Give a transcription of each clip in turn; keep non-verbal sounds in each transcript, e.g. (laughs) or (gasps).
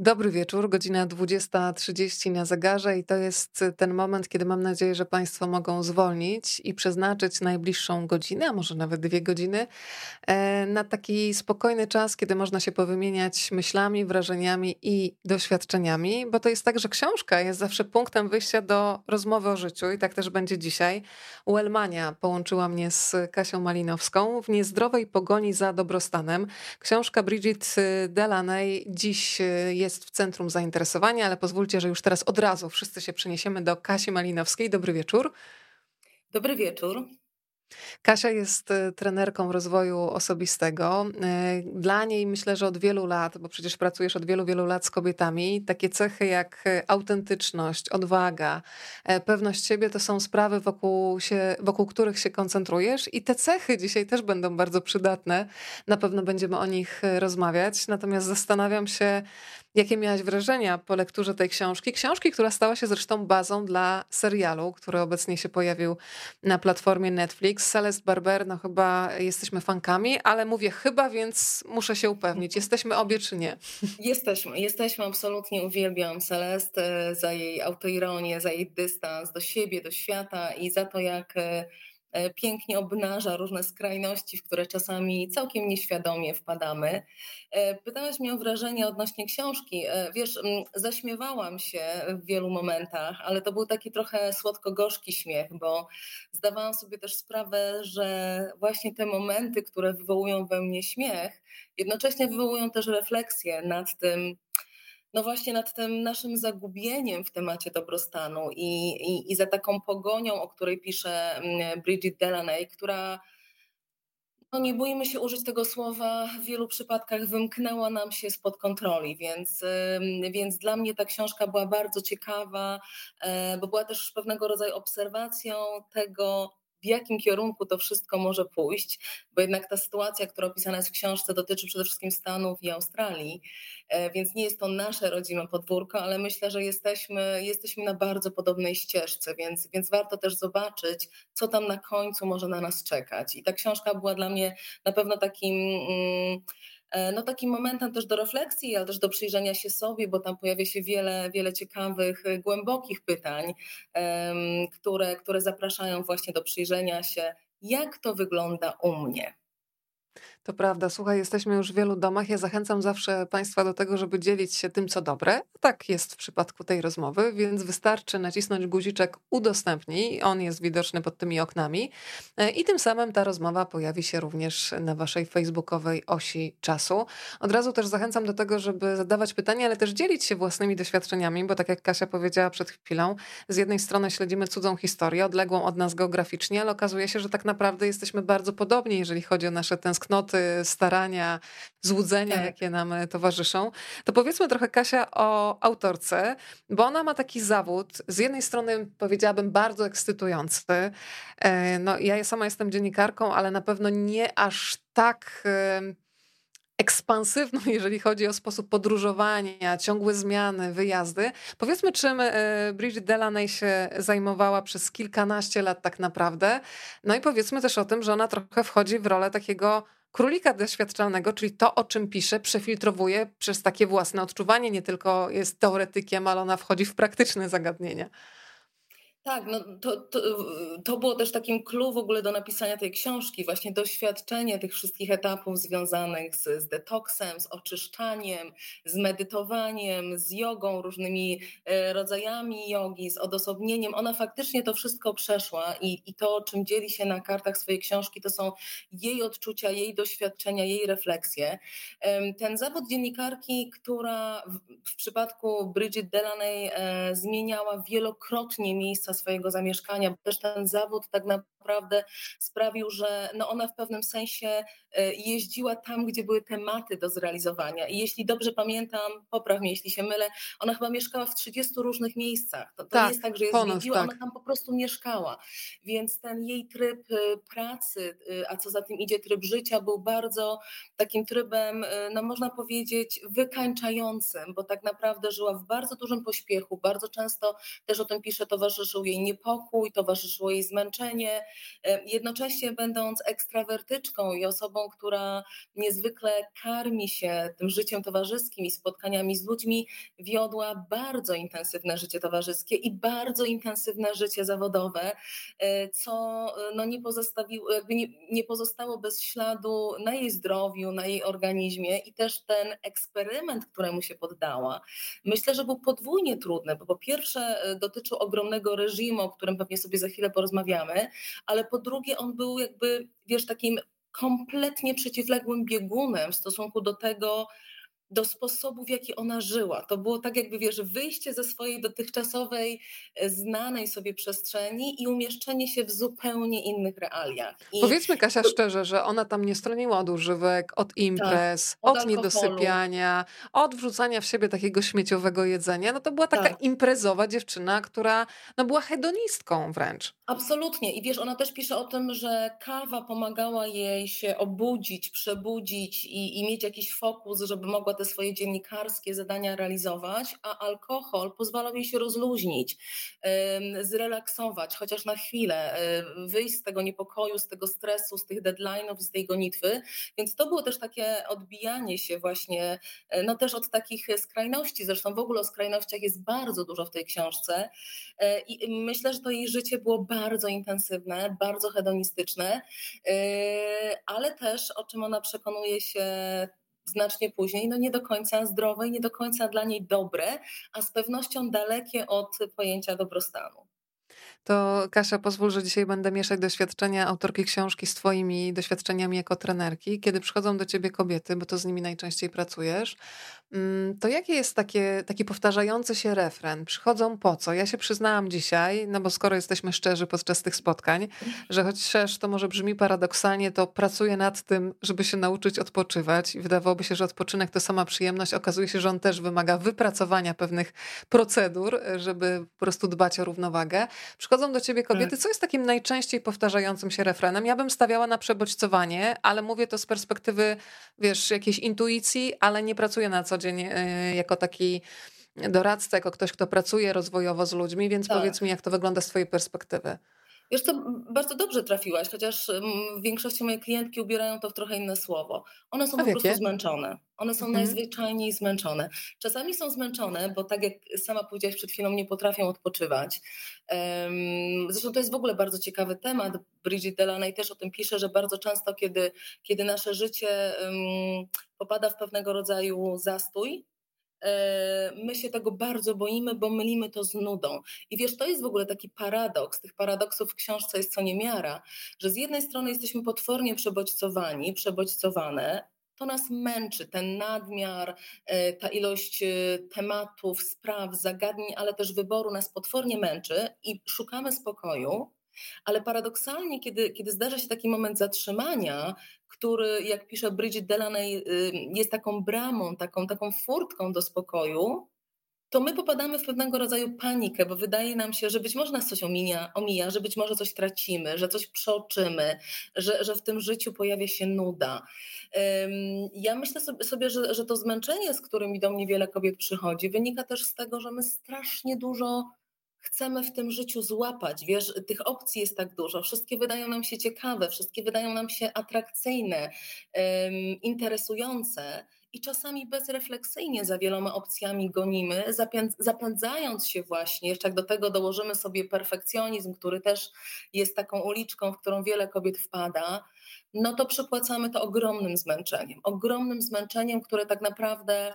Dobry wieczór, godzina 20.30 na zegarze i to jest ten moment, kiedy mam nadzieję, że Państwo mogą zwolnić i przeznaczyć najbliższą godzinę, a może nawet dwie godziny, e, na taki spokojny czas, kiedy można się powymieniać myślami, wrażeniami i doświadczeniami, bo to jest tak, że książka jest zawsze punktem wyjścia do rozmowy o życiu i tak też będzie dzisiaj. Uelmania połączyła mnie z Kasią Malinowską w niezdrowej pogoni za dobrostanem. Książka Bridget Delaney dziś jest jest w centrum zainteresowania, ale pozwólcie, że już teraz od razu wszyscy się przeniesiemy do Kasi Malinowskiej. Dobry wieczór. Dobry wieczór. Kasia jest e, trenerką rozwoju osobistego. E, dla niej myślę, że od wielu lat, bo przecież pracujesz od wielu, wielu lat z kobietami, takie cechy jak e, autentyczność, odwaga, pewność siebie to są sprawy, wokół, się, wokół których się koncentrujesz i te cechy dzisiaj też będą bardzo przydatne. Na pewno będziemy o nich rozmawiać. Natomiast zastanawiam się, Jakie miałaś wrażenia po lekturze tej książki? Książki, która stała się zresztą bazą dla serialu, który obecnie się pojawił na platformie Netflix. Celeste Barber, no chyba jesteśmy fankami, ale mówię chyba, więc muszę się upewnić. Jesteśmy obie czy nie? Jesteśmy, jesteśmy. Absolutnie uwielbiam Celeste za jej autoironię, za jej dystans do siebie, do świata i za to, jak e, pięknie obnaża różne skrajności, w które czasami całkiem nieświadomie wpadamy. E, pytałaś mnie o wrażenie odnośnie książki. E, wiesz, zaśmiewałam się w wielu momentach, ale to był taki trochę słodko-gorzki śmiech, bo zdawałam sobie też sprawę, że właśnie te momenty, które wywołują we mnie śmiech, jednocześnie wywołują też refleksję nad tym, no właśnie nad tym naszym zagubieniem w temacie dobrostanu i, i, i za taką pogonią, o której pisze mm, Bridget Delaney, która no nie boimy się użyć tego słowa, w wielu przypadkach wymknęła nam się spod kontroli, więc, więc dla mnie ta książka była bardzo ciekawa, e, bo była też pewnego rodzaju obserwacją tego, w jakim kierunku to wszystko może pójść, bo jednak ta sytuacja, która opisana jest w książce, dotyczy przede wszystkim Stanów i Australii, e, więc nie jest to nasze rodzime podwórko, ale myślę, że jesteśmy, jesteśmy na bardzo podobnej ścieżce, więc, więc warto też zobaczyć, co tam na końcu może na nas czekać. I ta książka była dla mnie na pewno takim. Mm, no takim momentem też do refleksji, ale też do przyjrzenia się sobie, bo tam pojawia się wiele, wiele ciekawych, e, głębokich pytań, które, które zapraszają właśnie do przyjrzenia się, jak to wygląda u mnie. To prawda, słuchaj, jesteśmy już w wielu domach. Ja zachęcam zawsze Państwa do tego, żeby dzielić się tym, co dobre. Tak jest w przypadku tej rozmowy, więc wystarczy nacisnąć guziczek udostępnij. On jest widoczny pod tymi oknami. E, I tym samym ta rozmowa pojawi się również na Waszej facebookowej osi czasu. Od razu też zachęcam do tego, żeby zadawać pytania, ale też dzielić się własnymi doświadczeniami, bo tak jak Kasia powiedziała przed chwilą, z jednej strony śledzimy cudzą historię, odległą od nas geograficznie, ale okazuje się, że tak naprawdę jesteśmy bardzo podobni, jeżeli chodzi o nasze tęsknoty starania, złudzenia, tak. jakie nam e, towarzyszą. To powiedzmy trochę, Kasia, o autorce, bo ona ma taki zawód, z jednej strony powiedziałabym bardzo ekscytujący. E, no, ja sama jestem dziennikarką, ale na pewno nie aż tak ekspansywną, (laughs) jeżeli chodzi o sposób podróżowania, ciągłe zmiany, wyjazdy. Powiedzmy, czym e, Bridget Delaney się zajmowała przez kilkanaście lat tak naprawdę. No i powiedzmy też o tym, że ona trochę wchodzi w rolę takiego królika doświadczalnego, czyli to, o czym pisze, przefiltrowuje przez takie własne odczuwanie, nie tylko jest teoretykiem, ale ona wchodzi w praktyczne zagadnienia. Tak, no to, to, to było też takim clue w ogóle do napisania tej książki, właśnie doświadczenie tych wszystkich etapów związanych z, z detoksem, z oczyszczaniem, z medytowaniem, z jogą, różnymi e, rodzajami jogi, z odosobnieniem. Ona faktycznie to wszystko przeszła i, i to, czym dzieli się na kartach swojej książki, to są jej odczucia, jej doświadczenia, jej refleksje. Ten zawód dziennikarki, która w, w przypadku Bridget Delaney e, zmieniała wielokrotnie miejsca swojego zamieszkania, też ten zawód tak naprawdę sprawił, że no ona w pewnym sensie e, jeździła tam, gdzie były tematy do zrealizowania. I jeśli dobrze pamiętam, popraw mnie, jeśli się mylę, ona chyba mieszkała w 30 różnych miejscach. To, to tak, nie jest tak, że je zwiedziła, tak. ona tam po prostu mieszkała. Więc ten jej tryb e, pracy, e, a co za tym idzie tryb życia, był bardzo takim trybem, no można powiedzieć, wykańczającym, bo tak naprawdę żyła w bardzo dużym pośpiechu, bardzo często też o tym pisze, towarzyszył jej niepokój, towarzyszyło jej zmęczenie, jednocześnie będąc ekstrawertyczką i osobą, która niezwykle karmi się tym życiem towarzyskim i spotkaniami z ludźmi, wiodła bardzo intensywne życie towarzyskie i bardzo intensywne życie zawodowe, co no nie, pozostawiło, jakby nie, nie pozostało bez śladu na jej zdrowiu, na jej organizmie i też ten eksperyment, któremu się poddała, myślę, że był podwójnie trudny, bo po pierwsze e, dotyczył ogromnego reżimu, o którym pewnie sobie za chwilę porozmawiamy, ale po drugie on był jakby, wiesz, takim kompletnie przeciwległym biegunem w stosunku do tego, do sposobu, w jaki ona żyła. To było tak, jakby wiesz, wyjście ze swojej dotychczasowej, e, znanej sobie przestrzeni i umieszczenie się w zupełnie innych realiach. I Powiedzmy, Kasia, szczerze, że ona tam nie stroniła od używek, od imprez, tak, od, od niedosypiania, od wrzucania w siebie takiego śmieciowego jedzenia. No to była taka tak. imprezowa dziewczyna, która no, była hedonistką wręcz. Absolutnie. I wiesz, ona też pisze o tym, że kawa pomagała jej się obudzić, przebudzić i, i mieć jakiś fokus, żeby mogła te swoje dziennikarskie zadania realizować, a alkohol pozwalał jej się rozluźnić, zrelaksować, chociaż na chwilę, wyjść z tego niepokoju, z tego stresu, z tych deadline'ów, z tej gonitwy. Więc to było też takie odbijanie się właśnie, no też od takich skrajności. Zresztą w ogóle o skrajnościach jest bardzo dużo w tej książce i myślę, że to jej życie było bardzo intensywne, bardzo hedonistyczne, ale też o czym ona przekonuje się znacznie później, no nie do końca zdrowe nie do końca dla niej dobre, a z pewnością dalekie od pojęcia dobrostanu. To Kasia, pozwól, że dzisiaj będę mieszać doświadczenia autorki książki z Twoimi doświadczeniami jako trenerki. Kiedy przychodzą do Ciebie kobiety, bo to z nimi najczęściej pracujesz, mm, to jaki jest takie, taki powtarzający się refren? Przychodzą po co? Ja się przyznałam dzisiaj, no bo skoro jesteśmy szczerzy podczas tych spotkań, że chociaż to może brzmi paradoksalnie, to pracuję nad tym, żeby się nauczyć odpoczywać i wydawałoby się, że odpoczynek to sama przyjemność. Okazuje się, że on też wymaga wypracowania pewnych procedur, żeby po prostu dbać o równowagę. Przychodzą do ciebie kobiety. Tak. Co jest takim najczęściej powtarzającym się refrenem? Ja bym stawiała na przebodźcowanie, ale mówię to z perspektywy, wiesz, jakiejś intuicji, ale nie pracuję na co dzień e, jako taki doradca, jako ktoś, kto pracuje rozwojowo z ludźmi, więc tak. powiedz mi, jak to wygląda z twojej perspektywy. Wiesz co, bardzo dobrze trafiłaś, chociaż w większości moje klientki ubierają to w trochę inne słowo. One są A po wiecie? prostu zmęczone. One są mhm. najzwyczajniej zmęczone. Czasami są zmęczone, bo tak jak sama powiedziałaś przed chwilą, nie potrafią odpoczywać. Zresztą to jest w ogóle bardzo ciekawy temat. Bridget Delaney też o tym pisze, że bardzo często, kiedy, kiedy nasze życie popada w pewnego rodzaju zastój, my się tego bardzo boimy, bo mylimy to z nudą. I wiesz, to jest w ogóle taki paradoks. Tych paradoksów w książce jest co niemiara, że z jednej strony jesteśmy potwornie przebodźcowani, przebodźcowane, to nas męczy, ten nadmiar, e, ta ilość e, tematów, spraw, zagadnień, ale też wyboru nas potwornie męczy i szukamy spokoju. Ale paradoksalnie, kiedy, kiedy zdarza się taki moment zatrzymania, który, jak pisze Bridget Delaney, jest taką bramą, taką, taką furtką do spokoju, to my popadamy w pewnego rodzaju panikę, bo wydaje nam się, że być może nas coś omija, omija że być może coś tracimy, że coś przeoczymy, że, że w tym życiu pojawia się nuda. Ja myślę sobie że, że to zmęczenie, z którym do mnie wiele kobiet przychodzi, wynika też z tego, że my strasznie dużo chcemy w tym życiu złapać. Wiesz, tych opcji jest tak dużo, wszystkie wydają nam się ciekawe, wszystkie wydają nam się atrakcyjne, interesujące. I czasami bezrefleksyjnie za wieloma opcjami gonimy, zapędzając się właśnie, jeszcze jak do tego dołożymy sobie perfekcjonizm, który też jest taką uliczką, w którą wiele kobiet wpada, no to przypłacamy to ogromnym zmęczeniem. Ogromnym zmęczeniem, które tak naprawdę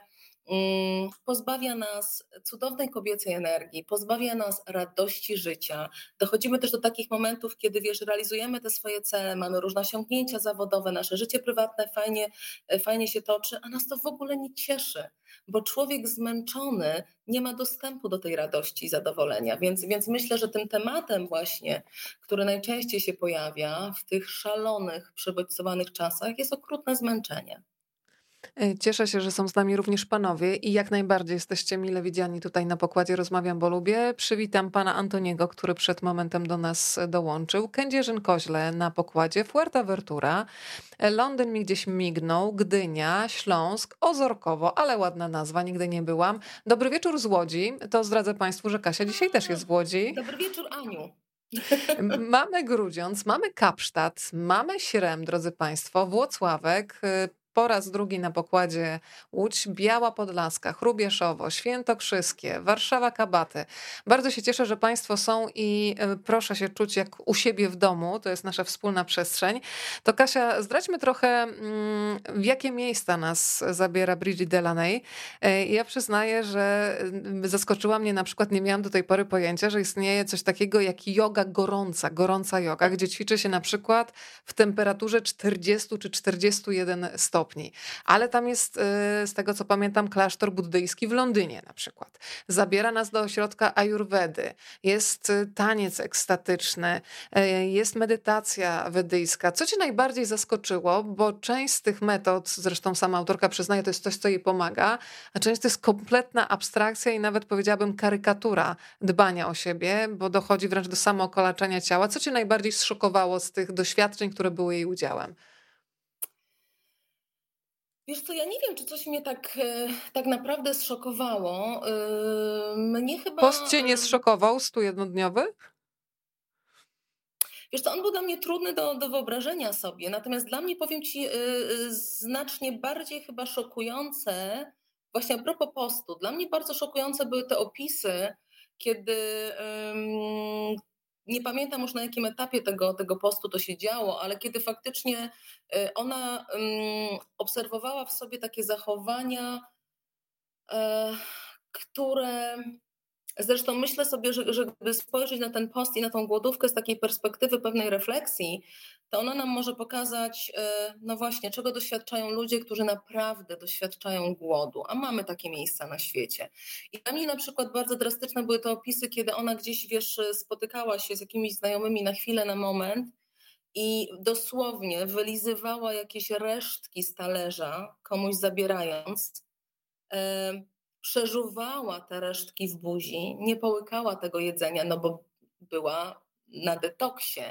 pozbawia nas cudownej kobiecej energii, pozbawia nas radości życia. Dochodzimy też do takich momentów, kiedy wiesz, realizujemy te swoje cele, mamy różne osiągnięcia zawodowe, nasze życie prywatne fajnie, e, fajnie się toczy, a nas to w ogóle nie cieszy, bo człowiek zmęczony nie ma dostępu do tej radości i zadowolenia. Więc, więc myślę, że tym tematem właśnie, który najczęściej się pojawia w tych szalonych, przebodźcowanych czasach, jest okrutne zmęczenie. E, cieszę się, że są z nami również panowie i jak najbardziej jesteście mile widziani tutaj na pokładzie Rozmawiam, bo lubię. Przywitam pana Antoniego, który przed momentem do nas dołączył. Kędzierzyn-Koźle na pokładzie, Fuerteventura. E, Londyn mi gdzieś mignął, Gdynia, Śląsk, Ozorkowo, ale ładna nazwa, nigdy nie byłam. Dobry wieczór z Łodzi. To zdradzę państwu, że Kasia dzisiaj też jest w Łodzi. Dobry wieczór Aniu. Mamy Grudziądz, mamy Kapsztad, mamy Śrem, drodzy Państwo, Włocławek, y, po raz drugi na pokładzie Łódź, Biała Podlaska, Chrubieszowo, Świętokrzyskie, Warszawa Kabaty. Bardzo się cieszę, że Państwo są i e, proszę się czuć jak u siebie w domu, to jest nasza wspólna przestrzeń. To Kasia, zdradźmy trochę, mm, w jakie miejsca nas zabiera Bridget Delaney. E, ja przyznaję, że mm, zaskoczyła mnie na przykład, nie miałam do tej pory pojęcia, że istnieje coś takiego jak yoga gorąca, gorąca yoga, gdzie ćwiczy się na przykład w temperaturze 40 czy 41 stopni stopni. Ale tam jest, y, z tego co pamiętam, klasztor buddyjski w Londynie na przykład. Zabiera nas do ośrodka ajurwedy. Jest y, taniec ekstatyczny, y, jest medytacja wedyjska. Co cię najbardziej zaskoczyło? Bo część z tych metod, zresztą sama autorka przyznaje, to jest coś, co jej pomaga, a część to jest kompletna abstrakcja i nawet powiedziałabym karykatura dbania o siebie, bo dochodzi wręcz do samookolaczenia ciała. Co cię najbardziej zszokowało z tych doświadczeń, które były jej udziałem? Wiesz co, ja nie wiem, czy coś mnie tak, e, tak naprawdę zszokowało. E, mnie chyba... Post cię nie zszokował, stu jednodniowy? Wiesz co, on był dla mnie trudny do, do wyobrażenia sobie, natomiast dla mnie, powiem Ci, e, znacznie bardziej chyba szokujące, właśnie a propos postu, dla mnie bardzo szokujące były te opisy, kiedy nie pamiętam już na jakim etapie tego, tego postu to się działo, ale kiedy faktycznie y, ona obserwowała w sobie takie zachowania, e, które Zresztą myślę sobie, że, że gdyby spojrzeć na ten post i na tą głodówkę z takiej perspektywy pewnej refleksji, to ona nam może pokazać, e, no właśnie, czego doświadczają ludzie, którzy naprawdę doświadczają głodu, a mamy takie miejsca na świecie. I dla mnie na przykład bardzo drastyczne były te opisy, kiedy ona gdzieś, wiesz, spotykała się z jakimiś znajomymi na chwilę, na moment i dosłownie wylizywała jakieś resztki z talerza, komuś zabierając e, przeżuwała te resztki w buzi, nie połykała tego jedzenia, no bo była na detoksie.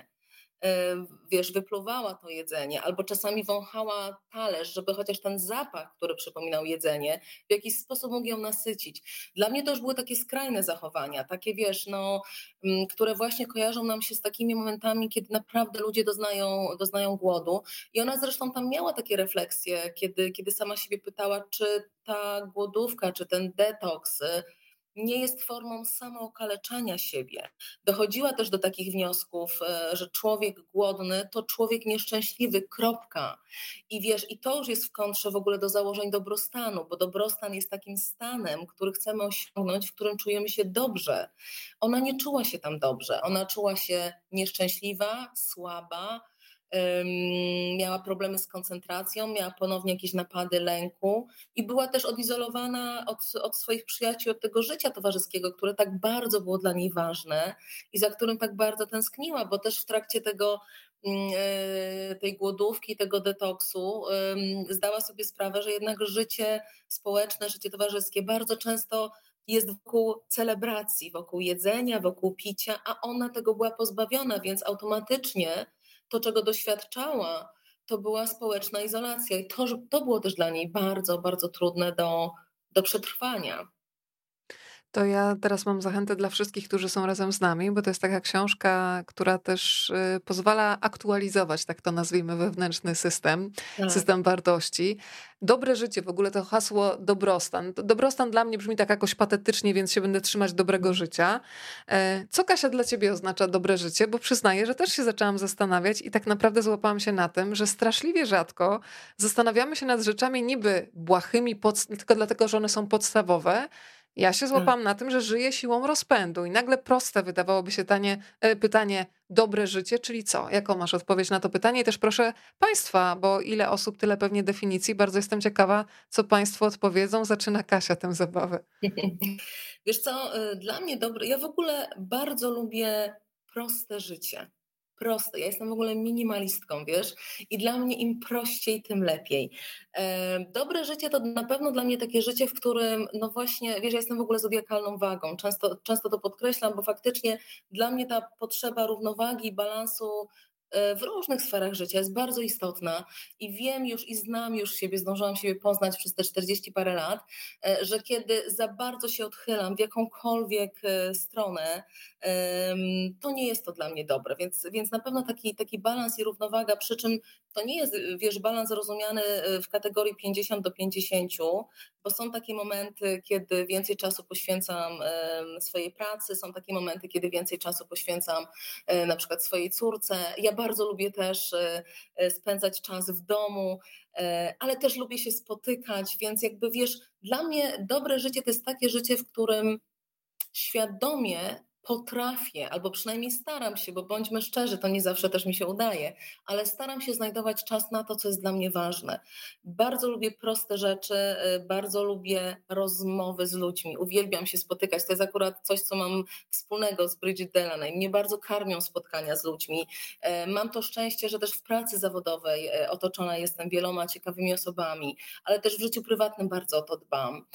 Wiesz, wypluwała to jedzenie, albo czasami wąchała talerz, żeby chociaż ten zapach, który przypominał jedzenie, w jakiś sposób mógł ją nasycić. Dla mnie to już były takie skrajne zachowania, takie wiesz, no, mm, które właśnie kojarzą nam się z takimi momentami, kiedy naprawdę ludzie doznają, doznają głodu. I ona zresztą tam miała takie refleksje, kiedy, kiedy sama siebie pytała, czy ta głodówka, czy ten detoks, y, nie jest formą samookaleczania siebie. Dochodziła też do takich wniosków, e, że człowiek głodny to człowiek nieszczęśliwy, kropka. I wiesz, i to już jest w kontrze w ogóle do założeń dobrostanu, bo dobrostan jest takim stanem, który chcemy osiągnąć, w którym czujemy się dobrze. Ona nie czuła się tam dobrze, ona czuła się nieszczęśliwa, słaba, miała problemy z koncentracją, miała ponownie jakieś napady lęku i była też odizolowana od, od swoich przyjaciół, od tego życia towarzyskiego, które tak bardzo było dla niej ważne i za którym tak bardzo tęskniła, bo też w trakcie tego mm, e, tej głodówki, tego detoksu, zdała sobie sprawę, że jednak życie społeczne, życie towarzyskie bardzo często jest wokół celebracji, wokół jedzenia, wokół picia, a ona tego była pozbawiona, więc automatycznie to, czego doświadczała, to była społeczna izolacja. I to, to było też dla niej bardzo, bardzo trudne do, do przetrwania. To ja teraz mam zachętę dla wszystkich, którzy są razem z nami, bo to jest taka książka, która też y, pozwala aktualizować, tak to nazwijmy, wewnętrzny system, tak. system wartości. Dobre życie, w ogóle to hasło dobrostan. Dobrostan dla mnie brzmi tak jakoś patetycznie, więc się będę trzymać dobrego życia. E, co Kasia dla ciebie oznacza dobre życie? Bo przyznaję, że też się zaczęłam zastanawiać i tak naprawdę złapałam się na tym, że straszliwie rzadko zastanawiamy się nad rzeczami niby błahymi, tylko dlatego, że one są podstawowe, ja się tak. złapałam na tym, że żyję siłą rozpędu i nagle proste wydawałoby się tanie, e, pytanie dobre życie, czyli co? Jaką masz odpowiedź na to pytanie? I też proszę Państwa, bo ile osób, tyle pewnie definicji. Bardzo jestem ciekawa, co Państwo odpowiedzą. Zaczyna Kasia tę zabawę. (laughs) Wiesz co, e, dla mnie dobre, ja w ogóle bardzo lubię proste życie proste. Ja jestem w ogóle minimalistką, wiesz, i dla mnie im prościej, tym lepiej. Dobre życie to na pewno dla mnie takie życie, w którym, no właśnie, wiesz, ja jestem w ogóle zodiakalną wagą. Często, często to podkreślam, bo faktycznie dla mnie ta potrzeba równowagi, balansu w różnych sferach życia jest bardzo istotna i wiem już i znam już siebie, zdążyłam siebie poznać przez te 40 parę lat, e, że kiedy za bardzo się odchylam w jakąkolwiek e, stronę, to nie jest to dla mnie dobre, więc, więc na pewno taki, taki balans i równowaga, przy czym to nie jest, wiesz, balans rozumiany w kategorii 50 do 50, bo są takie momenty, kiedy więcej czasu poświęcam swojej pracy, są takie momenty, kiedy więcej czasu poświęcam na przykład swojej córce. Ja bardzo lubię też e, e, spędzać czas w domu, e, ale też lubię się spotykać, więc jakby wiesz, dla mnie dobre życie to jest takie życie, w którym świadomie potrafię, albo przynajmniej staram się, bo bądźmy szczerzy, to nie zawsze też mi się udaje, ale staram się znajdować czas na to, co jest dla mnie ważne. Bardzo lubię proste rzeczy, y, bardzo lubię rozmowy z ludźmi, uwielbiam się spotykać. To jest akurat coś, co mam wspólnego z Bridget Delaney. Mnie bardzo karmią spotkania z ludźmi. E, mam to szczęście, że też w pracy zawodowej e, otoczona jestem wieloma ciekawymi osobami, ale też w życiu prywatnym bardzo o to dbam.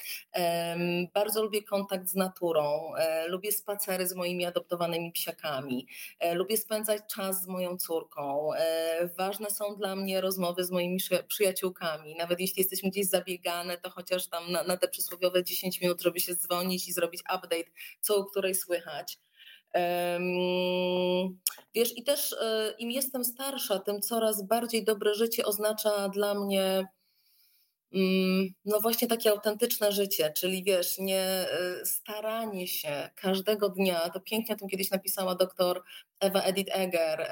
Bardzo lubię kontakt z naturą, e, lubię spacery z moimi adoptowanymi psiakami. E, lubię spędzać czas z moją córką. E, ważne są dla mnie rozmowy z moimi przyjaciółkami. Nawet jeśli jesteśmy gdzieś zabiegane, to chociaż tam na, na te przysłowiowe 10 minut, żeby się dzwonić i zrobić update, co u której słychać. Wiesz, i też e, im jestem starsza, tym coraz bardziej dobre życie oznacza dla mnie no właśnie takie autentyczne życie, czyli wiesz, nie y, staranie się każdego dnia, to pięknie o tym kiedyś napisała doktor Ewa Edith Eger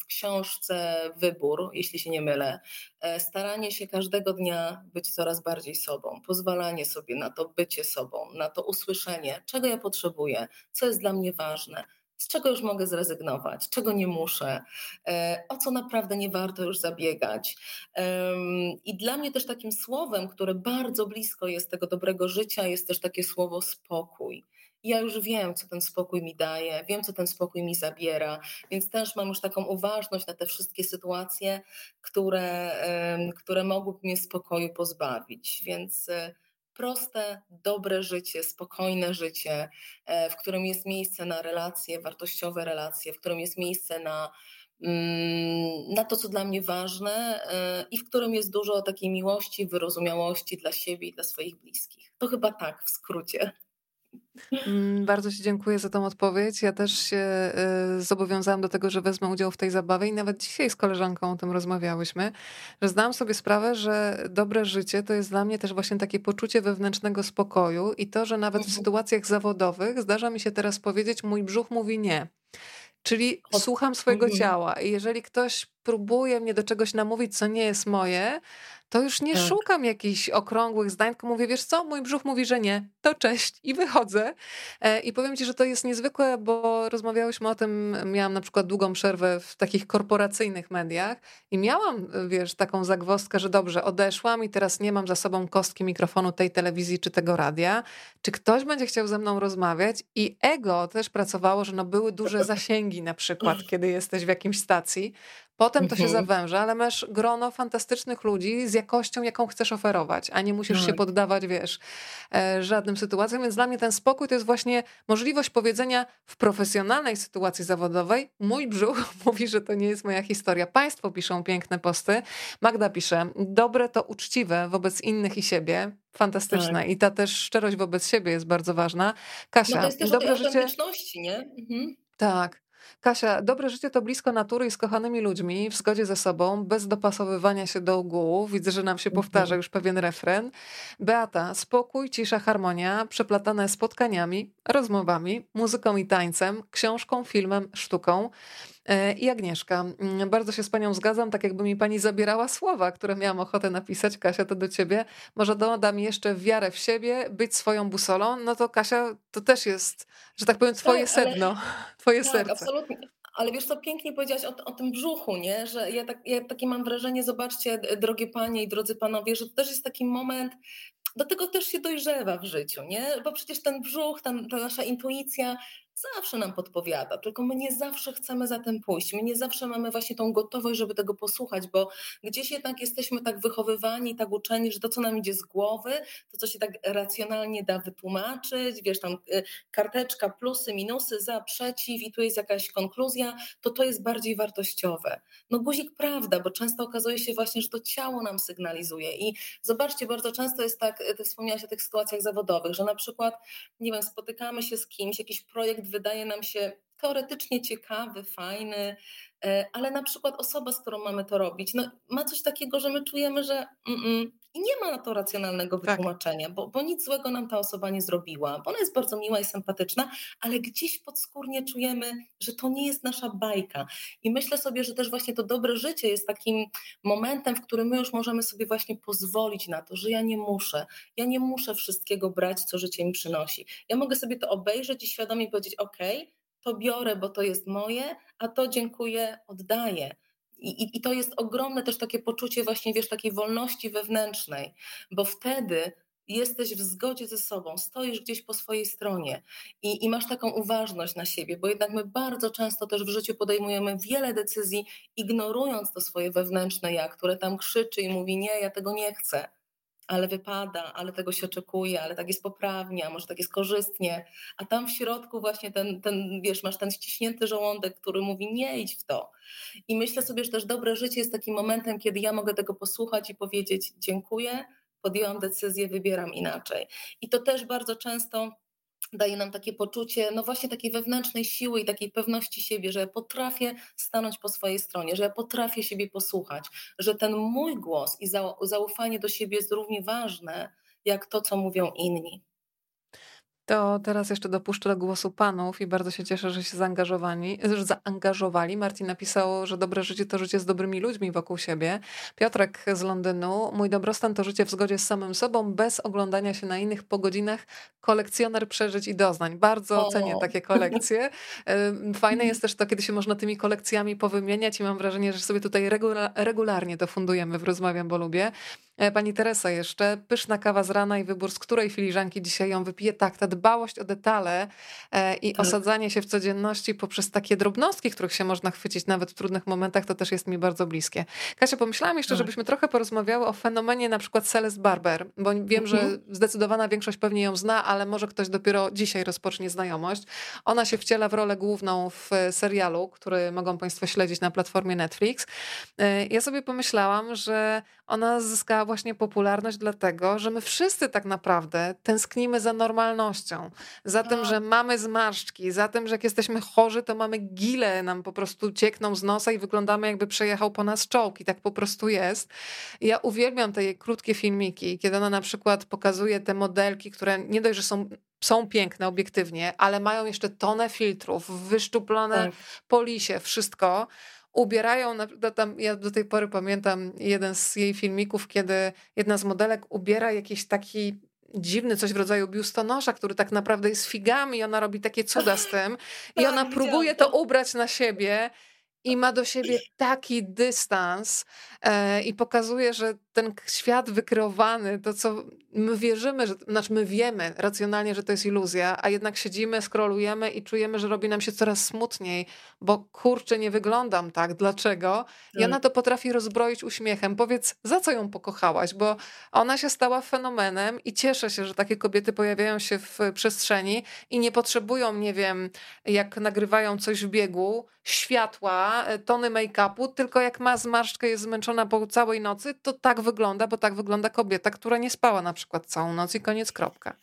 w książce Wybór, jeśli się nie mylę, e, staranie się każdego dnia być coraz bardziej sobą, pozwalanie sobie na to bycie sobą, na to usłyszenie, czego ja potrzebuję, co jest dla mnie ważne, z czego już mogę zrezygnować, czego nie muszę, e, o co naprawdę nie warto już zabiegać. I dla mnie też takim słowem, które bardzo blisko jest tego dobrego życia, jest też takie słowo spokój. Ja już wiem, co ten spokój mi daje, wiem, co ten spokój mi zabiera, więc też mam już taką uważność na te wszystkie sytuacje, które, które mogłyby mnie spokoju pozbawić. Więc e, proste, dobre życie, spokojne życie, e, w którym jest miejsce na relacje, wartościowe relacje, w którym jest miejsce na, mm, na to, co dla mnie ważne e, i w którym jest dużo takiej miłości, wyrozumiałości dla siebie i dla swoich bliskich. To chyba tak w skrócie. Mm, bardzo Ci dziękuję za tą odpowiedź. Ja też się y, zobowiązałam do tego, że wezmę udział w tej zabawie i nawet dzisiaj z koleżanką o tym rozmawiałyśmy, że zdałam sobie sprawę, że dobre życie to jest dla mnie też właśnie takie poczucie wewnętrznego spokoju i to, że nawet w mhm. sytuacjach zawodowych zdarza mi się teraz powiedzieć, mój brzuch mówi nie. Czyli słucham swojego mhm. ciała i jeżeli ktoś próbuje mnie do czegoś namówić, co nie jest moje, to już nie tak. szukam jakichś okrągłych zdań, tylko mówię, wiesz co, mój brzuch mówi, że nie, to cześć i wychodzę. E, I powiem ci, że to jest niezwykłe, bo rozmawiałyśmy o tym, miałam na przykład długą przerwę w takich korporacyjnych mediach i miałam, wiesz, taką zagwozdkę, że dobrze, odeszłam i teraz nie mam za sobą kostki mikrofonu tej telewizji czy tego radia. Czy ktoś będzie chciał ze mną rozmawiać? I ego też pracowało, że no były duże zasięgi na przykład, (laughs) kiedy jesteś w jakimś stacji, Potem to się mhm. zawęża, ale masz grono fantastycznych ludzi z jakością, jaką chcesz oferować, a nie musisz tak. się poddawać, wiesz, e, żadnym sytuacjom. Więc dla mnie ten spokój to jest właśnie możliwość powiedzenia w profesjonalnej sytuacji zawodowej, mój brzuch (laughs) mówi, że to nie jest moja historia. Państwo piszą piękne posty. Magda pisze, dobre to uczciwe wobec innych i siebie. Fantastyczne. Tak. I ta też szczerość wobec siebie jest bardzo ważna. Kasia, no to jest też dobre życie. nie? Mhm. Tak. Kasia, dobre życie to blisko natury i z kochanymi ludźmi, w zgodzie ze sobą, bez dopasowywania się do ogółów. Widzę, że nam się powtarza mhm. już pewien refren. Beata, spokój, cisza, harmonia, przeplatane spotkaniami, rozmowami, muzyką i tańcem, książką, filmem, sztuką. E, I Agnieszka, mm, bardzo się z Panią zgadzam, tak jakby mi Pani zabierała słowa, które miałam ochotę napisać. Kasia, to do Ciebie. Może dodam jeszcze wiarę w siebie, być swoją busolą. No to Kasia, to też jest, że tak powiem, Twoje tak, sedno, Twoje tak, serce. absolutnie. Ale wiesz, co pięknie powiedziałaś o, o tym brzuchu, nie? Że ja, tak, ja takie mam wrażenie, zobaczcie, drogie panie i drodzy panowie, że to też jest taki moment, do tego też się dojrzewa w życiu, nie? Bo przecież ten brzuch, ta, ta nasza intuicja zawsze nam podpowiada, tylko my nie zawsze chcemy za tym pójść. My nie zawsze mamy właśnie tą gotowość, żeby tego posłuchać, bo gdzieś jednak jesteśmy tak wychowywani, tak uczeni, że to, co nam idzie z głowy, to, co się tak racjonalnie da wytłumaczyć, wiesz, tam y, karteczka, plusy, minusy, za, przeciw i tu jest jakaś konkluzja, to to jest bardziej wartościowe. No guzik prawda, bo często okazuje się właśnie, że to ciało nam sygnalizuje i zobaczcie, bardzo często jest tak, ty wspomniałaś o tych sytuacjach zawodowych, że na przykład, nie wiem, spotykamy się z kimś, jakiś projekt wydaje nam się teoretycznie ciekawy, fajny, e, ale na przykład osoba, z którą mamy to robić, no, ma coś takiego, że my czujemy, że mm, mm, i nie ma na to racjonalnego tak. wytłumaczenia, tak. bo, bo nic złego nam ta osoba nie zrobiła, bo ona jest bardzo miła i sympatyczna, ale gdzieś podskórnie czujemy, że to nie jest nasza bajka. I myślę sobie, że też właśnie to dobre życie jest takim momentem, w którym my już możemy sobie właśnie pozwolić na to, że ja nie muszę, ja nie muszę wszystkiego brać, co życie mi przynosi. Ja mogę sobie to obejrzeć i świadomie powiedzieć, ok, to biorę, bo to jest moje, a to dziękuję, oddaję. I, i, to jest ogromne też takie poczucie właśnie, wiesz, takiej wolności wewnętrznej, bo wtedy jesteś w zgodzie ze sobą, stoisz gdzieś po swojej stronie i, i masz taką uważność na siebie, bo jednak my bardzo często też w życiu podejmujemy wiele decyzji, ignorując to swoje wewnętrzne ja, które tam krzyczy i mówi: Nie, ja tego nie chcę ale wypada, ale tego się oczekuje, ale tak jest poprawnie, a może tak jest korzystnie, a tam w środku właśnie ten, ten, wiesz, masz ten ściśnięty żołądek, który mówi nie idź w to. I myślę sobie, że też dobre życie jest takim momentem, kiedy ja mogę tego posłuchać i powiedzieć dziękuję, podjęłam decyzję, wybieram inaczej. I to też bardzo często daje nam takie poczucie, no właśnie takiej wewnętrznej siły i takiej pewności siebie, że ja potrafię stanąć po swojej stronie, że ja potrafię siebie posłuchać, że ten mój głos i zaufanie do siebie jest równie ważne, jak to, co mówią inni. To teraz jeszcze dopuszczę do głosu panów i bardzo się cieszę, że się zaangażowani, że zaangażowali. Martin napisał, że dobre życie to życie z dobrymi ludźmi wokół siebie. Piotrek z Londynu, mój dobrostan to życie w zgodzie z samym sobą, bez oglądania się na innych po godzinach. Kolekcjoner przeżyć i doznań. Bardzo o. cenię takie kolekcje. Fajne jest też to, kiedy się można tymi kolekcjami powymieniać i mam wrażenie, że sobie tutaj regularnie to fundujemy w Rozmawiam, bo lubię. E, pani Teresa jeszcze, pyszna kawa z rana i wybór, z której filiżanki dzisiaj ją wypije. Tak, ta dbałość o detale e, i tak. osadzanie się w codzienności poprzez takie drobnostki, których się można chwycić nawet w trudnych momentach, to też jest mi bardzo bliskie. Kasia, pomyślałam jeszcze, tak. żebyśmy trochę porozmawiały o fenomenie na przykład Celeste Barber, bo wiem, że mhm. zdecydowana większość pewnie ją zna, ale może ktoś dopiero dzisiaj rozpocznie znajomość. Ona się wciela w rolę główną w serialu, który mogą Państwo śledzić na platformie Netflix. E, ja sobie pomyślałam, że ona zyskała właśnie popularność dlatego, że my wszyscy tak naprawdę tęsknimy za normalnością, za tym, że mamy zmarszczki, za tym, że jak jesteśmy chorzy, to mamy gile, nam po prostu ciekną z nosa i wyglądamy jakby przejechał po nas czołg i tak po prostu jest. ja uwielbiam te jej krótkie filmiki, kiedy ona na przykład pokazuje te modelki, które nie dość, że są są piękne obiektywnie, ale mają jeszcze tonę filtrów, wyszczuplone tak. polisie, wszystko ubierają, no tam, ja do tej pory pamiętam jeden z jej filmików, kiedy jedna z modelek ubiera jakiś taki dziwny, coś w rodzaju biustonosza, który tak naprawdę jest figami i ona robi takie cuda z tym (laughs) i tak, ona próbuje to ubrać na siebie i ma do siebie (laughs) taki dystans e, i pokazuje, że ten świat wykreowany, to co my wierzymy, że, znaczy my wiemy racjonalnie, że to jest iluzja, a jednak siedzimy, skrolujemy i czujemy, że robi nam się coraz smutniej, bo kurczę, nie wyglądam tak, dlaczego? I ona tak. to potrafi rozbroić uśmiechem. Powiedz, za co ją pokochałaś? Bo ona się stała fenomenem i cieszę się, że takie kobiety pojawiają się w przestrzeni i nie potrzebują, nie wiem, jak nagrywają coś w biegu, światła, e, tony make-upu, tylko jak ma zmarszczkę, jest zmęczona po całej nocy, to tak wygląda, bo tak wygląda kobieta, która nie spała na przykład całą noc i koniec, kropka.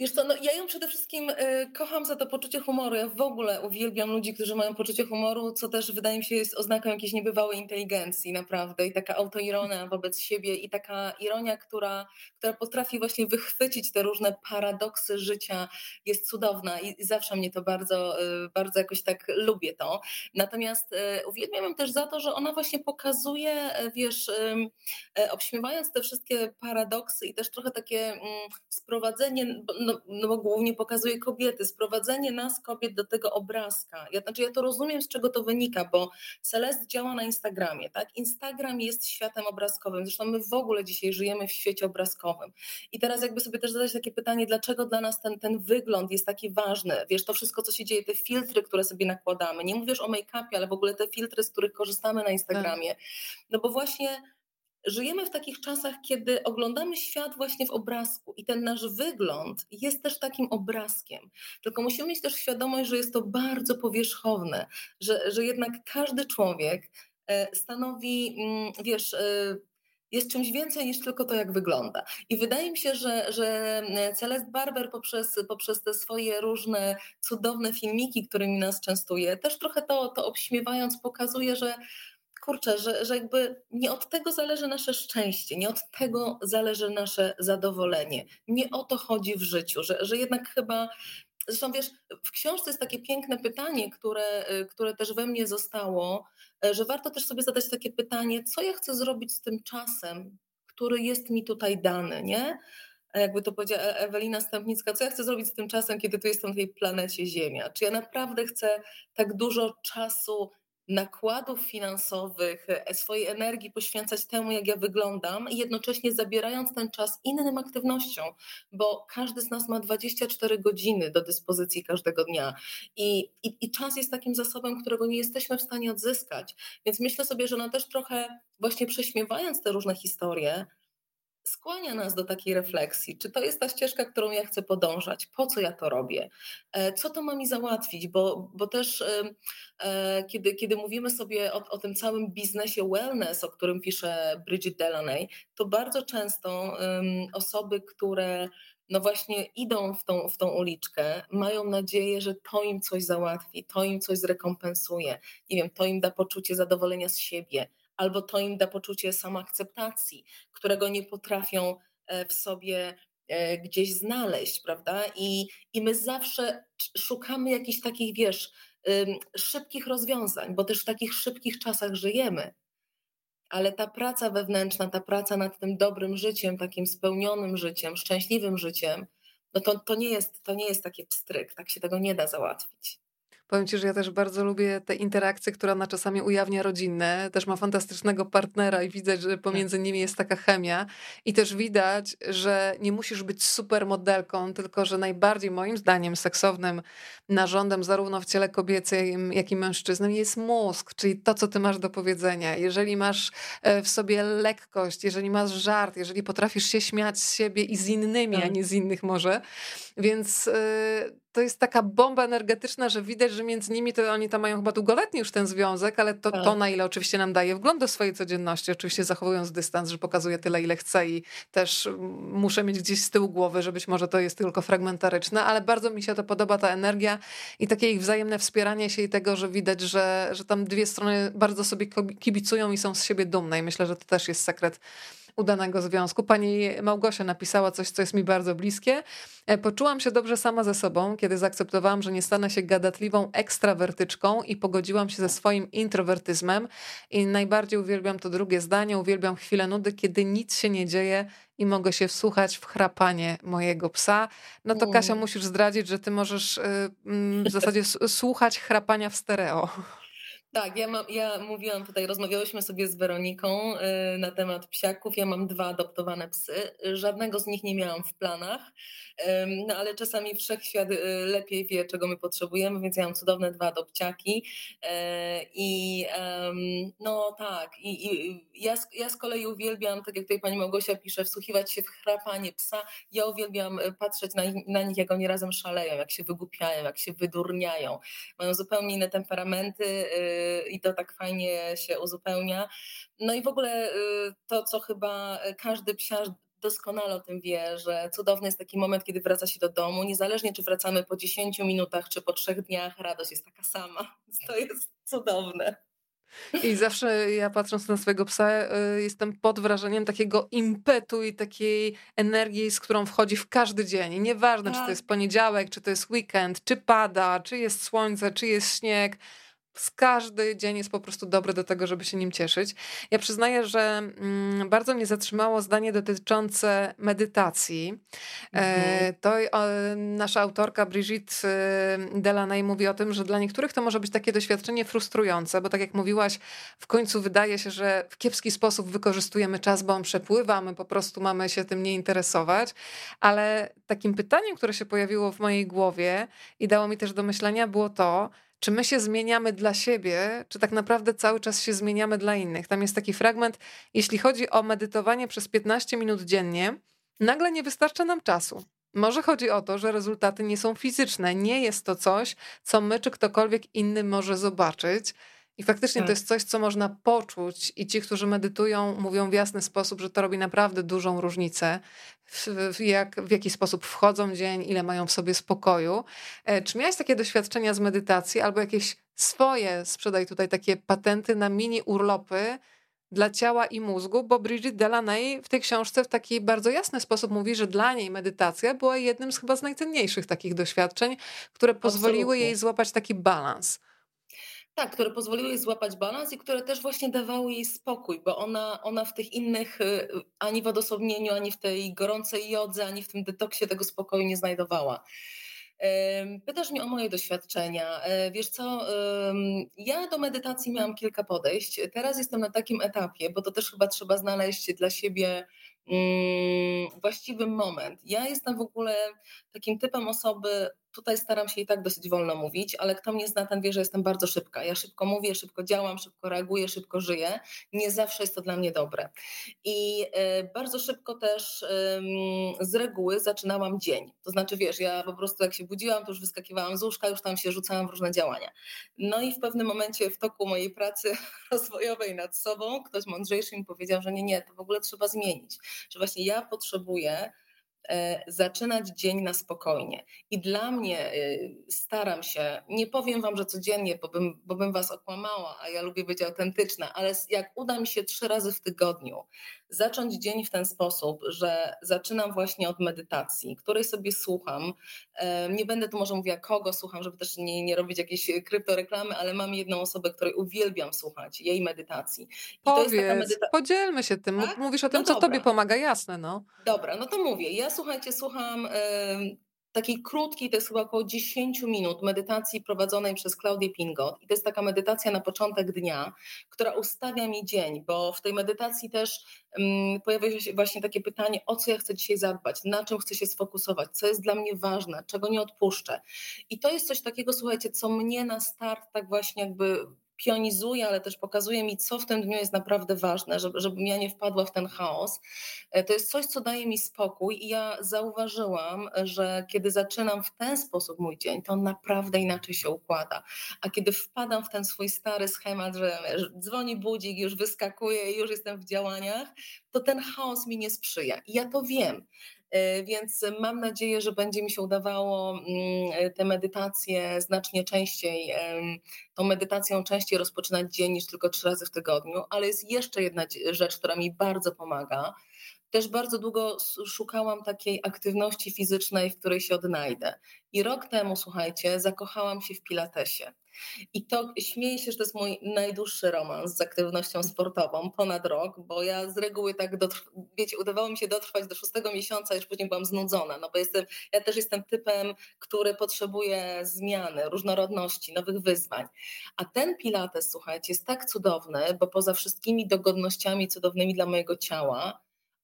Wiesz co, no ja ją przede wszystkim y, kocham za to poczucie humoru. Ja w ogóle uwielbiam ludzi, którzy mają poczucie humoru, co też wydaje mi się jest oznaką jakiejś niebywałej inteligencji naprawdę i taka autoironia wobec siebie i taka ironia, która, która potrafi właśnie wychwycić te różne paradoksy życia jest cudowna i, i zawsze mnie to bardzo, y, bardzo jakoś tak lubię to. Natomiast y, uwielbiam ją też za to, że ona właśnie pokazuje, wiesz, y, obśmiewając te wszystkie paradoksy i też trochę takie mm, sprowadzenie, no no, no bo głównie pokazuje kobiety, sprowadzenie nas kobiet do tego obrazka. Ja, znaczy ja to rozumiem, z czego to wynika, bo Celest działa na Instagramie, tak? Instagram jest światem obrazkowym, zresztą my w ogóle dzisiaj żyjemy w świecie obrazkowym. I teraz jakby sobie też zadać takie pytanie, dlaczego dla nas ten, ten wygląd jest taki ważny? Wiesz, to wszystko, co się dzieje, te filtry, które sobie nakładamy. Nie mówisz o make-upie, ale w ogóle te filtry, z których korzystamy na Instagramie. No bo właśnie żyjemy w takich czasach, kiedy oglądamy świat właśnie w obrazku i ten nasz wygląd jest też takim obrazkiem. Tylko musimy mieć też świadomość, że jest to bardzo powierzchowne, że, że jednak każdy człowiek e, stanowi, mm, wiesz, e, jest czymś więcej niż tylko to, jak wygląda. I wydaje mi się, że, że Celeste Barber poprzez, poprzez te swoje różne cudowne filmiki, którymi nas częstuje, też trochę to, to obśmiewając pokazuje, że kurczę, że, że jakby nie od tego zależy nasze szczęście, nie od tego zależy nasze zadowolenie. Nie o to chodzi w życiu, że, że jednak chyba. Zresztą wiesz, w książce jest takie piękne pytanie, które, które też we mnie zostało, że warto też sobie zadać takie pytanie, co ja chcę zrobić z tym czasem, który jest mi tutaj dany, nie? jakby to powiedziała e- Ewelina Stępnicka, co ja chcę zrobić z tym czasem, kiedy tu jestem na tej planecie Ziemia? Czy ja naprawdę chcę tak dużo czasu nakładów finansowych, e, swojej energii poświęcać temu, jak ja wyglądam, i jednocześnie zabierając ten czas innym aktywnościom, bo każdy z nas ma 24 godziny do dyspozycji każdego dnia i, i, i czas jest takim zasobem, którego nie jesteśmy w stanie odzyskać. Więc myślę sobie, że ona też trochę właśnie prześmiewając te różne historie, skłania nas do takiej refleksji, czy to jest ta ścieżka, którą ja chcę podążać, po co ja to robię, e, co to ma mi załatwić, bo, bo też e, kiedy, kiedy mówimy sobie o, o tym całym biznesie wellness, o którym pisze Bridget Delaney, to bardzo często osoby, które no właśnie idą w tą, w tą uliczkę, mają nadzieję, że to im coś załatwi, to im coś zrekompensuje, nie wiem, to im da poczucie zadowolenia z siebie, albo to im da poczucie samoakceptacji, którego nie potrafią e, w sobie e, gdzieś znaleźć, prawda? I, i my zawsze szukamy jakichś takich, wiesz, szybkich rozwiązań, bo też w takich szybkich czasach żyjemy. Ale ta praca wewnętrzna, ta praca nad tym dobrym życiem, takim spełnionym życiem, szczęśliwym życiem, no to, to, nie, jest, to nie jest takie pstryk, tak się tego nie da załatwić. Powiem ci, że ja też bardzo lubię te interakcje, które ona czasami ujawnia rodzinne. Też ma fantastycznego partnera i widać, że pomiędzy tak. nimi jest taka chemia. I też widać, że nie musisz być super modelką, tylko że najbardziej moim zdaniem seksownym narządem zarówno w ciele kobiecym, jak i mężczyzny jest mózg, czyli to, co ty masz do powiedzenia. Jeżeli masz e, w sobie lekkość, jeżeli masz żart, jeżeli potrafisz się śmiać z siebie i z innymi, a tak. nie z innych może. Więc e, to jest taka bomba energetyczna, że widać, że między nimi to oni tam mają chyba długoletni już ten związek, ale to, to tak. na ile oczywiście nam daje wgląd do swojej codzienności, oczywiście zachowując dystans, że pokazuje tyle, ile chce i też muszę mieć gdzieś z tyłu głowy, że być może to jest tylko fragmentaryczne, ale bardzo mi się to podoba, ta energia i takie ich wzajemne wspieranie się i tego, że widać, że, że tam dwie strony bardzo sobie kibicują i są z siebie dumne i myślę, że to też jest sekret udanego związku. Pani Małgosia napisała coś, co jest mi bardzo bliskie. E, poczułam się dobrze sama ze sobą, kiedy zaakceptowałam, że nie stanę się gadatliwą ekstrawertyczką i pogodziłam się ze swoim introwertyzmem. I najbardziej uwielbiam to drugie zdanie, uwielbiam chwilę nudy, kiedy nic się nie dzieje i mogę się wsłuchać w chrapanie mojego psa. No to Kasia, musisz zdradzić, że ty możesz y, mm, w zasadzie słuchać chrapania w stereo. Tak, ja, mam, ja mówiłam tutaj, rozmawiałyśmy sobie z Weroniką y, na temat psiaków. Ja mam dwa adoptowane psy. Żadnego z nich nie miałam w planach, no ale czasami wszechświat y, lepiej wie, czego my potrzebujemy, więc ja mam cudowne dwa adopciaki. E, I no tak, i, i ja, ja z kolei uwielbiam, tak jak tutaj pani Małgosia pisze, wsłuchiwać się w chrapanie psa. Ja uwielbiam y, patrzeć na, na nich, jak oni razem szaleją, jak się wygłupiają, jak się wydurniają. Mają zupełnie inne temperamenty i to tak fajnie się uzupełnia. No i w ogóle y, to, co chyba każdy psiarz doskonale o tym wie, że cudowny jest taki moment, kiedy wraca się do domu, niezależnie czy wracamy po 10 minutach, czy po trzech dniach, radość jest taka sama. (laughs) To jest cudowne. I zawsze ja patrząc na swojego psa, y, jestem pod wrażeniem takiego impetu i takiej energii, z którą wchodzi w każdy dzień. Nieważne, tak. czy to tak. jest poniedziałek, czy to jest weekend, czy pada, czy jest słońce, czy jest śnieg każdy dzień jest po prostu dobry do tego, żeby się nim cieszyć. Ja przyznaję, że mm, bardzo mnie zatrzymało zdanie dotyczące medytacji. E, mhm. To nasza autorka Brigitte y, Delaney mówi o tym, że dla niektórych to może być takie doświadczenie frustrujące, bo tak jak mówiłaś, w końcu wydaje się, że w kiepski sposób wykorzystujemy czas, bo on przepływa, my po prostu mamy się tym nie interesować. Ale takim pytaniem, które się pojawiło w mojej głowie i dało mi też do myślenia, było to, czy my się zmieniamy dla siebie, czy tak naprawdę cały czas się zmieniamy dla innych. Tam jest taki fragment, jeśli chodzi o medytowanie przez 15 minut dziennie, nagle nie wystarcza nam czasu. Może chodzi o to, że rezultaty nie są fizyczne, nie jest to coś, co my czy ktokolwiek inny może zobaczyć. I faktycznie tak. to jest coś, co można poczuć, i ci, którzy medytują, mówią w jasny sposób, że to robi naprawdę dużą różnicę, w, w, jak, w jaki sposób wchodzą dzień, ile mają w sobie spokoju. E, czy miałeś takie doświadczenia z medytacji, albo jakieś swoje, sprzedaj tutaj takie patenty na mini urlopy dla ciała i mózgu, bo Bridget Delaney w tej książce w taki bardzo jasny sposób mówi, że dla niej medytacja była jednym z chyba z najcenniejszych takich doświadczeń, które pozwoliły Absolutnie. jej złapać taki balans. Tak, które pozwoliły jej złapać balans i które też właśnie dawały jej spokój, bo ona, ona w tych innych, y, ani w odosobnieniu, ani w tej gorącej jodze, ani w tym detoksie tego spokoju nie znajdowała. Pytasz mnie o moje doświadczenia. E, wiesz co, ja do medytacji miałam kilka podejść. Teraz jestem na takim etapie, bo to też chyba trzeba znaleźć dla siebie mm, właściwy moment. Ja jestem w ogóle takim typem osoby, Tutaj staram się i tak dosyć wolno mówić, ale kto mnie zna, ten wie, że jestem bardzo szybka. Ja szybko mówię, szybko działam, szybko reaguję, szybko żyję. Nie zawsze jest to dla mnie dobre. I e, bardzo szybko też z reguły zaczynałam dzień. To znaczy, wiesz, ja po prostu jak się budziłam, to już wyskakiwałam z łóżka, już tam się rzucałam w różne działania. No i w pewnym momencie w toku mojej pracy (laughs) rozwojowej nad sobą ktoś mądrzejszy mi powiedział, że nie, nie, to w ogóle trzeba zmienić. Że właśnie ja potrzebuję zaczynać dzień na spokojnie. I dla mnie y, staram się, nie powiem wam, że codziennie, bo bym, bo bym was okłamała, a ja lubię być autentyczna, ale jak uda mi się trzy razy w tygodniu zacząć dzień w ten sposób, że zaczynam właśnie od medytacji, której sobie słucham. Nie będę tu może mówiła kogo słucham, żeby też nie, nie robić jakiejś kryptoreklamy, ale mam jedną osobę, której uwielbiam słuchać, jej medytacji. I Powiedz, medyta... podzielmy się tym. Tak? Mówisz o tym, no co dobra. tobie pomaga, jasne. No. Dobra, no to mówię. Ja słuchajcie, słucham takiej krótkiej, to jest chyba około 10 minut medytacji prowadzonej przez Klaudię Pingot. I to jest taka medytacja na początek dnia, która ustawia mi dzień, bo w tej medytacji też um, pojawia się właśnie takie pytanie, o co ja chcę dzisiaj zadbać, na czym chcę się sfokusować, co jest dla mnie ważne, czego nie odpuszczę. I to jest coś takiego, słuchajcie, co mnie na start tak właśnie jakby pionizuje, ale też pokazuje mi, co w tym dniu jest naprawdę ważne, żeby, żebym ja nie wpadła w ten chaos. E, to jest coś, co daje mi spokój i ja zauważyłam, że kiedy zaczynam w ten sposób mój dzień, to on naprawdę inaczej się układa. A kiedy wpadam w ten swój stary schemat, że dzwoni budzik, już wyskakuje i już jestem w działaniach, to ten chaos mi nie sprzyja. I ja to wiem. E, więc mam nadzieję, że będzie mi się udawało mm, te medytacje znacznie częściej, tą medytacją częściej rozpoczynać dzień niż tylko trzy razy w tygodniu, ale jest jeszcze jedna rzecz, która mi bardzo pomaga. Też bardzo długo szukałam takiej aktywności fizycznej, w której się odnajdę. I rok temu, słuchajcie, zakochałam się w Pilatesie. I to śmieję się, że to jest mój najdłuższy romans z aktywnością sportową, ponad rok, bo ja z reguły tak, wiecie, udawało mi się dotrwać do szóstego miesiąca, już później byłam znudzona, no bo jestem, ja też jestem typem, który potrzebuje zmiany, różnorodności, nowych wyzwań. A ten pilates, słuchajcie, jest tak cudowny, bo poza wszystkimi dogodnościami cudownymi dla mojego ciała,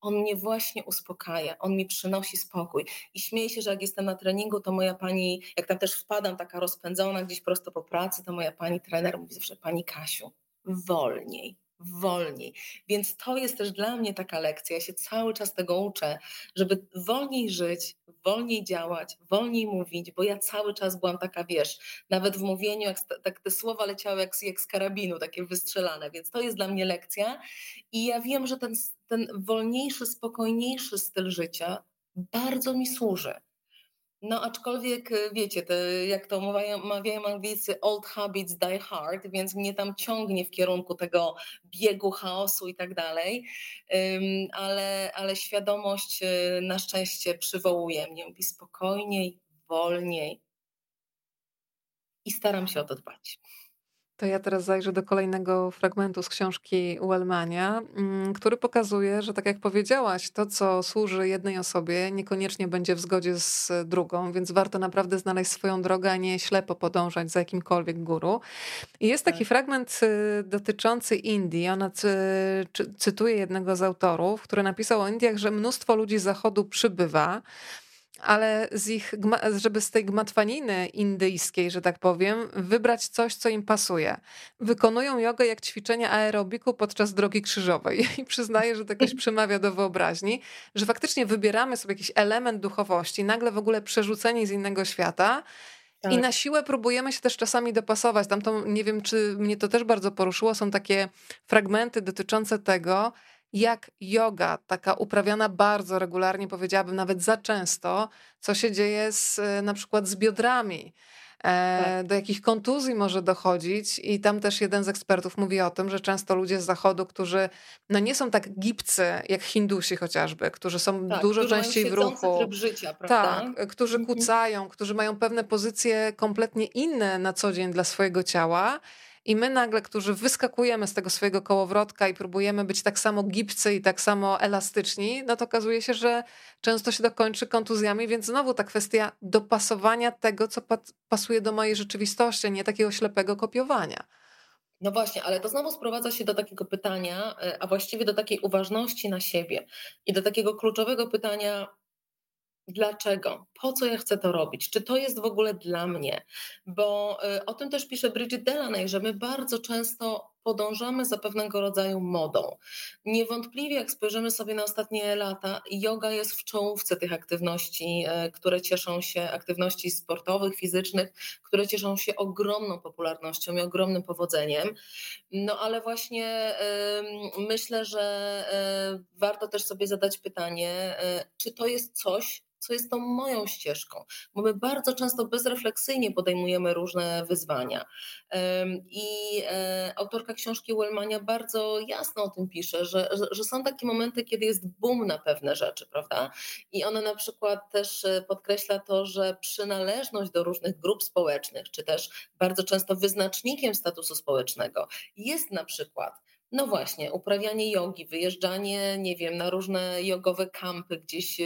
on mnie właśnie uspokaja, on mi przynosi spokój. I śmieję się, że jak jestem na treningu, to moja pani, jak tam też wpadam taka rozpędzona gdzieś prosto po pracy, to moja pani trener mówi zawsze, pani Kasiu, wolniej, wolniej. Więc to jest też dla mnie taka lekcja. Ja się cały czas tego uczę, żeby wolniej żyć, wolniej działać, wolniej mówić, bo ja cały czas byłam taka, wiesz, nawet w mówieniu, jak, tak te słowa leciały jak, jak z karabinu, takie wystrzelane, więc to jest dla mnie lekcja i ja wiem, że ten, ten wolniejszy, spokojniejszy styl życia bardzo mi służy. No aczkolwiek y, wiecie, to, jak to mawiają, mawiają Anglicy, old habits die hard, więc mnie tam ciągnie w kierunku tego biegu, chaosu i tak dalej, ale, ale świadomość y, na szczęście przywołuje mnie, mówi spokojniej, wolniej i staram się o to dbać. To ja teraz zajrzę do kolejnego fragmentu z książki Wellmania, mm, który pokazuje, że tak jak powiedziałaś, to co służy jednej osobie, niekoniecznie będzie w zgodzie z drugą, więc warto naprawdę znaleźć swoją drogę, a nie ślepo podążać za jakimkolwiek guru. I jest taki tak. fragment y, dotyczący Indii. Ona cytuje jednego z autorów, który napisał o Indiach, że mnóstwo ludzi z zachodu przybywa ale z ich, żeby z tej gmatwaniny indyjskiej, że tak powiem, wybrać coś, co im pasuje. Wykonują jogę jak ćwiczenie aerobiku podczas drogi krzyżowej. (laughs) I przyznaję, że to jakoś (laughs) przemawia do wyobraźni, że faktycznie wybieramy sobie jakiś element duchowości, nagle w ogóle przerzuceni z innego świata. Tak. I na siłę próbujemy się też czasami dopasować. Tam to, nie wiem, czy mnie to też bardzo poruszyło, są takie fragmenty dotyczące tego, jak yoga, taka uprawiana bardzo regularnie, powiedziałabym nawet za często, co się dzieje z, na przykład z biodrami. E, tak. Do jakich kontuzji może dochodzić, i tam też jeden z ekspertów mówi o tym, że często ludzie z zachodu, którzy no nie są tak gipcy jak Hindusi chociażby, którzy są tak, dużo częściej w ruchu, tryb życia, prawda? tak, którzy mhm. kucają, którzy mają pewne pozycje kompletnie inne na co dzień dla swojego ciała i my nagle, którzy wyskakujemy z tego swojego kołowrotka i próbujemy być tak samo gibcy i tak samo elastyczni, no to okazuje się, że często się to kończy kontuzjami, więc znowu ta kwestia dopasowania tego, co pasuje do mojej rzeczywistości, nie takiego ślepego kopiowania. No właśnie, ale to znowu sprowadza się do takiego pytania, e, a właściwie do takiej uważności na siebie i do takiego kluczowego pytania, dlaczego, po co ja chcę to robić, czy to jest w ogóle dla mnie, bo y, o tym też pisze Bridget Delaney, że my bardzo często podążamy za pewnego rodzaju modą. Niewątpliwie, jak spojrzymy sobie na ostatnie lata, yoga jest w czołówce tych aktywności, y, które cieszą się, aktywności sportowych, fizycznych, które cieszą się ogromną popularnością i ogromnym powodzeniem. No ale właśnie myślę, że y, warto też sobie zadać pytanie, czy to jest coś, co jest tą moją ścieżką, bo my bardzo często bezrefleksyjnie podejmujemy różne wyzwania. I e, autorka książki Wellmania bardzo jasno o tym pisze, że, że są takie momenty, kiedy jest boom na pewne rzeczy, prawda? I ona na przykład też e, podkreśla to, że przynależność do różnych grup społecznych, czy też bardzo często wyznacznikiem statusu społecznego jest na przykład no właśnie, uprawianie jogi, wyjeżdżanie, nie wiem, na różne jogowe kampy gdzieś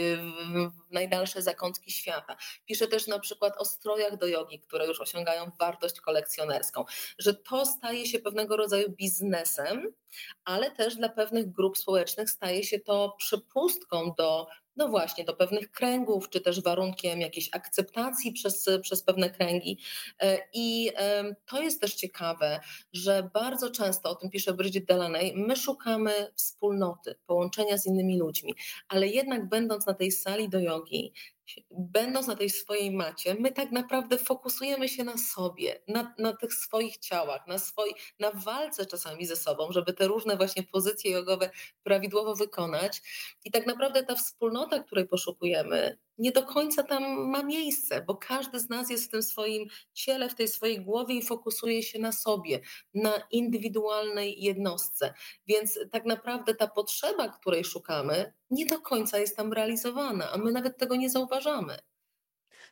w najdalsze zakątki świata. Pisze też na przykład o strojach do jogi, które już osiągają wartość kolekcjonerską, że to staje się pewnego rodzaju biznesem, ale też dla pewnych grup społecznych staje się to przepustką do no właśnie, do pewnych kręgów, czy też warunkiem jakiejś akceptacji przez, przez pewne kręgi. E, I to jest też ciekawe, że bardzo często, o tym pisze Bridget Delaney, my szukamy wspólnoty, połączenia z innymi ludźmi, ale jednak będąc na tej sali do jogi, będąc na tej swojej macie, my tak naprawdę fokusujemy się na sobie, na, na tych swoich ciałach, na, swoi, na walce czasami ze sobą, żeby te różne właśnie pozycje jogowe prawidłowo wykonać. I tak naprawdę ta wspólnota, której poszukujemy, nie do końca tam ma miejsce, bo każdy z nas jest w tym swoim ciele, w tej swojej głowie i fokusuje się na sobie, na indywidualnej jednostce. Więc tak naprawdę ta potrzeba, której szukamy, nie do końca jest tam realizowana, a my nawet tego nie zauważamy.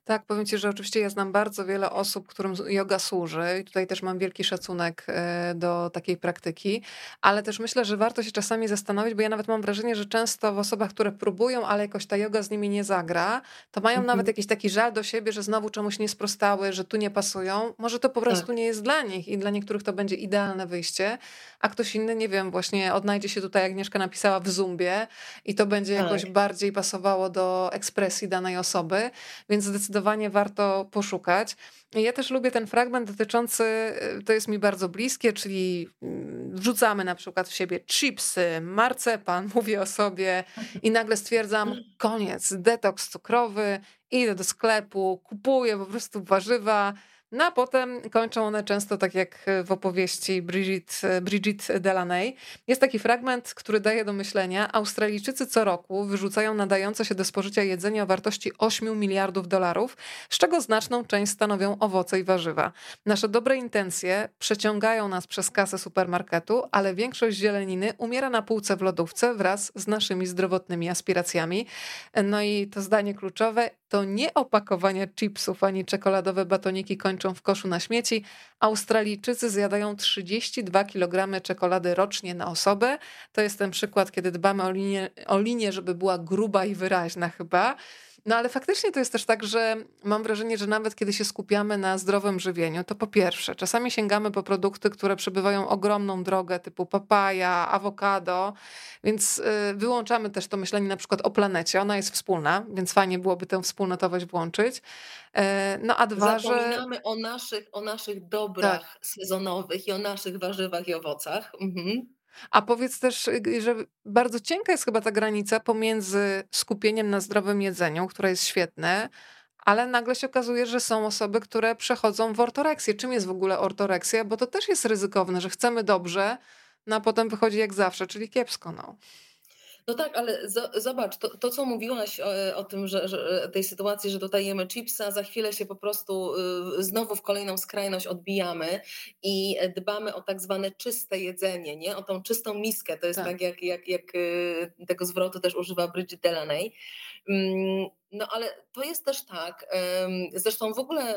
Tak, powiem Ci, że oczywiście ja znam bardzo wiele osób, którym yoga służy i tutaj też mam wielki szacunek e, do takiej praktyki, ale też myślę, że warto się czasami zastanowić, bo ja nawet mam wrażenie, że często w osobach, które próbują, ale jakoś ta yoga z nimi nie zagra, to mają mhm. nawet jakiś taki żal do siebie, że znowu czemuś nie sprostały, że tu nie pasują. Może to po prostu tak. nie jest dla nich i dla niektórych to będzie idealne wyjście, a ktoś inny, nie wiem, właśnie odnajdzie się tutaj, jak Agnieszka napisała, w Zumbie i to będzie tak. jakoś bardziej pasowało do ekspresji danej osoby, więc zdecydowanie warto poszukać. Ja też lubię ten fragment dotyczący, y, to jest mi bardzo bliskie, czyli mm, wrzucamy na przykład w siebie chipsy, marcepan, (laughs) mówię o sobie i nagle stwierdzam, koniec, detoks cukrowy, idę do sklepu, kupuję po prostu warzywa, no a potem kończą one często tak jak w opowieści Bridget, Bridget Delaney. Jest taki fragment, który daje do myślenia. Australijczycy co roku wyrzucają nadające się do spożycia jedzenie o wartości 8 miliardów dolarów, z czego znaczną część stanowią owoce i warzywa. Nasze dobre intencje przeciągają nas przez kasę supermarketu, ale większość zieleniny umiera na półce w lodówce wraz z naszymi zdrowotnymi aspiracjami. No i to zdanie kluczowe to nie opakowanie chipsów ani czekoladowe batoniki kończą kończą w koszu na śmieci. Australijczycy zjadają 32 kg czekolady rocznie na osobę. To jest ten przykład, kiedy dbamy o linię, o linię żeby była gruba i wyraźna chyba. No ale faktycznie to jest też tak, że mam wrażenie, że nawet kiedy się skupiamy na zdrowym żywieniu, to po pierwsze, czasami sięgamy po produkty, które przebywają ogromną drogę, typu papaja, awokado, więc y, wyłączamy też to myślenie na przykład o planecie. Ona jest wspólna, więc fajnie byłoby tę wspólnotowość włączyć. E, no a dwa, Zapominamy że... o naszych, o naszych dobrach tak. sezonowych i o naszych warzywach i owocach. Mhm. A powiedz też, y, że bardzo cienka jest chyba ta granica pomiędzy skupieniem na zdrowym jedzeniu, które jest świetne, ale nagle się okazuje, że są osoby, które przechodzą w ortoreksję. Czym jest w ogóle ortoreksja? Bo to też jest ryzykowne, że chcemy dobrze, no a potem wychodzi jak zawsze, czyli kiepsko. No. No tak, ale zobacz, to, to co mówiłaś o, o tym, że, że, tej sytuacji, że tutaj jemy chipsa, za chwilę się po prostu y, znowu w kolejną skrajność odbijamy i dbamy o tak zwane czyste jedzenie, nie? o tą czystą miskę. To jest tak, tak jak, jak, jak y, tego zwrotu też używa Bridget Delaney. Mm, no ale to jest też tak, zresztą w ogóle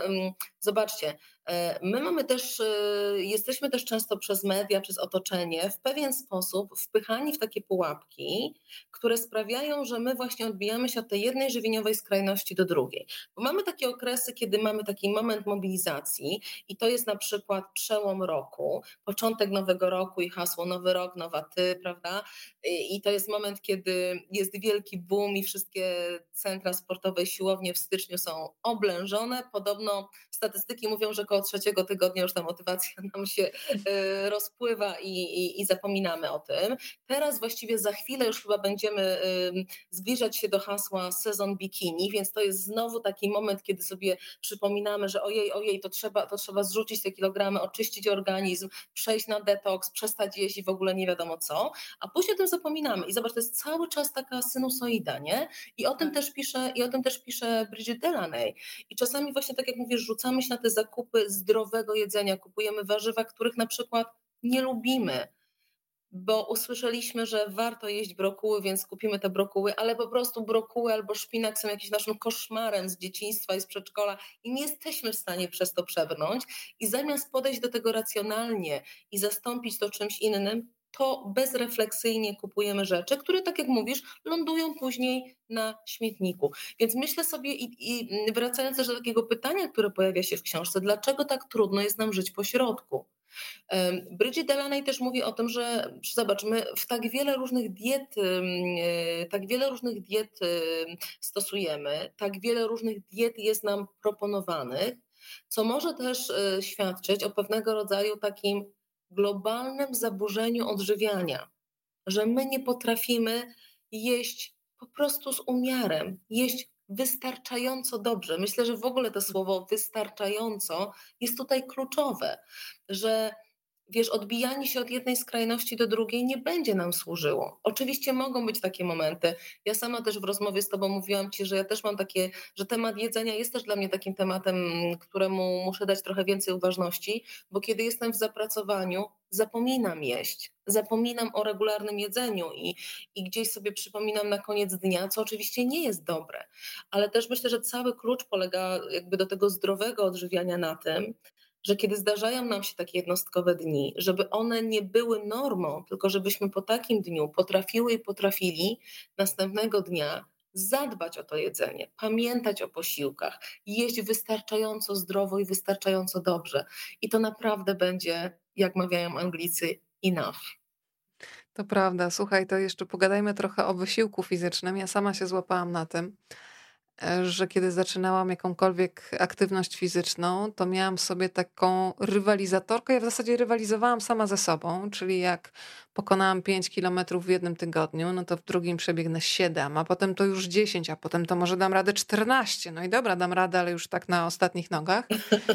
zobaczcie, e, my mamy też, e, jesteśmy też często przez media, przez otoczenie w pewien sposób wpychani w takie pułapki, które sprawiają, że my właśnie odbijamy się od tej jednej żywieniowej skrajności do drugiej. Bo mamy takie okresy, kiedy mamy taki moment mobilizacji i to jest na przykład przełom roku, początek nowego roku i hasło nowy rok, nowa ty, prawda? I to jest moment, kiedy jest wielki boom i wszystkie centra sportowe, siłownie w styczniu są oblężone. Podobno statystyki mówią, że około trzeciego tygodnia już ta motywacja (laughs) nam się y, rozpływa i, i, i zapominamy o tym. Teraz właściwie za chwilę już chyba będziemy zbliżać się do hasła sezon bikini, więc to jest znowu taki moment, kiedy sobie przypominamy, że ojej, ojej, to trzeba, to trzeba zrzucić te kilogramy, oczyścić organizm, przejść na detoks, przestać jeść i w ogóle nie wiadomo co, a później o tym zapominamy. I zobacz, to jest cały czas taka sinusoida, nie? I o tym tak. też pisze, i o tym też pisze Bridget Delaney. I czasami właśnie tak jak mówisz, rzucamy się na te zakupy zdrowego jedzenia, kupujemy warzywa, których na przykład nie lubimy bo usłyszeliśmy, że warto jeść brokuły, więc kupimy te brokuły, ale po prostu brokuły albo szpinak są jakimś naszym koszmarem z dzieciństwa i z przedszkola i nie jesteśmy w stanie przez to przebrnąć. I zamiast podejść do tego racjonalnie i zastąpić to czymś innym, to bezrefleksyjnie kupujemy rzeczy, które, tak jak mówisz, lądują później na śmietniku. Więc myślę sobie, i, i wracając też do takiego pytania, które pojawia się w książce, dlaczego tak trudno jest nam żyć po środku? Bridget Delaney też mówi o tym, że zobacz, my w tak wiele różnych diet, e, tak wiele różnych diet stosujemy, tak wiele różnych diet jest nam proponowanych, co może też e, świadczyć o pewnego rodzaju takim globalnym zaburzeniu odżywiania, że my nie potrafimy jeść po prostu z umiarem, jeść wystarczająco dobrze. Myślę, że w ogóle to słowo wystarczająco jest tutaj kluczowe, że wiesz, odbijanie się od jednej skrajności do drugiej nie będzie nam służyło. Oczywiście mogą być takie momenty. Ja sama też w rozmowie z Tobą mówiłam Ci, że ja też mam takie, że temat jedzenia jest też dla mnie takim tematem, któremu muszę dać trochę więcej uważności, bo kiedy jestem w zapracowaniu, zapominam jeść, zapominam o regularnym jedzeniu i, i gdzieś sobie przypominam na koniec dnia, co oczywiście nie jest dobre. Ale też myślę, że cały klucz polega jakby do tego zdrowego odżywiania na tym, że kiedy zdarzają nam się takie jednostkowe dni, żeby one nie były normą, tylko żebyśmy po takim dniu potrafiły i potrafili następnego dnia zadbać o to jedzenie, pamiętać o posiłkach, jeść wystarczająco zdrowo i wystarczająco dobrze. I to naprawdę będzie, jak mawiają Anglicy, enough. To prawda. Słuchaj, to jeszcze pogadajmy trochę o wysiłku fizycznym. Ja sama się złapałam na tym. Że kiedy zaczynałam jakąkolwiek aktywność fizyczną, to miałam sobie taką rywalizatorkę. Ja w zasadzie rywalizowałam sama ze sobą, czyli jak pokonałam 5 kilometrów w jednym tygodniu, no to w drugim przebiegnę 7, a potem to już 10, a potem to może dam radę 14. No i dobra, dam radę, ale już tak na ostatnich nogach.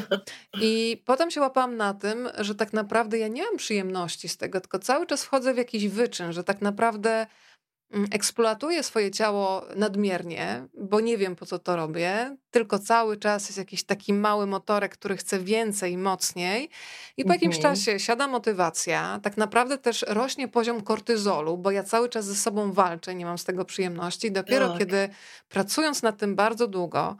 (laughs) I potem się łapałam na tym, że tak naprawdę ja nie mam przyjemności z tego, tylko cały czas wchodzę w jakiś wyczyn, że tak naprawdę eksploatuję swoje ciało nadmiernie, bo nie wiem po co to robię, tylko cały czas jest jakiś taki mały motorek, który chce więcej, mocniej i po jakimś mhm. czasie siada motywacja, tak naprawdę też rośnie poziom kortyzolu, bo ja cały czas ze sobą walczę, nie mam z tego przyjemności. Dopiero tak. kiedy pracując nad tym bardzo długo,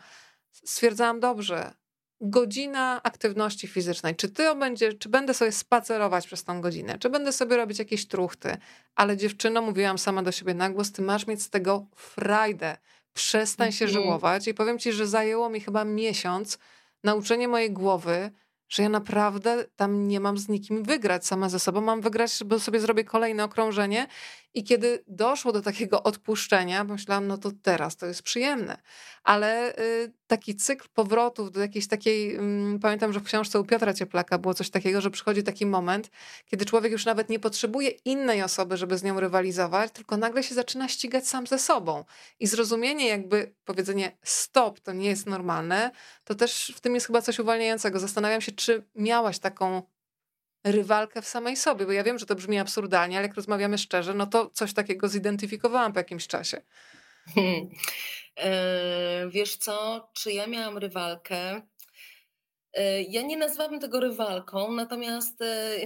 stwierdzałam dobrze, godzina aktywności fizycznej. Czy ty będzie, czy będę sobie spacerować przez tą godzinę, czy będę sobie robić jakieś truchty, ale dziewczyno, mówiłam sama do siebie na głos, ty masz mieć z tego frajdę. Przestań się mhm. żałować i powiem ci, że zajęło mi chyba miesiąc nauczenie mojej głowy, że ja naprawdę tam nie mam z nikim wygrać sama ze sobą. Mam wygrać, bo sobie zrobię kolejne okrążenie. I kiedy doszło do takiego odpuszczenia, myślałam, no to teraz to jest przyjemne. Ale y, taki cykl powrotów do jakiejś takiej, y, pamiętam, że w książce u Piotra Cieplaka było coś takiego, że przychodzi taki moment, kiedy człowiek już nawet nie potrzebuje innej osoby, żeby z nią rywalizować, tylko nagle się zaczyna ścigać sam ze sobą. I zrozumienie, jakby powiedzenie stop, to nie jest normalne, to też w tym jest chyba coś uwalniającego. Zastanawiam się, czy miałaś taką rywalkę w samej sobie, bo ja wiem, że to brzmi absurdalnie, ale jak rozmawiamy szczerze, no to coś takiego zidentyfikowałam po jakimś czasie. Hmm. wiesz co, czy ja miałam rywalkę? E, ja nie nazwałabym tego rywalką, natomiast e,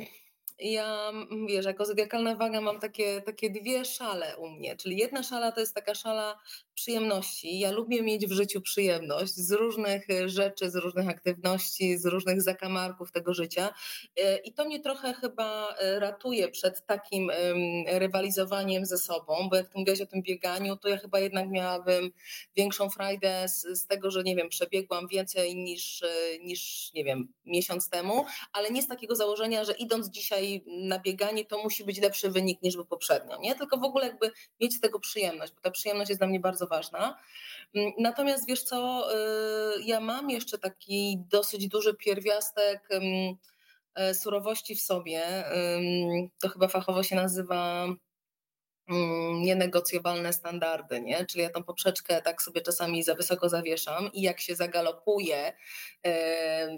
ja, wiesz, jako zodiakalna waga mam takie, takie dwie szale u mnie, czyli jedna szala to jest taka szala przyjemności. Ja lubię mieć w życiu przyjemność z różnych e, rzeczy, z różnych aktywności, z różnych zakamarków tego życia e, i to mnie trochę chyba e, ratuje przed takim rywalizowaniem ze sobą, bo jak ty mówiłaś o tym bieganiu, to ja chyba jednak miałabym większą frajdę z, z tego, że nie wiem, przebiegłam więcej niż, niż, nie wiem, miesiąc temu, ale nie z takiego założenia, że idąc dzisiaj na bieganie, to musi być lepszy wynik niż był poprzednio, nie? Tylko w ogóle jakby mieć z tego przyjemność, bo ta przyjemność jest dla mnie bardzo ważna. Mm, natomiast wiesz co, y, ja mam jeszcze taki dosyć duży pierwiastek e, surowości w sobie. To chyba fachowo się nazywa Mm, nienegocjowalne standardy, nie? Czyli ja tą poprzeczkę tak sobie czasami za wysoko zawieszam i jak się zagalopuje yy,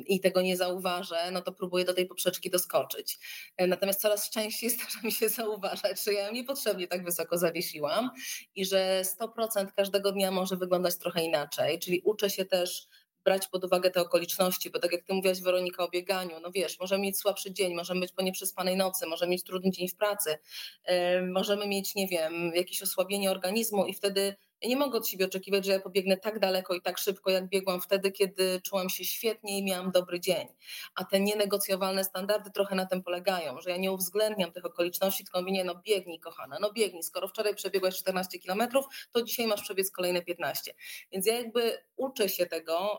i tego nie zauważę, no to próbuję do tej poprzeczki doskoczyć. Yy, natomiast coraz częściej (laughs) zdarza mi się zauważać, że ja niepotrzebnie tak wysoko zawiesiłam i że 100% każdego dnia może wyglądać trochę inaczej, czyli uczę się też brać pod uwagę te okoliczności, bo tak jak ty mówiłaś Weronika o bieganiu, no wiesz, możemy mieć słabszy dzień, możemy być po nieprzespanej nocy, możemy mieć trudny dzień w pracy, możemy mieć, nie wiem, jakieś osłabienie organizmu i wtedy ja nie mogę od siebie oczekiwać, że ja pobiegnę tak daleko i tak szybko, jak biegłam wtedy, kiedy czułam się świetnie i miałam dobry dzień. A te nienegocjowalne standardy trochę na tym polegają, że ja nie uwzględniam tych okoliczności, tylko mówię, no biegnij kochana, no biegnij, skoro wczoraj przebiegłaś 14 kilometrów, to dzisiaj masz przebiec kolejne 15. Więc ja jakby uczę się tego,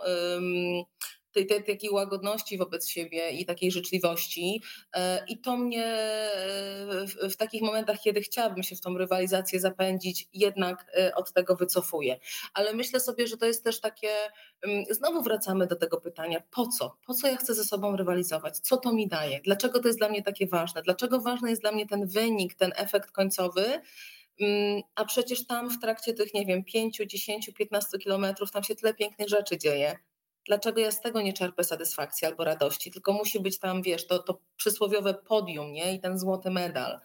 tej, tej takiej łagodności wobec siebie i takiej życzliwości. E, I to mnie e, w, w, takich momentach, kiedy chciałabym się w tą rywalizację zapędzić, jednak e, od tego wycofuję. Ale myślę sobie, że to jest też takie, mm, znowu wracamy do tego pytania, po co? Po co ja chcę ze sobą rywalizować? Co to mi daje? Dlaczego to jest dla mnie takie ważne? Dlaczego ważny jest dla mnie ten wynik, ten efekt końcowy? Mm, a przecież tam w trakcie tych, nie wiem, 5, 10, 15 kilometrów tam się tyle pięknych rzeczy dzieje dlaczego ja z tego nie czerpię satysfakcji albo radości, tylko musi być tam, wiesz, to, to przysłowiowe podium, nie? I ten złoty medal.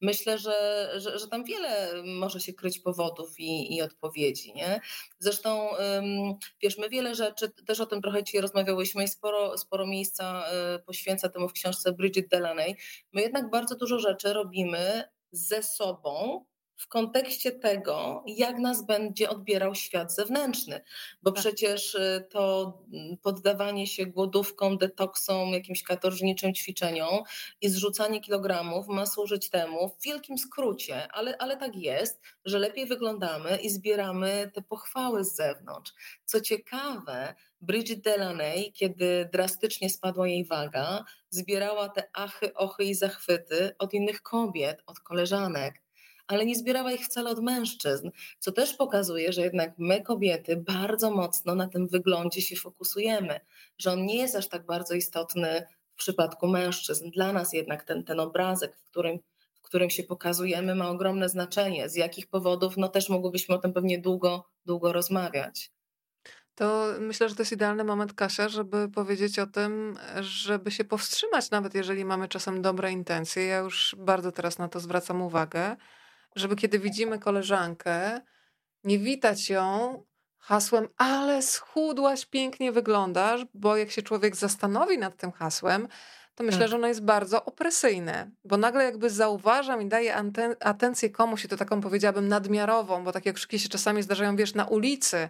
Myślę, że, że, że tam wiele może się kryć powodów i, i odpowiedzi, nie? Zresztą, wiesz, my wiele rzeczy, też o tym trochę dzisiaj rozmawiałyśmy i sporo, sporo miejsca y, poświęca temu w książce Bridget Delaney. My jednak bardzo dużo rzeczy robimy ze sobą, w kontekście tego, jak nas będzie odbierał świat zewnętrzny, bo tak. przecież y, to mm, poddawanie się głodówkom, detoksom, jakimś katorżniczym ćwiczeniom i zrzucanie kilogramów ma służyć temu, w wielkim skrócie, ale, ale tak jest, że lepiej wyglądamy i zbieramy te pochwały z zewnątrz. Co ciekawe, Bridget Delaney, kiedy drastycznie spadła jej waga, zbierała te achy, ochy i zachwyty od innych kobiet, od koleżanek ale nie zbierała ich wcale od mężczyzn, co też pokazuje, że jednak my kobiety bardzo mocno na tym wyglądzie się fokusujemy, że on nie jest aż tak bardzo istotny w przypadku mężczyzn. Dla nas jednak ten, ten obrazek, w którym, w którym się pokazujemy, ma ogromne znaczenie. Z jakich powodów? No też mogłybyśmy o tym pewnie długo, długo rozmawiać. To myślę, że to jest idealny moment, Kasia, żeby powiedzieć o tym, żeby się powstrzymać, nawet jeżeli mamy czasem dobre intencje. Ja już bardzo teraz na to zwracam uwagę żeby kiedy widzimy koleżankę, nie witać ją hasłem, ale schudłaś, pięknie wyglądasz, bo jak się człowiek zastanowi nad tym hasłem, to myślę, tak. że ono jest bardzo opresyjne, bo nagle jakby zauważam i daję atencję komuś i to taką powiedziałabym nadmiarową, bo takie krzyki się czasami zdarzają, wiesz, na ulicy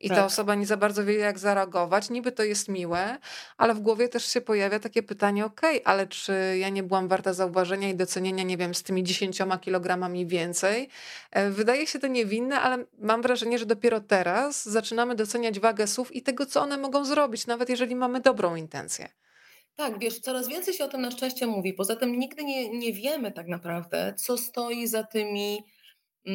i tak. ta osoba nie za bardzo wie, jak zareagować. Niby to jest miłe, ale w głowie też się pojawia takie pytanie: okej, okay, ale czy ja nie byłam warta zauważenia i docenienia, nie wiem, z tymi dziesięcioma kilogramami więcej? E, wydaje się to niewinne, ale mam wrażenie, że dopiero teraz zaczynamy doceniać wagę słów i tego, co one mogą zrobić, nawet jeżeli mamy dobrą intencję. Tak, wiesz, coraz więcej się o tym na szczęście mówi. Poza tym nigdy nie, nie wiemy tak naprawdę, co stoi za tymi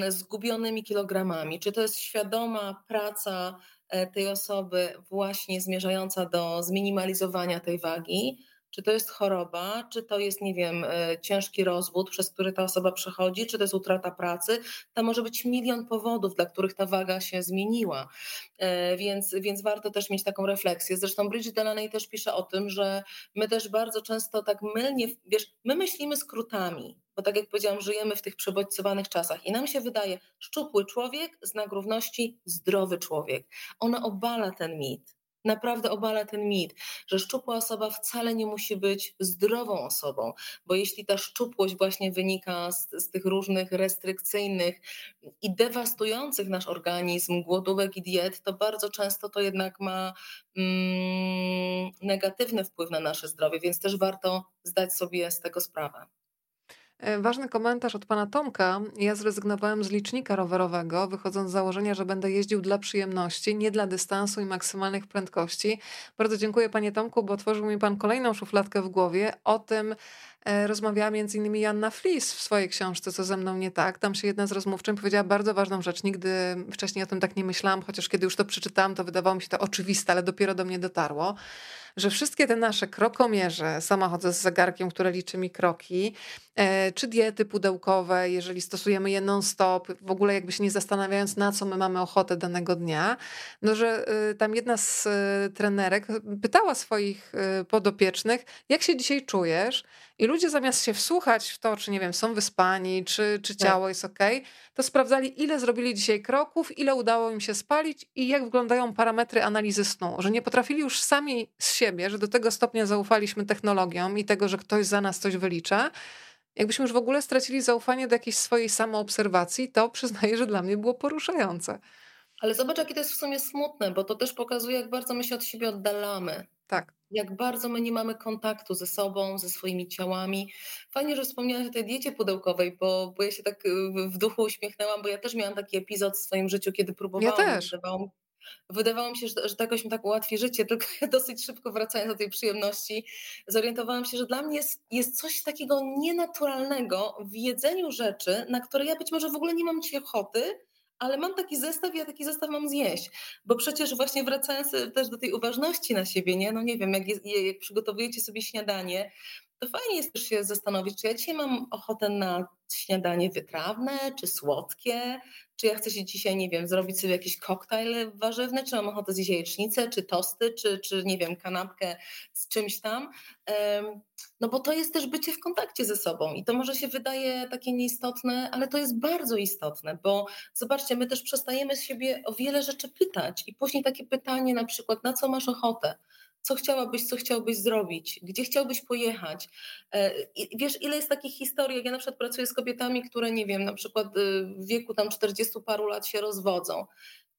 zgubionymi kilogramami. Czy to jest świadoma praca e, tej osoby właśnie zmierzająca do zminimalizowania tej wagi, czy to jest choroba, czy to jest, nie wiem, e, ciężki rozwód, przez który ta osoba przechodzi, czy to jest utrata pracy. Tam może być milion powodów, dla których ta waga się zmieniła. E, więc, więc warto też mieć taką refleksję. Zresztą Bridget Delaney też pisze o tym, że my też bardzo często tak mylnie, wiesz, my myślimy skrótami, bo tak jak powiedziałam, żyjemy w tych przebodźcowanych czasach i nam się wydaje, szczupły człowiek, znak równości, zdrowy człowiek. Ona obala ten mit naprawdę obala ten mit, że szczupła osoba wcale nie musi być zdrową osobą, bo jeśli ta szczupłość właśnie wynika z, z tych różnych restrykcyjnych i dewastujących nasz organizm głodówek i diet, to bardzo często to jednak ma mm, negatywny wpływ na nasze zdrowie, więc też warto zdać sobie z tego sprawę. E, ważny komentarz od pana Tomka. Ja zrezygnowałem z licznika rowerowego, wychodząc z założenia, że będę jeździł dla przyjemności, nie dla dystansu i maksymalnych prędkości. Bardzo dziękuję panie Tomku, bo otworzył mi pan kolejną szufladkę w głowie. O tym e, rozmawiała między innymi Janna Flis w swojej książce Co ze mną nie tak. Tam się jedna z rozmówczyń powiedziała bardzo ważną rzecz. Nigdy wcześniej o tym tak nie myślałam, chociaż kiedy już to przeczytałam, to wydawało mi się to oczywiste, ale dopiero do mnie dotarło że wszystkie te nasze krokomierze, sama chodzę z zegarkiem, które liczy mi kroki, e, czy diety pudełkowe, jeżeli stosujemy je non-stop, w ogóle jakby się nie zastanawiając, na co my mamy ochotę danego dnia, no że e, tam jedna z e, trenerek pytała swoich podopiecznych, jak się dzisiaj czujesz? I ludzie zamiast się wsłuchać w to, czy nie wiem, są wyspani, czy, czy tak. ciało jest ok, to sprawdzali, ile zrobili dzisiaj kroków, ile udało im się spalić i jak wyglądają parametry analizy snu. Że nie potrafili już sami z siebie, że do tego stopnia zaufaliśmy technologiom i tego, że ktoś za nas coś wylicza. Jakbyśmy już w ogóle stracili zaufanie do jakiejś swojej samoobserwacji, to przyznaję, że dla mnie było poruszające. Ale zobacz, jakie to jest w sumie smutne, bo to też pokazuje, jak bardzo my się od siebie oddalamy. Tak. Jak bardzo my nie mamy kontaktu ze sobą, ze swoimi ciałami. Fajnie, że wspomniałaś o tej diecie pudełkowej, bo, bo ja się tak y, w duchu uśmiechnęłam, bo ja też miałam taki epizod w swoim życiu, kiedy próbowałam. Ja też. Wydawało, wydawało mi się, że, że jakoś mi tak ułatwi życie, (laughs) tylko ja dosyć szybko wracając do tej przyjemności, zorientowałam się, że dla mnie jest, jest coś takiego nienaturalnego w jedzeniu rzeczy, na które ja być może w ogóle nie mam dzisiaj ochoty, ale mam taki zestaw ja taki zestaw mam zjeść. Bo przecież właśnie wracając też do tej uważności na siebie, nie? No nie wiem, jak, jest, jak przygotowujecie sobie śniadanie, to fajnie jest też się zastanowić, czy ja dzisiaj mam ochotę na śniadanie wytrawne, czy słodkie, czy ja chcę się dzisiaj, nie wiem, zrobić sobie jakiś koktajl warzywny, czy mam ochotę zjeść jajecznicę, czy tosty, czy, czy nie wiem, kanapkę z czymś tam. No bo to jest też bycie w kontakcie ze sobą i to może się wydaje takie nieistotne, ale to jest bardzo istotne, bo zobaczcie, my też przestajemy z siebie o wiele rzeczy pytać i później takie pytanie na przykład, na co masz ochotę? Co chciałabyś, co chciałbyś zrobić, gdzie chciałbyś pojechać. E, wiesz, ile jest takich historii, jak ja na przykład pracuję z kobietami, które, nie wiem, na przykład y, w wieku tam 40 paru lat się rozwodzą.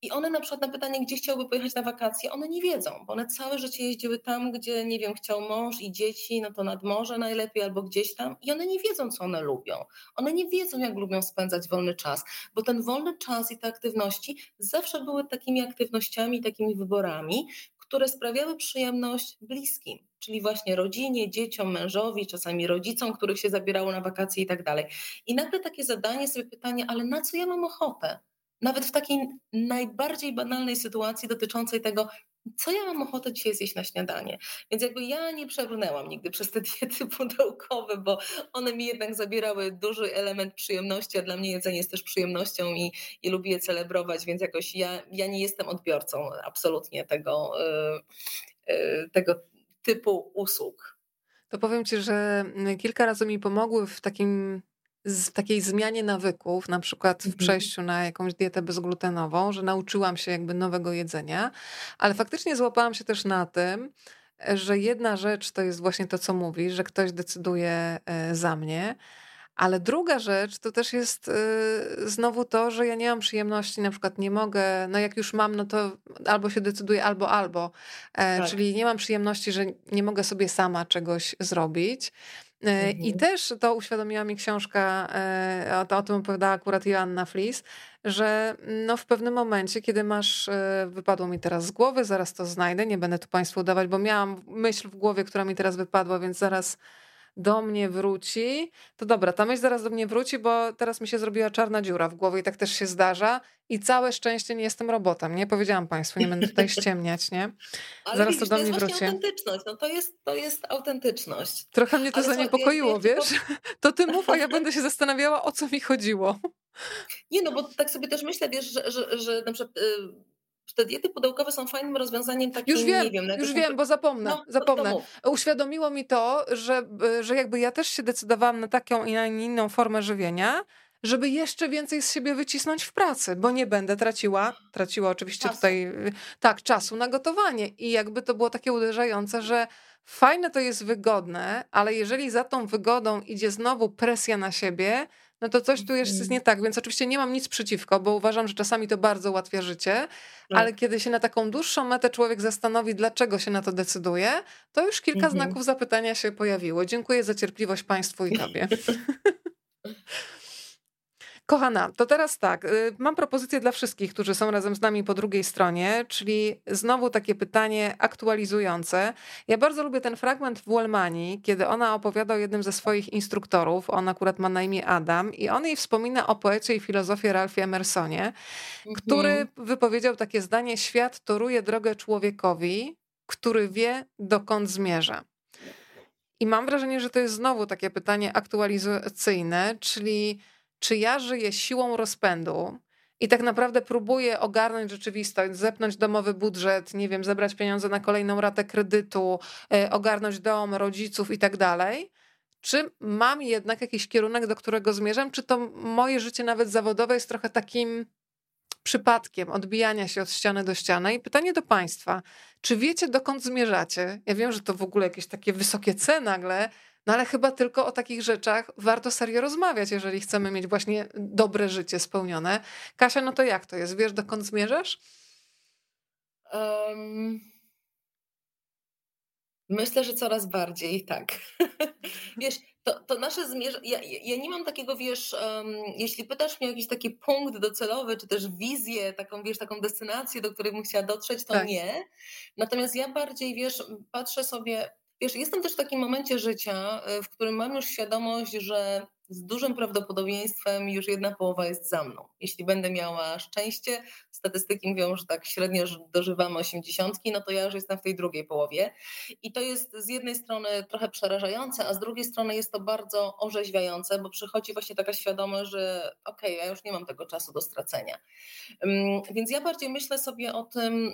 I one na przykład na pytanie, gdzie chciałby pojechać na wakacje, one nie wiedzą, bo one całe życie jeździły tam, gdzie, nie wiem, chciał mąż i dzieci, no to nad morze najlepiej albo gdzieś tam i one nie wiedzą, co one lubią. One nie wiedzą, jak lubią spędzać wolny czas, bo ten wolny czas i te aktywności zawsze były takimi aktywnościami, takimi wyborami, które sprawiały przyjemność bliskim, czyli właśnie rodzinie, dzieciom, mężowi, czasami rodzicom, których się zabierało na wakacje i tak dalej. I nagle takie zadanie, sobie pytanie, ale na co ja mam ochotę? Nawet w takiej najbardziej banalnej sytuacji dotyczącej tego, co ja mam ochotę dzisiaj zjeść na śniadanie. Więc jakby ja nie przebrnęłam nigdy przez te (laughs) diety pudełkowe, bo one mi jednak zabierały duży element przyjemności, a dla mnie jedzenie jest też przyjemnością i, i lubię je celebrować, więc jakoś ja, ja nie jestem odbiorcą absolutnie tego, yy, yy, tego typu usług. To powiem Ci, że kilka razy mi pomogły w takim w takiej zmianie nawyków, na przykład w mhm. przejściu na jakąś dietę bezglutenową, że nauczyłam się jakby nowego jedzenia, ale faktycznie złapałam się też na tym, że jedna rzecz to jest właśnie to, co mówisz, że ktoś decyduje e, za mnie, ale druga rzecz to też jest y, znowu to, że ja nie mam przyjemności, na przykład nie mogę, no jak już mam, no to albo się decyduję, albo, albo. E, tak. Czyli nie mam przyjemności, że nie mogę sobie sama czegoś zrobić. E, I mhm. też to uświadomiła mi książka, e, o, o tym opowiadała akurat Joanna Flis, że no w pewnym momencie, kiedy masz, e, wypadło mi teraz z głowy, zaraz to znajdę, nie będę tu Państwu udawać, bo miałam myśl w głowie, która mi teraz wypadła, więc zaraz do mnie wróci, to dobra, ta myśl zaraz do mnie wróci, bo teraz mi się zrobiła czarna dziura w głowie i tak też się zdarza. I całe szczęście nie jestem robotem, nie? Powiedziałam Państwu, nie będę tutaj (laughs) ściemniać, nie? Ale zaraz widzisz, to do mnie wróci. To jest autentyczność, no to jest, to jest autentyczność. Trochę mnie to Ale zaniepokoiło, wiesz? (laughs) To ty mów, a ja będę się (laughs) zastanawiała, o co mi chodziło. Nie, no bo tak sobie też myślę, wiesz, że, że, że na przykład... Yy, te diety pudełkowe są fajnym rozwiązaniem takim, już wiem, nie wiem. Już wiem, bo zapomnę, no, zapomnę. Uświadomiło mi to, że, że jakby ja też się decydowałam na taką i na inną formę żywienia, żeby jeszcze więcej z siebie wycisnąć w pracy, bo nie będę traciła, traciła oczywiście czasu. tutaj, tak, czasu na gotowanie. I jakby to było takie uderzające, że fajne to jest wygodne, ale jeżeli za tą wygodą idzie znowu presja na siebie, no to coś tu jest nie tak. Więc oczywiście nie mam nic przeciwko, bo uważam, że czasami to bardzo ułatwia życie, tak. ale kiedy się na taką dłuższą metę człowiek zastanowi, dlaczego się na to decyduje, to już kilka mhm. znaków zapytania się pojawiło. Dziękuję za cierpliwość Państwu i Tobie. (laughs) Kochana, to teraz tak. Y, mam propozycję dla wszystkich, którzy są razem z nami po drugiej stronie, czyli znowu takie pytanie aktualizujące. Ja bardzo lubię ten fragment w Wallmani, kiedy ona opowiada o jednym ze swoich instruktorów. On akurat ma na imię Adam i on jej wspomina o poecie i filozofie Ralphie Emersonie, mhm. który wypowiedział takie zdanie: Świat toruje drogę człowiekowi, który wie, dokąd zmierza. I mam wrażenie, że to jest znowu takie pytanie aktualizacyjne, czyli czy ja żyję siłą rozpędu i tak naprawdę próbuję ogarnąć rzeczywistość, zepnąć domowy budżet, nie wiem, zebrać pieniądze na kolejną ratę kredytu, e, ogarnąć dom, rodziców i tak dalej. Czy mam jednak jakiś kierunek, do którego zmierzam? Czy to moje życie nawet zawodowe jest trochę takim przypadkiem odbijania się od ściany do ściany? I pytanie do Państwa, czy wiecie, dokąd zmierzacie? Ja wiem, że to w ogóle jakieś takie wysokie C nagle, no ale chyba tylko o takich rzeczach warto serio rozmawiać, jeżeli chcemy mieć właśnie dobre życie spełnione. Kasia, no to jak to jest? Wiesz, dokąd zmierzasz? Um, myślę, że coraz bardziej, tak. (laughs) wiesz, to, to nasze zmierzenie, ja, ja nie mam takiego, wiesz, um, jeśli pytasz mnie o jakiś taki punkt docelowy, czy też wizję, taką, wiesz, taką destynację, do której bym chciała dotrzeć, to tak. nie. Natomiast ja bardziej, wiesz, patrzę sobie, Wiesz, jestem też w takim momencie życia, y, w którym mam już świadomość, że z dużym prawdopodobieństwem już jedna połowa jest za mną. Jeśli będę miała szczęście, statystyki mówią, że tak średnio dożywamy osiemdziesiątki, no to ja już jestem w tej drugiej połowie. I to jest z jednej strony trochę przerażające, a z drugiej strony jest to bardzo orzeźwiające, bo przychodzi właśnie taka świadomość, że okej, okay, ja już nie mam tego czasu do stracenia. Więc ja bardziej myślę sobie o tym,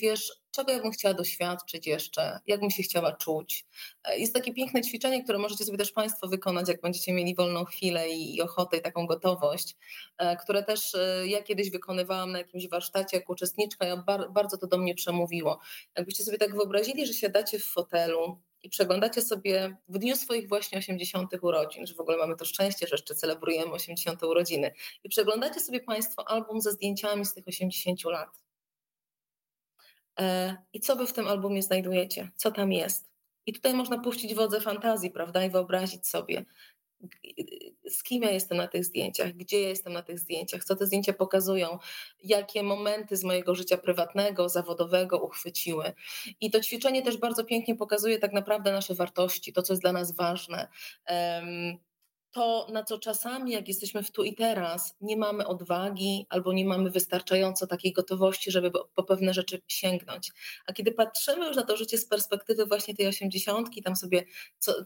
wiesz, czego ja bym chciała doświadczyć jeszcze, jak bym się chciała czuć. E, jest takie piękne ćwiczenie, które możecie sobie też Państwo wykonać, jak będziecie mieli wolną chwilę i, i ochotę i taką gotowość, e, które też e, ja kiedyś wykonywałam na jakimś warsztacie jako uczestniczka i bar, bardzo to do mnie przemówiło. Jakbyście sobie tak wyobrazili, że siadacie w fotelu, i przeglądacie sobie w dniu swoich właśnie 80. urodzin, że w ogóle mamy to szczęście, że jeszcze celebrujemy 80. urodziny, i przeglądacie sobie Państwo album ze zdjęciami z tych 80 lat. E, I co wy w tym albumie znajdujecie? Co tam jest? I tutaj można puścić wodze fantazji, prawda? I wyobrazić sobie, z kim ja jestem na tych zdjęciach, gdzie ja jestem na tych zdjęciach, co te zdjęcia pokazują, jakie momenty z mojego życia prywatnego, zawodowego uchwyciły. I to ćwiczenie też bardzo pięknie pokazuje tak naprawdę nasze wartości, to, co jest dla nas ważne to, na co czasami, jak jesteśmy w tu i teraz, nie mamy odwagi albo nie mamy wystarczająco takiej gotowości, żeby po pewne rzeczy sięgnąć. A kiedy patrzymy już na to życie z perspektywy właśnie tej osiemdziesiątki, tam sobie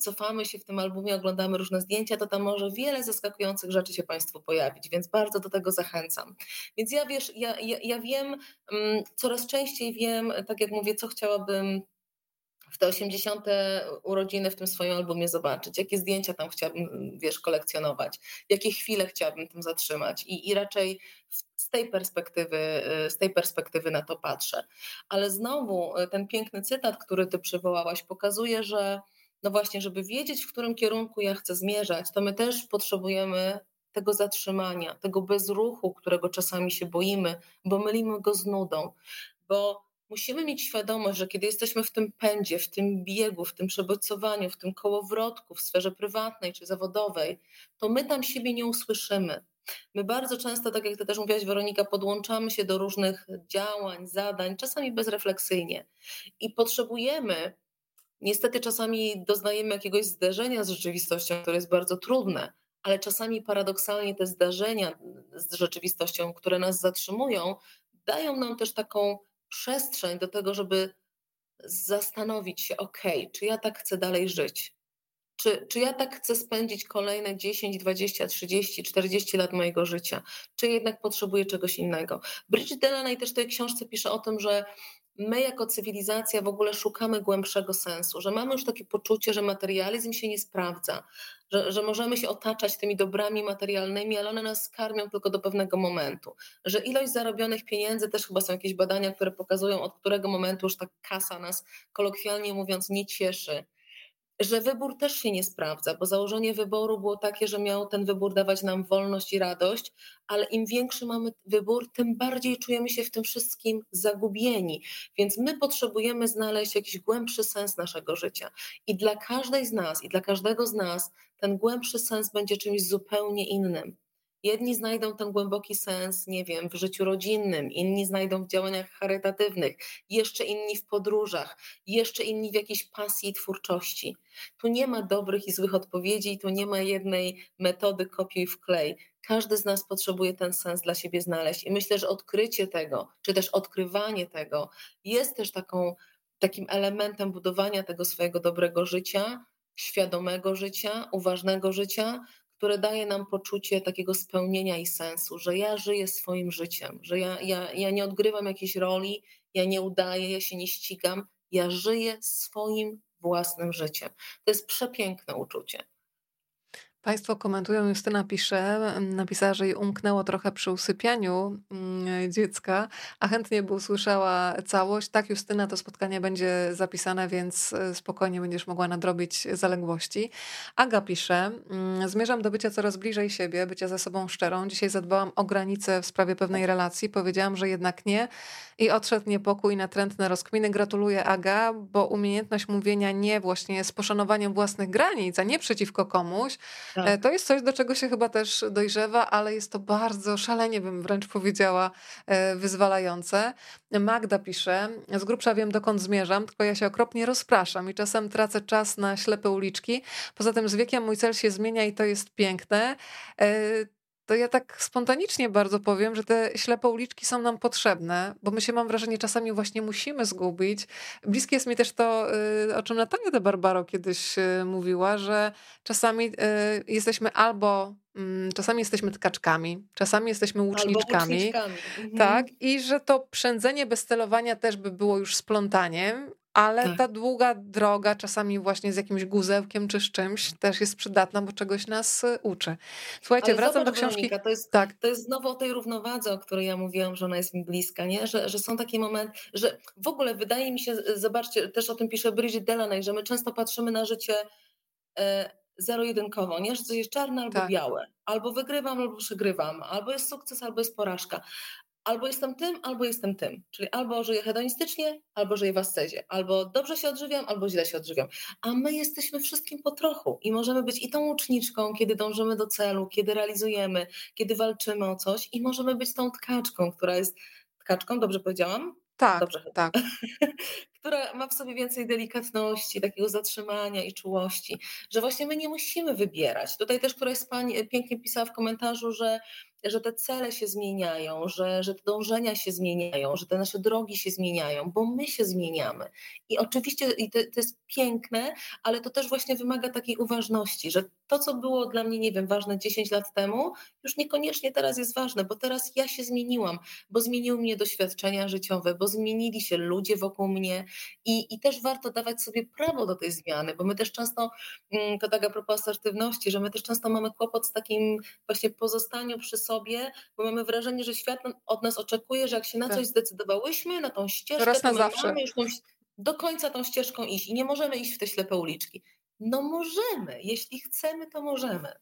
cofamy się w tym albumie, oglądamy różne zdjęcia, to tam może wiele zaskakujących rzeczy się Państwu pojawić, więc bardzo do tego zachęcam. Więc ja wiesz, ja, ja, ja wiem, um, coraz częściej wiem, tak jak mówię, co chciałabym w te 80. urodziny w tym swoim albumie zobaczyć, jakie zdjęcia tam chciałabym, wiesz, kolekcjonować, jakie chwile chciałabym tym zatrzymać i, i raczej z tej perspektywy, z tej perspektywy na to patrzę. Ale znowu ten piękny cytat, który ty przywołałaś, pokazuje, że no właśnie, żeby wiedzieć, w którym kierunku ja chcę zmierzać, to my też potrzebujemy tego zatrzymania, tego bezruchu, którego czasami się boimy, bo mylimy go z nudą, bo musimy mieć świadomość, że kiedy jesteśmy w tym pędzie, w tym biegu, w tym przebodźcowaniu, w tym kołowrotku, w sferze prywatnej czy zawodowej, to my tam siebie nie usłyszymy. My bardzo często, tak jak ty też mówiłaś, Weronika, podłączamy się do różnych działań, zadań, czasami bezrefleksyjnie. I potrzebujemy, niestety czasami doznajemy jakiegoś zderzenia z rzeczywistością, które jest bardzo trudne, ale czasami paradoksalnie te zdarzenia z rzeczywistością, które nas zatrzymują, dają nam też taką przestrzeń do tego, żeby zastanowić się, ok, czy ja tak chcę dalej żyć? Czy, czy ja tak chcę spędzić kolejne 10, 20, 30, 40 lat mojego życia? Czy jednak potrzebuję czegoś innego? Bridget Delaney też w tej książce pisze o tym, że my jako cywilizacja w ogóle szukamy głębszego sensu, że mamy już takie poczucie, że materializm się nie sprawdza, że, że możemy się otaczać tymi dobrami materialnymi, ale one nas karmią tylko do pewnego momentu, że ilość zarobionych pieniędzy, też chyba są jakieś badania, które pokazują, od którego momentu już ta kasa nas kolokwialnie mówiąc nie cieszy że wybór też się nie sprawdza, bo założenie wyboru było takie, że miał ten wybór dawać nam wolność i radość, ale im większy mamy wybór, tym bardziej czujemy się w tym wszystkim zagubieni. Więc my potrzebujemy znaleźć jakiś głębszy sens naszego życia. I dla każdej z nas, i dla każdego z nas, ten głębszy sens będzie czymś zupełnie innym. Jedni znajdą ten głęboki sens, nie wiem, w życiu rodzinnym, inni znajdą w działaniach charytatywnych, jeszcze inni w podróżach, jeszcze inni w jakiejś pasji i twórczości. Tu nie ma dobrych i złych odpowiedzi, tu nie ma jednej metody kopiuj w klej. Każdy z nas potrzebuje ten sens dla siebie znaleźć i myślę, że odkrycie tego, czy też odkrywanie tego jest też taką, takim elementem budowania tego swojego dobrego życia, świadomego życia, uważnego życia, które daje nam poczucie takiego spełnienia i sensu, że ja żyję swoim życiem, że ja, ja, ja nie odgrywam jakiejś roli, ja nie udaję, ja się nie ścigam, ja żyję swoim własnym życiem. To jest przepiękne uczucie. Państwo komentują, Justyna pisze, napisała, że jej umknęło trochę przy usypianiu mm, dziecka, a chętnie by usłyszała całość. Tak, Justyna, to spotkanie będzie zapisane, więc e, spokojnie będziesz mogła nadrobić zaległości. Aga pisze, mm, zmierzam do bycia coraz bliżej siebie, bycia ze sobą szczerą. Dzisiaj zadbałam o granice w sprawie pewnej relacji, powiedziałam, że jednak nie i odszedł niepokój natrętne rozkminy. Gratuluję Aga, bo umiejętność mówienia nie właśnie z poszanowaniem własnych granic, a nie przeciwko komuś, tak. E, to jest coś, do czego się chyba też dojrzewa, ale jest to bardzo szalenie, bym wręcz powiedziała, e, wyzwalające. Magda pisze, z grubsza wiem dokąd zmierzam, tylko ja się okropnie rozpraszam i czasem tracę czas na ślepe uliczki. Poza tym z wiekiem mój cel się zmienia i to jest piękne. To ja tak spontanicznie bardzo powiem, że te ślepe uliczki są nam potrzebne, bo my się, mam wrażenie, czasami właśnie musimy zgubić. Bliskie jest mi też to, y, o czym Natalia de Barbaro kiedyś y, mówiła, że czasami y, jesteśmy albo mm, Czasami jesteśmy tkaczkami, czasami jesteśmy łuczniczkami. Mhm. Tak, i że to przędzenie bez celowania też by było już splątaniem, ale tak. ta długa droga, czasami właśnie z jakimś guzełkiem czy z czymś, też jest przydatna, bo czegoś nas y, uczy. Słuchajcie, ale wracam do książki. To, jest, tak. to jest znowu o tej równowadze, o której ja mówiłam, że ona jest mi bliska, nie? Że, że są takie momenty, że w ogóle wydaje mi się, zobaczcie, też o tym pisze Bridget Delaney, że my często patrzymy na życie e, zero-jedynkowo, nie? Że coś jest czarne albo tak. białe. Albo wygrywam, albo przegrywam. Albo jest sukces, albo jest porażka albo jestem tym, albo jestem tym. Czyli albo żyję hedonistycznie, albo żyję w ascezie. Albo dobrze się odżywiam, albo źle się odżywiam. A my jesteśmy wszystkim po trochu i możemy być i tą łuczniczką, kiedy dążymy do celu, kiedy realizujemy, kiedy walczymy o coś i możemy być tą tkaczką, która jest tkaczką, dobrze powiedziałam? Tak, Dobrze tak. (laughs) która ma w sobie więcej delikatności, takiego zatrzymania i czułości, że właśnie my nie musimy wybierać. Tutaj też któraś z pań pięknie pisała w komentarzu, że że te cele się zmieniają, że, że te dążenia się zmieniają, że te nasze drogi się zmieniają, bo my się zmieniamy. I oczywiście i to, to jest piękne, ale to też właśnie wymaga takiej uważności, że to, co było dla mnie, nie wiem, ważne 10 lat temu, już niekoniecznie teraz jest ważne, bo teraz ja się zmieniłam, bo zmieniły mnie doświadczenia życiowe, bo zmienili się ludzie wokół mnie i, i też warto dawać sobie prawo do tej zmiany, bo my też często, mm, to tak a propos asertywności, że my też często mamy kłopot z takim właśnie pozostaniem przy sobie, bo mamy wrażenie, że świat od nas oczekuje, że jak się na tak. coś zdecydowałyśmy, na tą ścieżkę, Raz na to zawsze. mamy już tą, do końca tą ścieżką iść i nie możemy iść w te ślepe uliczki. No możemy, jeśli chcemy, to możemy.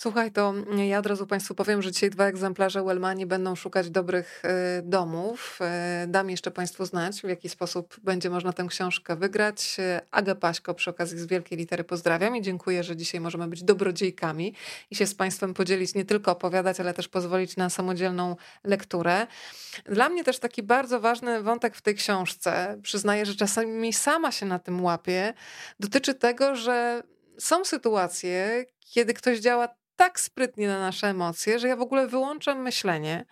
Słuchaj, to ja od razu Państwu powiem, że dzisiaj dwa egzemplarze Wellmani będą szukać dobrych y, domów. Y, dam jeszcze Państwu znać, w jaki sposób będzie można tę książkę wygrać. Y, Aga Paśko przy okazji z wielkiej litery pozdrawiam i dziękuję, że dzisiaj możemy być dobrodziejkami i się z Państwem podzielić, nie tylko opowiadać, ale też pozwolić na samodzielną lekturę. Dla mnie też taki bardzo ważny wątek w tej książce, przyznaję, że czasami sama się na tym łapię, dotyczy tego, że są sytuacje, kiedy ktoś działa tak sprytnie na nasze emocje, że ja w ogóle wyłączam myślenie.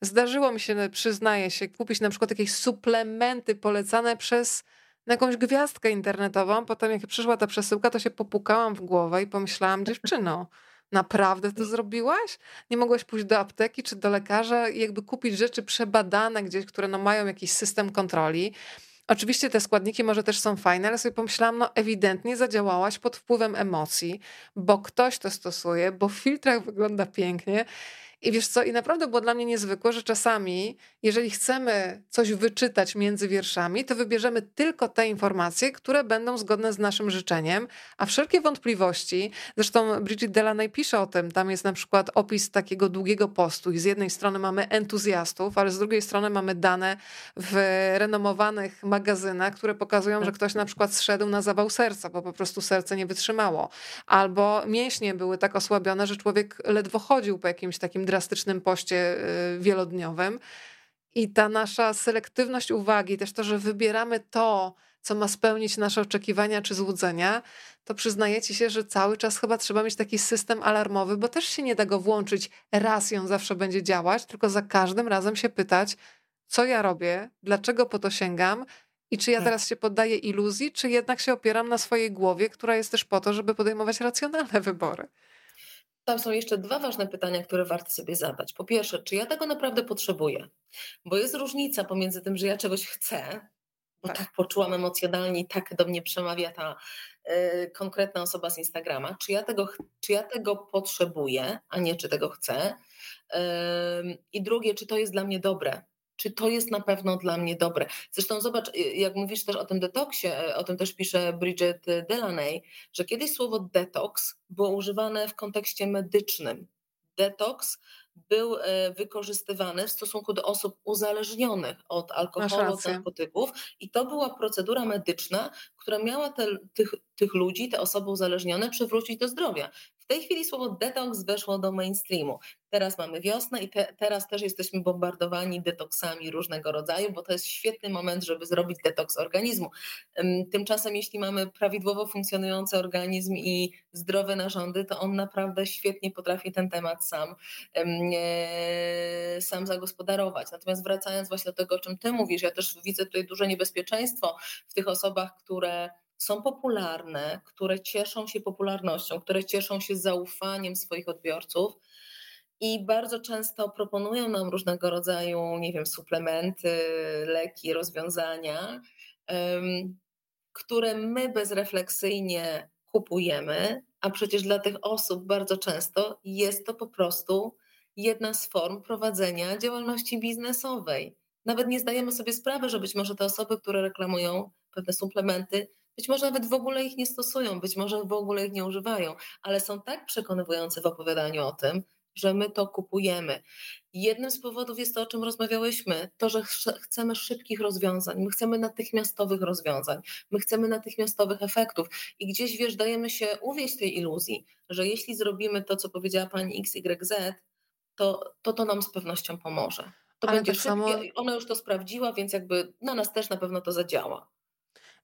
Zdarzyło mi się, przyznaję się, kupić na przykład jakieś suplementy polecane przez jakąś gwiazdkę internetową. Potem jak przyszła ta przesyłka, to się popukałam w głowę i pomyślałam, dziewczyno, naprawdę to zrobiłaś? Nie mogłaś pójść do apteki czy do lekarza i jakby kupić rzeczy przebadane gdzieś, które no mają jakiś system kontroli. Oczywiście te składniki może też są fajne, ale sobie pomyślałam, no ewidentnie zadziałałaś pod wpływem emocji, bo ktoś to stosuje, bo w filtrach wygląda pięknie i wiesz co, i naprawdę było dla mnie niezwykłe, że czasami, jeżeli chcemy coś wyczytać między wierszami, to wybierzemy tylko te informacje, które będą zgodne z naszym życzeniem, a wszelkie wątpliwości, zresztą Bridget Delaney pisze o tym, tam jest na przykład opis takiego długiego postu i z jednej strony mamy entuzjastów, ale z drugiej strony mamy dane w renomowanych magazynach, które pokazują, że tak. ktoś na przykład zszedł na zawał serca, bo po prostu serce nie wytrzymało, albo mięśnie były tak osłabione, że człowiek ledwo chodził po jakimś takim drastycznym poście y, wielodniowym. I ta nasza selektywność uwagi, też to, że wybieramy to, co ma spełnić nasze oczekiwania czy złudzenia, to przyznajecie się, że cały czas chyba trzeba mieć taki system alarmowy, bo też się nie da go włączyć raz i on zawsze będzie działać, tylko za każdym razem się pytać, co ja robię, dlaczego po to sięgam i czy ja tak. teraz się poddaję iluzji, czy jednak się opieram na swojej głowie, która jest też po to, żeby podejmować racjonalne wybory. Tam są jeszcze dwa ważne pytania, które warto sobie zadać. Po pierwsze, czy ja tego naprawdę potrzebuję? Bo jest różnica pomiędzy tym, że ja czegoś chcę, bo tak, tak poczułam emocjonalnie i tak do mnie przemawia ta y, konkretna osoba z Instagrama. Czy ja, tego, czy ja tego potrzebuję, a nie czy tego chcę? Y, I drugie, czy to jest dla mnie dobre? Czy to jest na pewno dla mnie dobre. Zresztą zobacz, y, jak mówisz też o tym detoksie, y, o tym też pisze Bridget Delaney, że kiedyś słowo detoks było używane w kontekście medycznym. Detoks był e, wykorzystywany w stosunku do osób uzależnionych od alkoholu, od narkotyków i to była procedura medyczna, która miała te, tych, tych ludzi, te osoby uzależnione przywrócić do zdrowia. W tej chwili słowo detoks weszło do mainstreamu. Teraz mamy wiosnę i te, teraz też jesteśmy bombardowani detoksami różnego rodzaju, bo to jest świetny moment, żeby zrobić detoks organizmu. Tymczasem, jeśli mamy prawidłowo funkcjonujący organizm i zdrowe narządy, to on naprawdę świetnie potrafi ten temat sam, sam zagospodarować. Natomiast wracając właśnie do tego, o czym Ty mówisz, ja też widzę tutaj duże niebezpieczeństwo w tych osobach, które są popularne, które cieszą się popularnością, które cieszą się zaufaniem swoich odbiorców i bardzo często proponują nam różnego rodzaju, nie wiem, suplementy, leki, rozwiązania, które my bezrefleksyjnie kupujemy, a przecież dla tych osób bardzo często jest to po prostu jedna z form prowadzenia działalności biznesowej. Nawet nie zdajemy sobie sprawy, że być może te osoby, które reklamują pewne suplementy, być może nawet w ogóle ich nie stosują, być może w ogóle ich nie używają, ale są tak przekonywujące w opowiadaniu o tym, że my to kupujemy. Jednym z powodów jest to, o czym rozmawiałyśmy, to, że chcemy szybkich rozwiązań, my chcemy natychmiastowych rozwiązań, my chcemy natychmiastowych efektów i gdzieś, wiesz, dajemy się uwieść tej iluzji, że jeśli zrobimy to, co powiedziała pani XYZ, to to, to nam z pewnością pomoże. To Ale będzie tak szybkie, samo... ona już to sprawdziła, więc jakby na nas też na pewno to zadziała.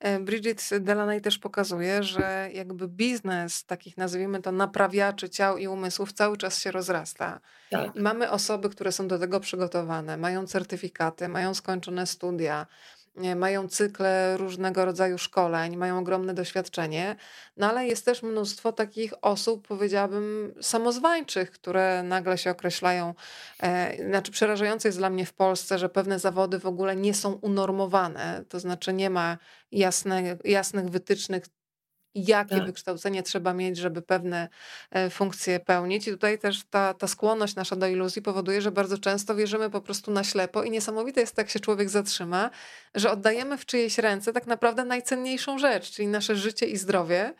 E, Bridget Delaney też pokazuje, że jakby biznes takich, nazwijmy to, naprawiaczy ciał i umysłów cały czas się rozrasta. Tak. Mamy osoby, które są do tego przygotowane, mają certyfikaty, mają skończone studia, mają cykle różnego rodzaju szkoleń, mają ogromne doświadczenie, no ale jest też mnóstwo takich osób, powiedziałabym, samozwańczych, które nagle się określają. E, znaczy, przerażające jest dla mnie w Polsce, że pewne zawody w ogóle nie są unormowane, to znaczy nie ma jasne, jasnych wytycznych, jakie tak. wykształcenie trzeba mieć, żeby pewne e, funkcje pełnić. I tutaj też ta, ta skłonność nasza do iluzji powoduje, że bardzo często wierzymy po prostu na ślepo i niesamowite jest, jak się człowiek zatrzyma, że oddajemy w czyjeś ręce tak naprawdę najcenniejszą rzecz, czyli nasze życie i zdrowie.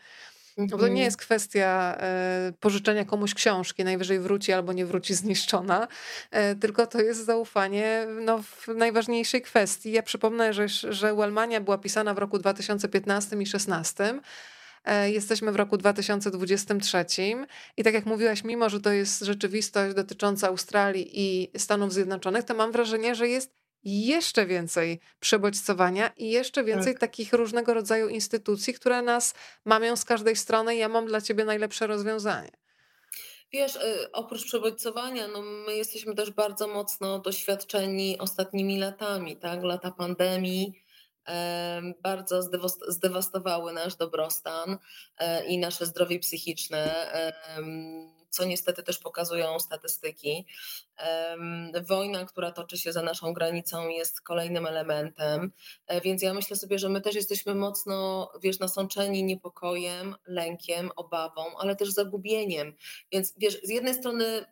No to nie mhm. jest kwestia e, pożyczenia komuś książki, najwyżej wróci albo nie wróci zniszczona, e, tylko to jest zaufanie no, w najważniejszej kwestii. Ja przypomnę, że, że Wellmania była pisana w roku 2015 i 2016 E, jesteśmy w roku 2023 i tak jak mówiłaś, mimo że to jest rzeczywistość dotycząca Australii i Stanów Zjednoczonych, to mam wrażenie, że jest jeszcze więcej przebodźcowania i jeszcze więcej tak. takich różnego rodzaju instytucji, które nas mamią z każdej strony. Ja mam dla ciebie najlepsze rozwiązanie. Wiesz, y, oprócz przebodźcowania, no my jesteśmy też bardzo mocno doświadczeni ostatnimi latami, tak? Lata pandemii, bardzo zdewastowały nasz dobrostan e, i nasze zdrowie psychiczne, co niestety też pokazują statystyki. Wojna, która toczy się za naszą granicą, jest kolejnym elementem, e, więc ja myślę sobie, że my też jesteśmy mocno, wiesz, nasączeni niepokojem, lękiem, obawą, ale też zagubieniem. Więc wiesz, z jednej strony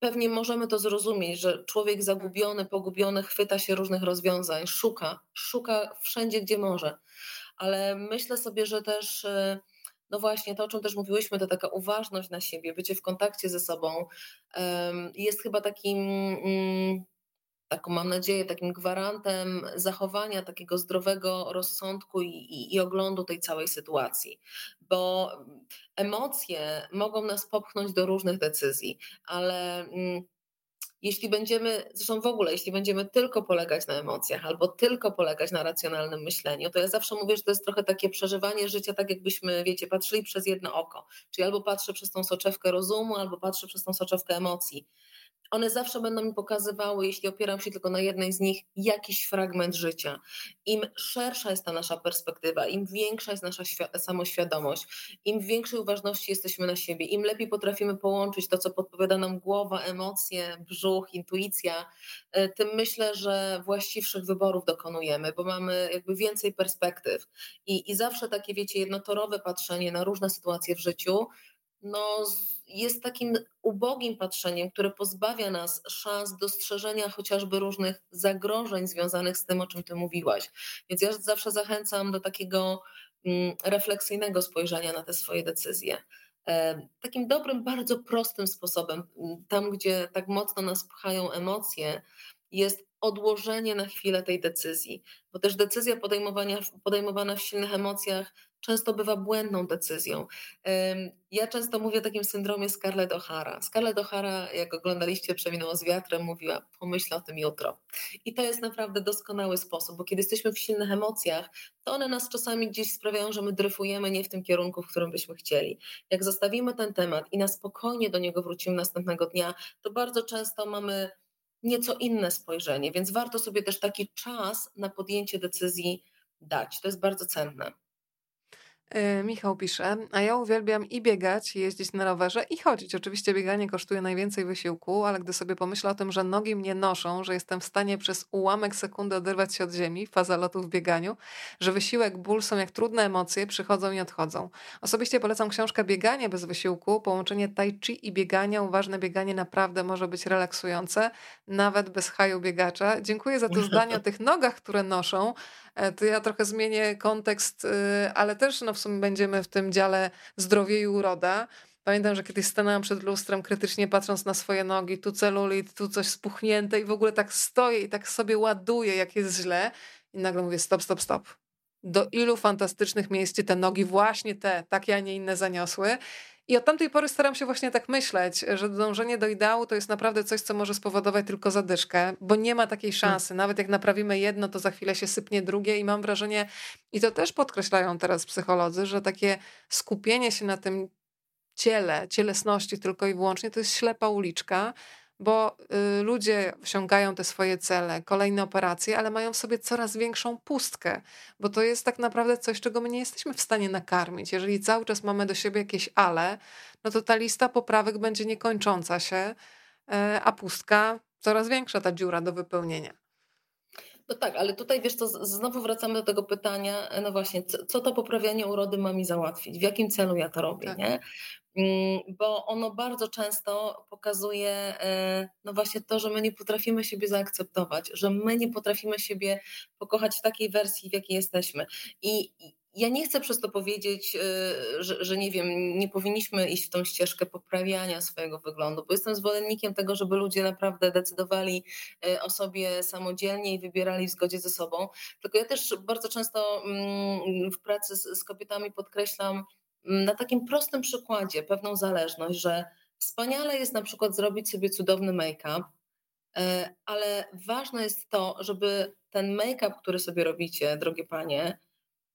pewnie możemy to zrozumieć, że człowiek zagubiony, pogubiony chwyta się różnych rozwiązań, szuka, szuka wszędzie, gdzie może. Ale myślę sobie, że też, e, no właśnie, to o czym też mówiłyśmy, to taka uważność na siebie, bycie w kontakcie ze sobą jest chyba takim mm, taką mam nadzieję, takim gwarantem zachowania takiego zdrowego rozsądku i, i, i, oglądu tej całej sytuacji. Bo emocje mogą nas popchnąć do różnych decyzji, ale mm, jeśli będziemy, zresztą w ogóle, jeśli będziemy tylko polegać na emocjach albo tylko polegać na racjonalnym myśleniu, to ja zawsze mówię, że to jest trochę takie przeżywanie życia, tak jakbyśmy, wiecie, patrzyli przez jedno oko. Czyli albo patrzę przez tą soczewkę rozumu, albo patrzę przez tą soczewkę emocji one zawsze będą mi pokazywały, jeśli opieram się tylko na jednej z nich, jakiś fragment życia. Im szersza jest ta nasza perspektywa, im większa jest nasza samoświadomość, im większej uważności jesteśmy na siebie, im lepiej potrafimy połączyć to, co podpowiada nam głowa, emocje, brzuch, intuicja, e, tym myślę, że właściwszych wyborów dokonujemy, bo mamy jakby więcej perspektyw. I, i zawsze takie, wiecie, jednotorowe patrzenie na różne sytuacje w życiu, no, jest takim ubogim patrzeniem, które pozbawia nas szans dostrzeżenia chociażby różnych zagrożeń związanych z tym, o czym ty mówiłaś. Więc ja zawsze zachęcam do takiego mm, refleksyjnego spojrzenia na te swoje decyzje. E, takim dobrym, bardzo prostym sposobem, mm, tam gdzie tak mocno nas pchają emocje, jest odłożenie na chwilę tej decyzji, bo też decyzja podejmowana w silnych emocjach często bywa błędną decyzją. Ja często mówię o takim syndromie Scarlett O'Hara. Scarlett O'Hara, jak oglądaliście Przeminęło z wiatrem, mówiła pomyśl o tym jutro. I to jest naprawdę doskonały sposób, bo kiedy jesteśmy w silnych emocjach, to one nas czasami gdzieś sprawiają, że my dryfujemy nie w tym kierunku, w którym byśmy chcieli. Jak zostawimy ten temat i na spokojnie do niego wrócimy następnego dnia, to bardzo często mamy nieco inne spojrzenie, więc warto sobie też taki czas na podjęcie decyzji dać. To jest bardzo cenne. E, Michał pisze, a ja uwielbiam i biegać, i jeździć na rowerze, i chodzić. Oczywiście bieganie kosztuje najwięcej wysiłku, ale gdy sobie pomyślę o tym, że nogi mnie noszą, że jestem w stanie przez ułamek sekundy oderwać się od ziemi, faza lotu w bieganiu, że wysiłek, ból są jak trudne emocje, przychodzą i odchodzą. Osobiście polecam książkę Bieganie bez wysiłku. Połączenie tai chi i biegania, uważne bieganie naprawdę może być relaksujące, nawet bez haju biegacza. Dziękuję za to (laughs) zdanie o tych nogach, które noszą. E, to ja trochę zmienię kontekst, y, ale też no, w sumie będziemy w tym dziale zdrowie i uroda. Pamiętam, że kiedyś stanęłam przed lustrem, krytycznie patrząc na swoje nogi, tu celulit, tu coś spuchnięte i w ogóle tak stoję i tak sobie ładuję, jak jest źle. I nagle mówię stop, stop, stop. Do ilu fantastycznych miejsc te nogi właśnie te, takie, a nie inne zaniosły. I od tamtej pory staram się właśnie tak myśleć, że dążenie do ideału to jest naprawdę coś, co może spowodować tylko zadyszkę, bo nie ma takiej hmm. szansy. Nawet jak naprawimy jedno, to za chwilę się sypnie drugie i mam wrażenie, i to też podkreślają teraz psycholodzy, że takie skupienie się na tym ciele, cielesności tylko i wyłącznie, to jest ślepa uliczka, bo y, ludzie osiągają te swoje cele, kolejne operacje, ale mają w sobie coraz większą pustkę, bo to jest tak naprawdę coś, czego my nie jesteśmy w stanie nakarmić. Jeżeli cały czas mamy do siebie jakieś ale, no to ta lista poprawek będzie niekończąca się, e, a pustka coraz większa, ta dziura do wypełnienia. No tak, ale tutaj wiesz co, znowu wracamy do tego pytania, no właśnie, co, co to poprawianie urody ma mi załatwić? W jakim celu ja to robię, tak. nie? Mm, bo ono bardzo często pokazuje e, no właśnie to, że my nie potrafimy siebie zaakceptować, że my nie potrafimy siebie pokochać w takiej wersji, w jakiej jesteśmy. I ja nie chcę przez to powiedzieć, e, że, że, nie wiem, nie powinniśmy iść w tą ścieżkę poprawiania swojego wyglądu, bo jestem zwolennikiem tego, żeby ludzie naprawdę decydowali e, o sobie samodzielnie i wybierali w zgodzie ze sobą. Tylko ja też bardzo często mm, w pracy z, z kobietami podkreślam, na takim prostym przykładzie pewną zależność, że wspaniale jest na przykład zrobić sobie cudowny make-up, e, ale ważne jest to, żeby ten make-up, który sobie robicie, drogie panie,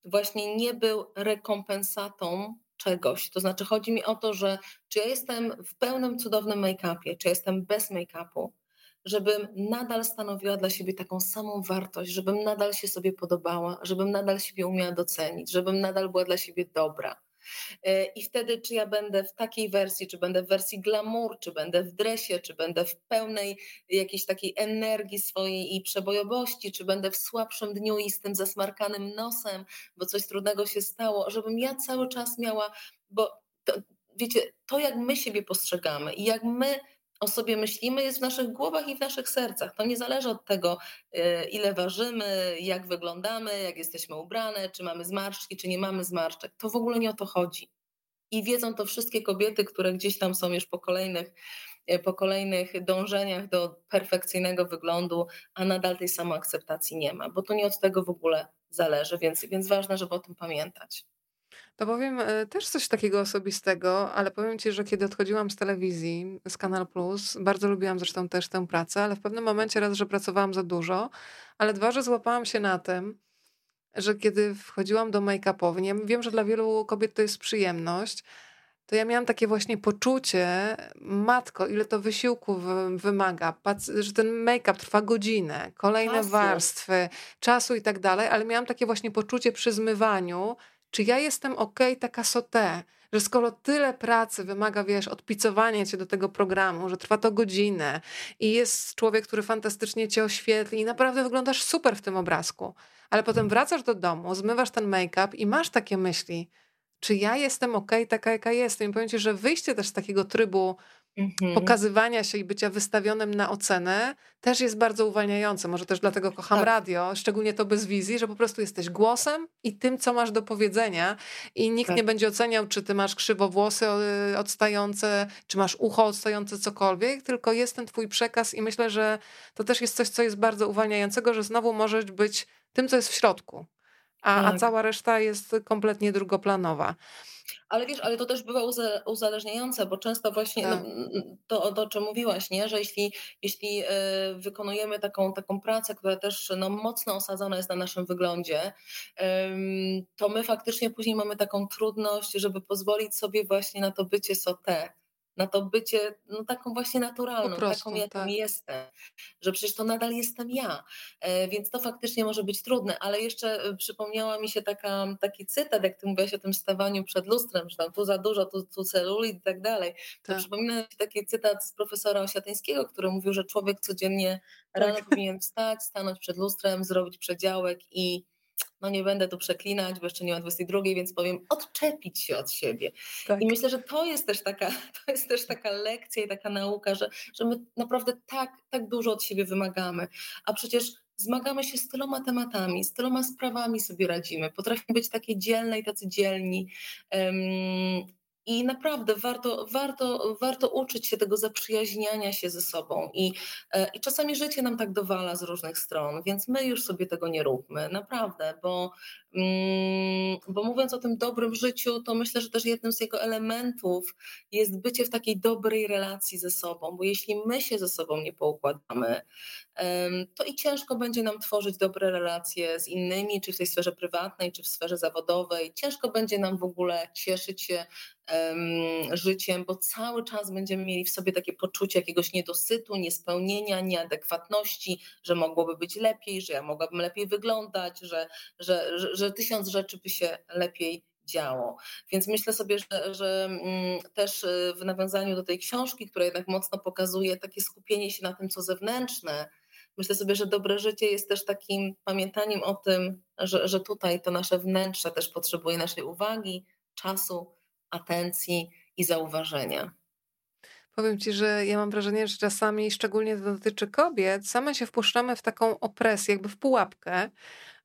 właśnie nie był rekompensatą czegoś. To znaczy chodzi mi o to, że czy ja jestem w pełnym cudownym make-upie, czy jestem bez make-upu, żebym nadal stanowiła dla siebie taką samą wartość, żebym nadal się sobie podobała, żebym nadal siebie umiała docenić, żebym nadal była dla siebie dobra. E, I wtedy, czy ja będę w takiej wersji, czy będę w wersji glamour, czy będę w dresie, czy będę w pełnej jakiejś takiej energii swojej i przebojowości, czy będę w słabszym dniu i z tym zasmarkanym nosem, bo coś trudnego się stało, żebym ja cały czas miała, bo to, wiecie, to jak my siebie postrzegamy i jak my o sobie myślimy, jest w naszych głowach i w naszych sercach. To nie zależy od tego, y, ile ważymy, jak wyglądamy, jak jesteśmy ubrane, czy mamy zmarszczki, czy nie mamy zmarszczek. To w ogóle nie o to chodzi. I wiedzą to wszystkie kobiety, które gdzieś tam są już po kolejnych, y, po kolejnych dążeniach do perfekcyjnego wyglądu, a nadal tej samoakceptacji nie ma, bo to nie od tego w ogóle zależy, więc, więc ważne, żeby o tym pamiętać. To powiem e, też coś takiego osobistego, ale powiem ci, że kiedy odchodziłam z telewizji, z Kanal Plus, bardzo lubiłam zresztą też tę pracę, ale w pewnym momencie raz, że pracowałam za dużo, ale dwa, że złapałam się na tym, że kiedy wchodziłam do make-upowni, wiem, że dla wielu kobiet to jest przyjemność, to ja miałam takie właśnie poczucie, matko, ile to wysiłku wymaga, że ten make-up trwa godzinę, kolejne warstwy, czasu i tak dalej, ale miałam takie właśnie poczucie przy zmywaniu, czy ja jestem ok, taka sotę, że skoro tyle pracy wymaga, wiesz, odpicowania cię do tego programu, że trwa to godzinę i jest człowiek, który fantastycznie cię oświetli i naprawdę wyglądasz super w tym obrazku, ale potem wracasz do domu, zmywasz ten make-up i masz takie myśli, czy ja jestem ok, taka jaka jestem. I powiem ci, że wyjście też z takiego trybu Mhm. pokazywania się i bycia wystawionym na ocenę też jest bardzo uwalniające. Może też dlatego kocham tak. radio, szczególnie to bez wizji, że po prostu jesteś głosem i tym, co masz do powiedzenia i nikt tak. nie będzie oceniał, czy ty masz krzywo włosy odstające, czy masz ucho odstające, cokolwiek, tylko jest ten twój przekaz i myślę, że to też jest coś, co jest bardzo uwalniającego, że znowu możesz być tym, co jest w środku, a, tak. a cała reszta jest kompletnie drugoplanowa. Ale wiesz, ale to też bywa uzależniające, bo często właśnie no, tak. no, to, to, o czym mówiłaś, nie? że jeśli, jeśli e, wykonujemy taką, taką pracę, która też no, mocno osadzona jest na naszym wyglądzie, to my faktycznie później mamy taką trudność, żeby pozwolić sobie właśnie na to bycie sote na to bycie no, taką właśnie naturalną, prostu, taką jaką tak. jestem, że przecież to nadal jestem ja, e, więc to faktycznie może być trudne, ale jeszcze e, przypomniała mi się taka, taki cytat, jak ty mówiłaś o tym stawaniu przed lustrem, że tam tu za dużo, tu, tu celulit i tak dalej, to tak. przypomina mi się taki cytat z profesora Osiatyńskiego, który mówił, że człowiek codziennie rano tak. powinien wstać, stanąć przed lustrem, zrobić przedziałek i no nie będę tu przeklinać, bo jeszcze nie ma 22, więc powiem odczepić się od siebie. Tak. I myślę, że to jest też taka, (laughs) to jest też taka lekcja i taka nauka, że, że my naprawdę tak, tak dużo od siebie wymagamy, a przecież zmagamy się z tyloma tematami, z tyloma sprawami sobie radzimy, potrafimy być takie dzielne i tacy dzielni. Um, i naprawdę warto, warto, warto uczyć się tego zaprzyjaźniania się ze sobą. I, e, I czasami życie nam tak dowala z różnych stron, więc my już sobie tego nie róbmy, naprawdę, bo, mm, bo mówiąc o tym dobrym życiu, to myślę, że też jednym z jego elementów jest bycie w takiej dobrej relacji ze sobą, bo jeśli my się ze sobą nie poukładamy, to i ciężko będzie nam tworzyć dobre relacje z innymi, czy w tej sferze prywatnej, czy w sferze zawodowej. Ciężko będzie nam w ogóle cieszyć się życiem, bo cały czas będziemy mieli w sobie takie poczucie jakiegoś niedosytu, niespełnienia, nieadekwatności, że mogłoby być lepiej, że ja mogłabym lepiej wyglądać, że, że, że, że tysiąc rzeczy by się lepiej działo. Więc myślę sobie, że, że mm, też y, w nawiązaniu do tej książki, która jednak mocno pokazuje takie skupienie się na tym, co zewnętrzne, myślę sobie, że dobre życie jest też takim pamiętaniem o tym, że, że tutaj to nasze wnętrze też potrzebuje naszej uwagi, czasu, atencji i zauważenia. Powiem ci, że ja mam wrażenie, że czasami, szczególnie to dotyczy kobiet, same się wpuszczamy w taką opresję, jakby w pułapkę,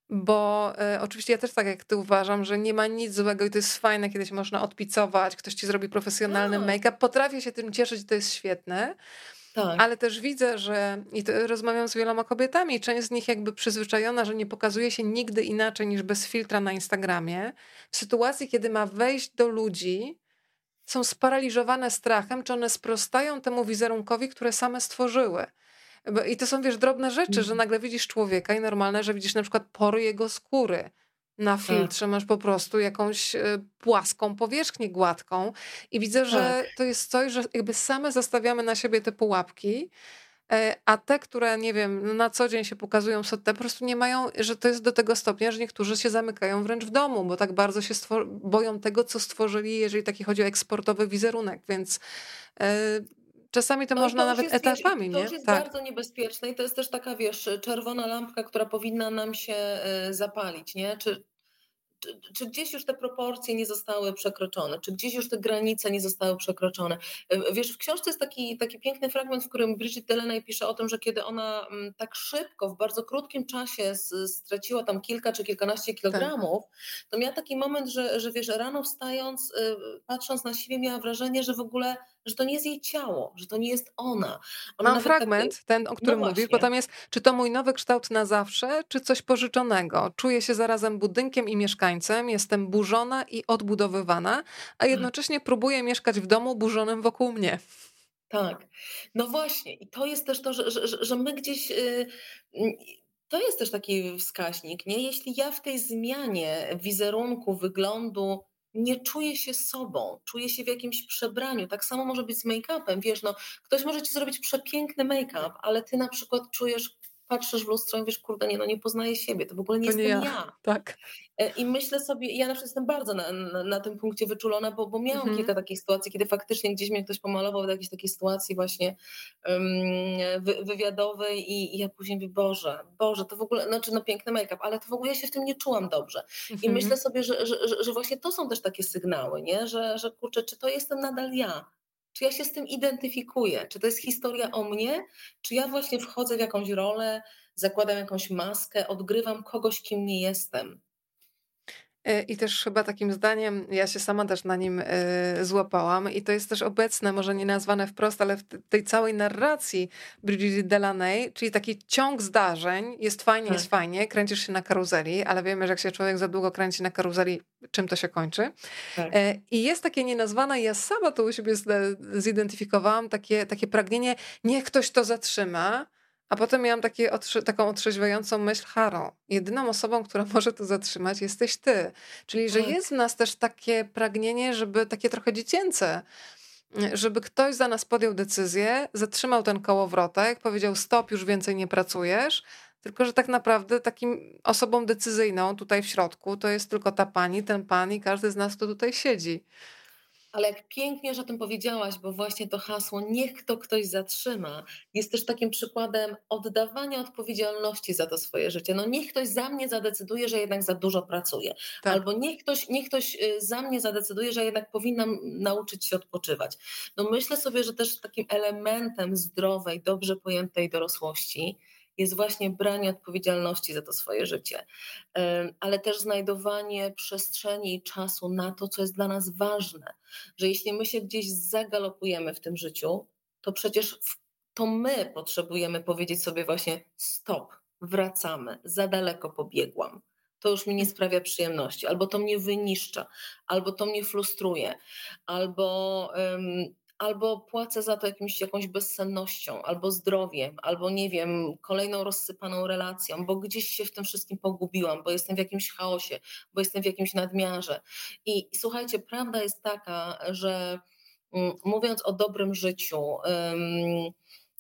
bo y, oczywiście ja też tak jak ty uważam, że nie ma nic złego i to jest fajne, kiedyś można odpicować, ktoś ci zrobi profesjonalny tak. make-up. Potrafię się tym cieszyć, to jest świetne. Tak. Ale też widzę, że i rozmawiam z wieloma kobietami, część z nich jakby przyzwyczajona, że nie pokazuje się nigdy inaczej niż bez filtra na Instagramie. W sytuacji, kiedy ma wejść do ludzi, są sparaliżowane strachem, czy one sprostają temu wizerunkowi, które same stworzyły. I to są, wiesz, drobne rzeczy, że mhm. nagle widzisz człowieka i normalne, że widzisz na przykład pory jego skóry. Na tak. filtrze tak. masz po prostu jakąś e, płaską powierzchnię gładką i widzę, że tak. to jest coś, że jakby same zastawiamy na siebie te pułapki, e, a te, które nie wiem, na co dzień się pokazują, są te po prostu nie mają, że to jest do tego stopnia, że niektórzy się zamykają wręcz w domu, bo tak bardzo się boją tego, co stworzyli, jeżeli taki chodzi o eksportowy wizerunek, więc e, Czasami to, no, można to nawet etapami, to nie? To jest tak. bardzo niebezpieczne i to jest też taka, wiesz, czerwona lampka, która powinna nam się e, zapalić, nie? Czy, czy, czy, gdzieś już te proporcje nie zostały przekroczone, czy gdzieś już te granice nie zostały przekroczone. E, wiesz, w książce jest taki, taki piękny fragment, w którym Bridget Delaney pisze o tym, że kiedy ona mm, tak szybko, w bardzo krótkim czasie straciła tam kilka czy kilkanaście tak. kilogramów, tak. to miała taki moment, że, że wiesz, rano wstając, e, patrząc na siebie, miała wrażenie, że w ogóle że to nie jest jej ciało, że to nie jest ona. ona Mam fragment, tak... ten, o którym no mówisz, bo tam jest, czy to mój nowy kształt na zawsze, czy coś pożyczonego. Czuję się zarazem budynkiem i mieszkańcem, jestem burzona i odbudowywana, a mhm. jednocześnie próbuję mieszkać w domu burzonym wokół mnie. Tak, no właśnie. I to jest też to, że, że, że my gdzieś. Yy, to jest też taki wskaźnik, nie? Jeśli ja w tej zmianie wizerunku, wyglądu nie czuję się sobą, czuję się w jakimś przebraniu. Tak samo może być z make-upem. Wiesz, no, ktoś może ci zrobić przepiękny make-up, ale ty na przykład czujesz patrzysz w lustro i wiesz, kurde, nie, no nie poznaję siebie, to w ogóle nie to jestem nie ja. ja. (laughs) Tak. E, I myślę sobie, ja na przykład jestem bardzo na, na, na tym punkcie wyczulona, bo, bo miałam mhm. kilka takich sytuacji, kiedy faktycznie gdzieś mnie ktoś pomalował w jakiejś takiej sytuacji właśnie um, wy, wywiadowej i, i, ja później mówię, Boże, Boże, to w ogóle, znaczy no piękny make-up, ale to w ogóle ja się w tym nie czułam dobrze. Mhm. I myślę sobie, że, że, że, że właśnie to są też takie sygnały, nie? Że, że kurczę, czy to jestem nadal ja? Czy ja się z tym identyfikuję? Czy to jest historia o mnie? Czy ja właśnie wchodzę w jakąś rolę, zakładam jakąś maskę, odgrywam kogoś, kim nie jestem? E, I też chyba takim zdaniem, ja się sama też na nim e, złapałam, i to jest też obecne, może nie nazwane wprost, ale w tej całej narracji Bridget Delaney, czyli taki ciąg zdarzeń, jest fajnie, tak. jest fajnie, kręcisz się na karuzeli, ale wiemy, że jak się człowiek za długo kręci na karuzeli, czym to się kończy. Tak. E, I jest takie nienazwane, ja sama to u siebie zidentyfikowałam, takie, takie pragnienie, niech ktoś to zatrzyma, a potem miałam takie, taką otrzeźwiającą myśl, Haro, jedyną osobą, która (laughs) może to zatrzymać, jesteś ty. Czyli, że tak. jest w nas też takie pragnienie, żeby takie trochę dziecięce, żeby ktoś za nas podjął decyzję, zatrzymał ten kołowrotek, powiedział stop, już więcej nie pracujesz, tylko że tak naprawdę takim osobą decyzyjną tutaj w środku to jest tylko ta pani, ten pan i każdy z nas, kto tutaj siedzi. Ale jak pięknie, że o tym powiedziałaś, bo właśnie to hasło niech to ktoś zatrzyma jest też takim przykładem oddawania odpowiedzialności za to swoje życie. No niech ktoś za mnie zadecyduje, że jednak za dużo pracuję. Tak. Albo niech ktoś, niech ktoś y, za mnie zadecyduje, że jednak powinnam nauczyć się odpoczywać. No myślę sobie, że też takim elementem zdrowej, dobrze pojętej dorosłości jest właśnie branie odpowiedzialności za to swoje życie, ale też znajdowanie przestrzeni i czasu na to, co jest dla nas ważne. Że jeśli my się gdzieś zagalopujemy w tym życiu, to przecież to my potrzebujemy powiedzieć sobie właśnie stop, wracamy, za daleko pobiegłam to już mi nie sprawia przyjemności, albo to mnie wyniszcza, albo to mnie frustruje, albo, um, albo płacę za to jakimś, jakąś bezsennością, albo zdrowiem, albo nie wiem, kolejną rozsypaną relacją, bo gdzieś się w tym wszystkim pogubiłam, bo jestem w jakimś chaosie, bo jestem w jakimś nadmiarze. I, słuchajcie, prawda jest taka, że um, mówiąc o dobrym życiu,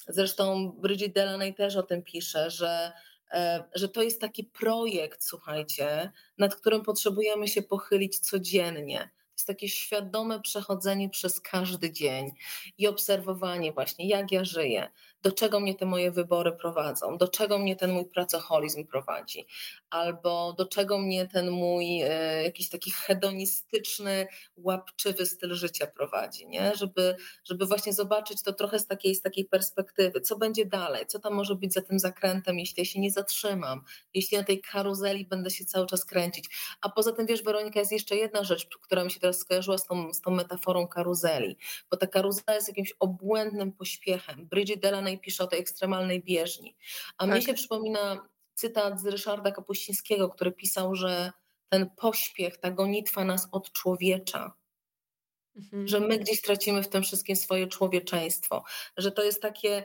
zresztą Bridget Delaney też o tym pisze, że E, że to jest taki projekt, słuchajcie, nad którym potrzebujemy się pochylić codziennie jest takie świadome przechodzenie przez każdy dzień i obserwowanie właśnie, jak ja żyję, do czego mnie te moje wybory prowadzą, do czego mnie ten mój pracoholizm prowadzi, albo do czego mnie ten mój e, jakiś taki hedonistyczny, łapczywy styl życia prowadzi, nie? Żeby, żeby właśnie zobaczyć to trochę z takiej, z takiej perspektywy, co będzie dalej, co tam może być za tym zakrętem, jeśli ja się nie zatrzymam, jeśli na tej karuzeli będę się cały czas kręcić. A poza tym, wiesz, Weronika, jest jeszcze jedna rzecz, która mi się teraz skojarzyła z tą, z tą metaforą karuzeli, bo ta karuzela jest jakimś obłędnym pośpiechem. Bridget Delaney pisze o tej ekstremalnej bieżni. A tak. mnie się przypomina cytat z Ryszarda Kapuścińskiego, który pisał, że ten pośpiech, ta gonitwa nas odczłowiecza. Mhm. Że my gdzieś tracimy w tym wszystkim swoje człowieczeństwo. Że to jest takie,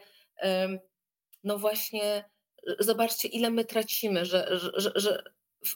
no właśnie, zobaczcie, ile my tracimy, że, że, że, że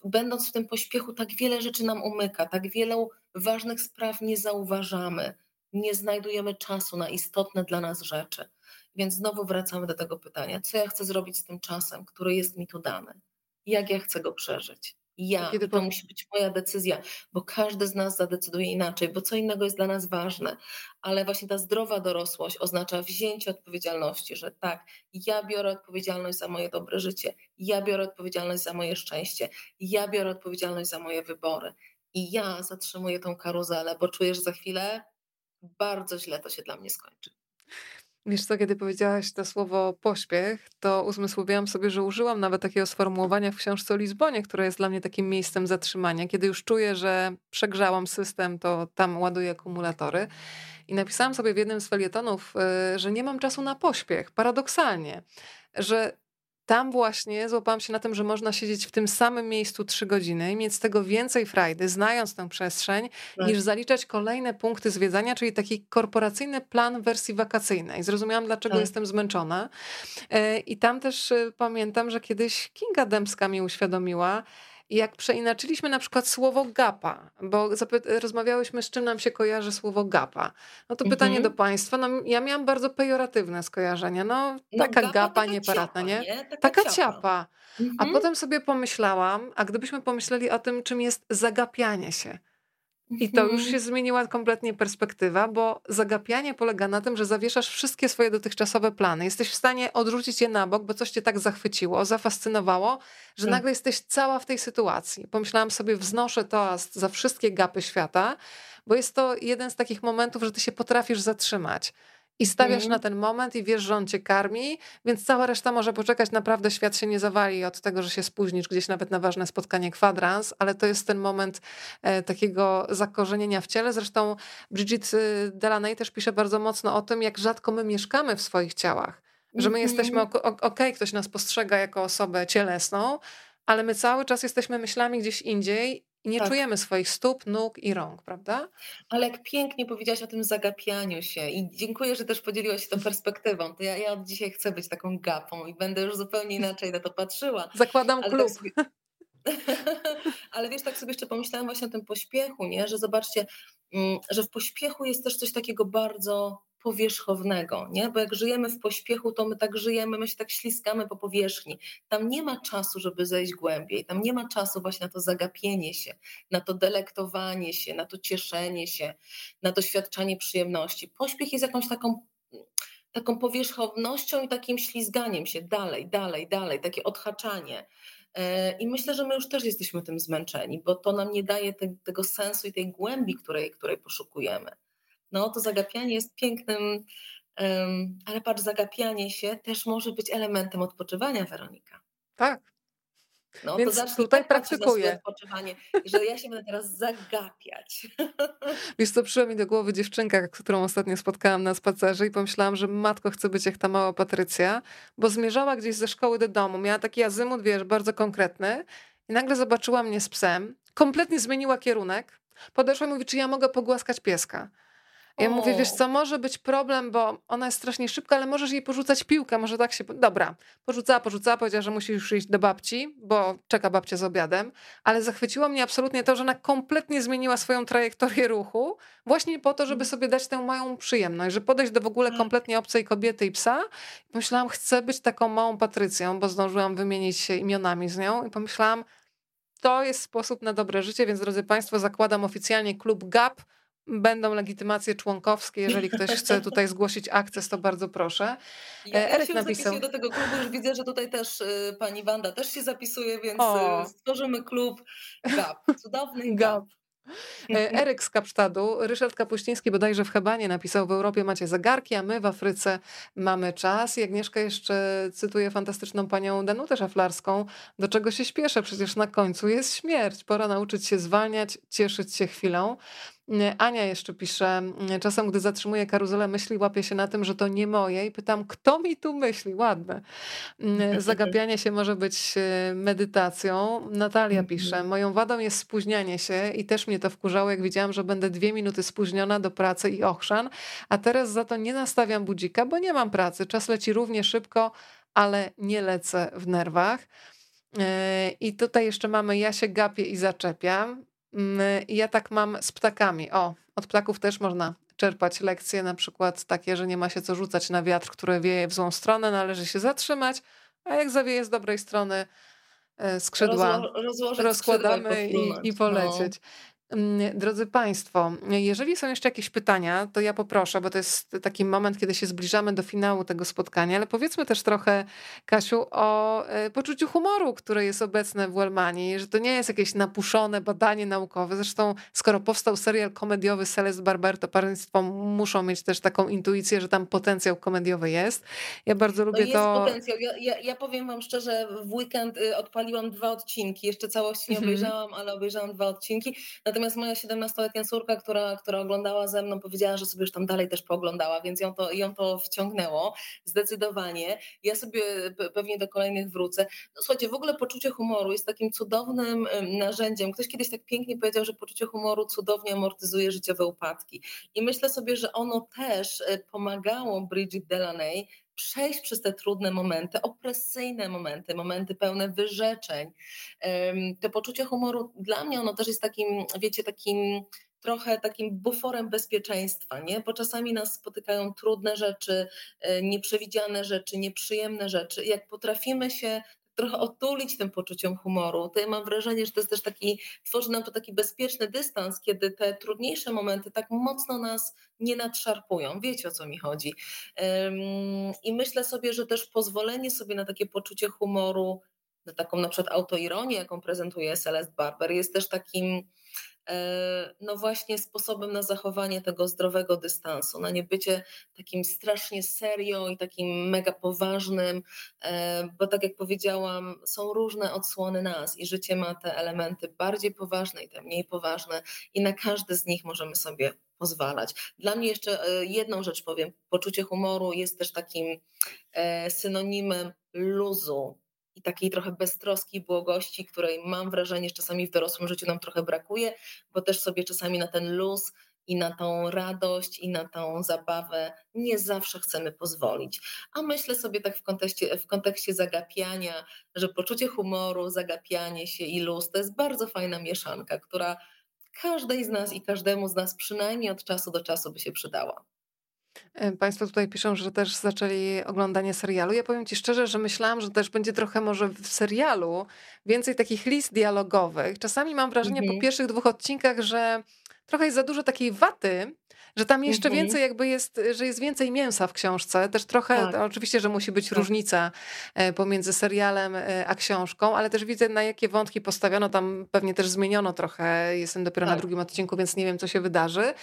będąc w tym pośpiechu, tak wiele rzeczy nam umyka, tak wielu ważnych spraw nie zauważamy, nie znajdujemy czasu na istotne dla nas rzeczy. Więc znowu wracamy do tego pytania, co ja chcę zrobić z tym czasem, który jest mi tu dany? Jak ja chcę go przeżyć? Ja, Kiedy to musi być moja decyzja, bo każdy z nas zadecyduje inaczej, bo co innego jest dla nas ważne, ale właśnie ta zdrowa dorosłość oznacza wzięcie odpowiedzialności, że tak, ja biorę odpowiedzialność za moje dobre życie, ja biorę odpowiedzialność za moje szczęście, ja biorę odpowiedzialność za moje wybory i ja zatrzymuję tą karuzelę, bo czujesz, że za chwilę bardzo źle to się dla mnie skończy. Wiesz co, kiedy powiedziałaś to słowo pośpiech, to uzmysłowiłam sobie, że użyłam nawet takiego sformułowania w książce o Lizbonie, które jest dla mnie takim miejscem zatrzymania. Kiedy już czuję, że przegrzałam system, to tam ładuję akumulatory. I napisałam sobie w jednym z felietonów, y, że nie mam czasu na pośpiech, paradoksalnie, że tam właśnie złapałam się na tym, że można siedzieć w tym samym miejscu trzy godziny i mieć z tego więcej frajdy, znając tę przestrzeń, tak. niż zaliczać kolejne punkty zwiedzania, czyli taki korporacyjny plan wersji wakacyjnej. Zrozumiałam, dlaczego tak. jestem zmęczona. E, I tam też e, pamiętam, że kiedyś Kinga Dębska mi uświadomiła, jak przeinaczyliśmy na przykład słowo gapa, bo rozmawiałyśmy, z czym nam się kojarzy słowo gapa. No to mhm. pytanie do Państwa. No, ja miałam bardzo pejoratywne skojarzenia. No, no taka gapa, gapa taka nieparatna, nie? nie? Taka, taka ciapa. ciapa. Mhm. A potem sobie pomyślałam, a gdybyśmy pomyśleli o tym, czym jest zagapianie się. I to już mhm. się zmieniła kompletnie perspektywa, bo zagapianie polega na tym, że zawieszasz wszystkie swoje dotychczasowe plany. Jesteś w stanie odrzucić je na bok, bo coś cię tak zachwyciło, zafascynowało, że tak. nagle jesteś cała w tej sytuacji. Pomyślałam sobie, wznoszę toast za wszystkie gapy świata, bo jest to jeden z takich momentów, że ty się potrafisz zatrzymać. I stawiasz mm. na ten moment i wiesz, że on cię karmi, więc cała reszta może poczekać. Naprawdę świat się nie zawali od tego, że się spóźnisz gdzieś nawet na ważne spotkanie kwadrans, ale to jest ten moment e, takiego zakorzenienia w ciele. Zresztą Bridget y, Delaney też pisze bardzo mocno o tym, jak rzadko my mieszkamy w swoich ciałach. Że my mm -hmm. jesteśmy, okej, okay, ktoś nas postrzega jako osobę cielesną, ale my cały czas jesteśmy myślami gdzieś indziej i nie tak. czujemy swoich stóp, nóg i rąk, prawda? Ale jak pięknie powiedziałaś o tym zagapianiu się i dziękuję, że też podzieliłaś się tą perspektywą. To ja, ja od dzisiaj chcę być taką gapą i będę już zupełnie inaczej na to patrzyła. Zakładam Ale klub. Tak. (laughs) Ale wiesz, tak sobie jeszcze pomyślałam właśnie o tym pośpiechu, nie? że zobaczcie, mm, że w pośpiechu jest też coś takiego bardzo powierzchownego, nie? bo jak żyjemy w pośpiechu, to my tak żyjemy, my się tak śliskamy po powierzchni. Tam nie ma czasu, żeby zejść głębiej, tam nie ma czasu właśnie na to zagapienie się, na to delektowanie się, na to cieszenie się, na doświadczanie przyjemności. Pośpiech jest jakąś taką taką powierzchownością i takim ślizganiem się dalej, dalej, dalej, takie odhaczanie. E, I myślę, że my już też jesteśmy tym zmęczeni, bo to nam nie daje te, tego sensu i tej głębi, której, której poszukujemy no to zagapianie jest pięknym, ale patrz, zagapianie się też może być elementem odpoczywania, Weronika. Tak. No Więc to tutaj tak praktykuję. odpoczywanie, że ja się będę teraz zagapiać. (laughs) Wiesz co, przyszła mi do głowy dziewczynka, którą ostatnio spotkałam na spacerze i pomyślałam, że matko chce być jak ta mała Patrycja, bo zmierzała gdzieś ze szkoły do domu. Miała taki azymut, wiesz, bardzo konkretny i nagle zobaczyła mnie z psem. Kompletnie zmieniła kierunek. Podeszła i mówi, czy ja mogę pogłaskać pieska. Ja o. mówię, wiesz co, może być problem, bo ona jest strasznie szybka, ale możesz jej porzucać piłkę, może tak się... Dobra, porzucała, porzucała, powiedziała, że musi już iść do babci, bo czeka babcia z obiadem, ale zachwyciło mnie absolutnie to, że ona kompletnie zmieniła swoją trajektorię ruchu właśnie po to, żeby mhm. sobie dać tę małą przyjemność, że podejść do w ogóle tak. kompletnie obcej kobiety i psa. Pomyślałam, chcę być taką małą Patrycją, bo zdążyłam wymienić się imionami z nią i pomyślałam, to jest sposób na dobre życie, więc drodzy Państwo, zakładam oficjalnie klub GAP, Będą legitymacje członkowskie. Jeżeli ktoś chce (laughs) tutaj zgłosić akces, to bardzo proszę. Ja, ja Eryk się napisał. do tego klubu, już widzę, że tutaj też y, pani Wanda też się zapisuje, więc o. Y, stworzymy klub GAP. Cudowny (laughs) GAP. E, Eryk z Kapsztadu, Ryszard Kapuściński bodajże w Hebanie napisał, w Europie macie zegarki, a my w Afryce mamy czas. I Agnieszka jeszcze cytuje fantastyczną panią Danutę Szaflarską, do czego się śpieszę, przecież na końcu jest śmierć. Pora nauczyć się zwalniać, cieszyć się chwilą. Ania jeszcze pisze, czasem gdy zatrzymuję karuzelę myśli, łapię się na tym, że to nie moje i pytam, kto mi tu myśli? Ładne. (laughs) Zagapianie się może być medytacją. Natalia mhm. pisze, moją wadą jest spóźnianie się i też mnie to wkurzało, jak widziałam, że będę dwie minuty spóźniona do pracy i ochrzan, a teraz za to nie nastawiam budzika, bo nie mam pracy. Czas leci równie szybko, ale nie lecę w nerwach. I tutaj jeszcze mamy ja się gapię i zaczepiam. Mm, ja tak mam z ptakami. O, od ptaków też można czerpać lekcje, na przykład takie, że nie ma się co rzucać na wiatr, który wieje w złą stronę, należy się zatrzymać, a jak zawieje z dobrej strony e, skrzydła, Rozło rozkładamy i, i, polecieć. No. Mm, drodzy Państwo, jeżeli są jeszcze jakieś pytania, to ja poproszę, bo to jest taki moment, kiedy się zbliżamy do finału tego spotkania, ale powiedzmy też trochę, Kasiu, o e, poczuciu humoru, które jest obecne w Wellmanii, że to nie jest jakieś napuszone badanie naukowe. Zresztą, skoro powstał serial komediowy Celeste Barber, to Państwo muszą mieć też taką intuicję, że tam potencjał komediowy jest. Ja bardzo lubię no jest to. potencjał. Ja, ja, ja, powiem Wam szczerze, w weekend y, odpaliłam dwa odcinki. Jeszcze całości nie mhm. obejrzałam, ale obejrzałam dwa odcinki. Natomiast moja 17-letnia córka, która, która oglądała ze mną, powiedziała, że sobie już tam dalej też pooglądała, więc ją to, ją to wciągnęło zdecydowanie. Ja sobie pewnie do kolejnych wrócę. No, słuchajcie, w ogóle poczucie humoru jest takim cudownym narzędziem. Ktoś kiedyś tak pięknie powiedział, że poczucie humoru cudownie amortyzuje życiowe upadki. I myślę sobie, że ono też e, pomagało Bridget Delaney przejść przez te trudne momenty, opresyjne momenty, momenty pełne wyrzeczeń. To poczucie humoru dla mnie ono też jest takim, wiecie, takim trochę takim buforem bezpieczeństwa, nie? Bo czasami nas spotykają trudne rzeczy, e, nieprzewidziane rzeczy, nieprzyjemne rzeczy. Jak potrafimy się trochę otulić tym poczuciem humoru. To ja mam wrażenie, że to jest też taki, tworzy nam to taki bezpieczny dystans, kiedy te trudniejsze momenty tak mocno nas nie nadszarpują. Wiecie o co mi chodzi. I myślę sobie, że też pozwolenie sobie na takie poczucie humoru, na taką na przykład autoironię, jaką prezentuje Celeste Barber, jest też takim no właśnie sposobem na zachowanie tego zdrowego dystansu, na niebycie takim strasznie serio i takim mega poważnym, e, bo tak jak powiedziałam, są różne odsłony nas i życie ma te elementy bardziej poważne i te mniej poważne i na każdy z nich możemy sobie pozwalać. Dla mnie jeszcze e, jedną rzecz powiem, poczucie humoru jest też takim synonimem luzu, i takiej trochę beztroski, błogości, której mam wrażenie, że czasami w dorosłym życiu nam trochę brakuje, bo też sobie czasami na ten luz i na tą radość i na tą zabawę nie zawsze chcemy pozwolić. A myślę sobie tak w kontekście, w kontekście zagapiania, że poczucie humoru, zagapianie się i luz to jest bardzo fajna mieszanka, która każdej z nas i każdemu z nas przynajmniej od czasu do czasu by się przydała. E, państwo tutaj piszą, że też zaczęli oglądanie serialu. Ja powiem Ci szczerze, że myślałam, że też będzie trochę może w serialu więcej takich list dialogowych. Czasami mam wrażenie mhm. po pierwszych dwóch odcinkach, że trochę jest za dużo takiej waty, że tam jeszcze mhm. więcej jakby jest, że jest więcej mięsa w książce. Też trochę, tak. oczywiście, że musi być tak. różnica e, pomiędzy serialem e, a książką, ale też widzę na jakie wątki postawiono. Tam pewnie też zmieniono trochę. Jestem dopiero tak. na drugim odcinku, więc nie wiem, co się wydarzy.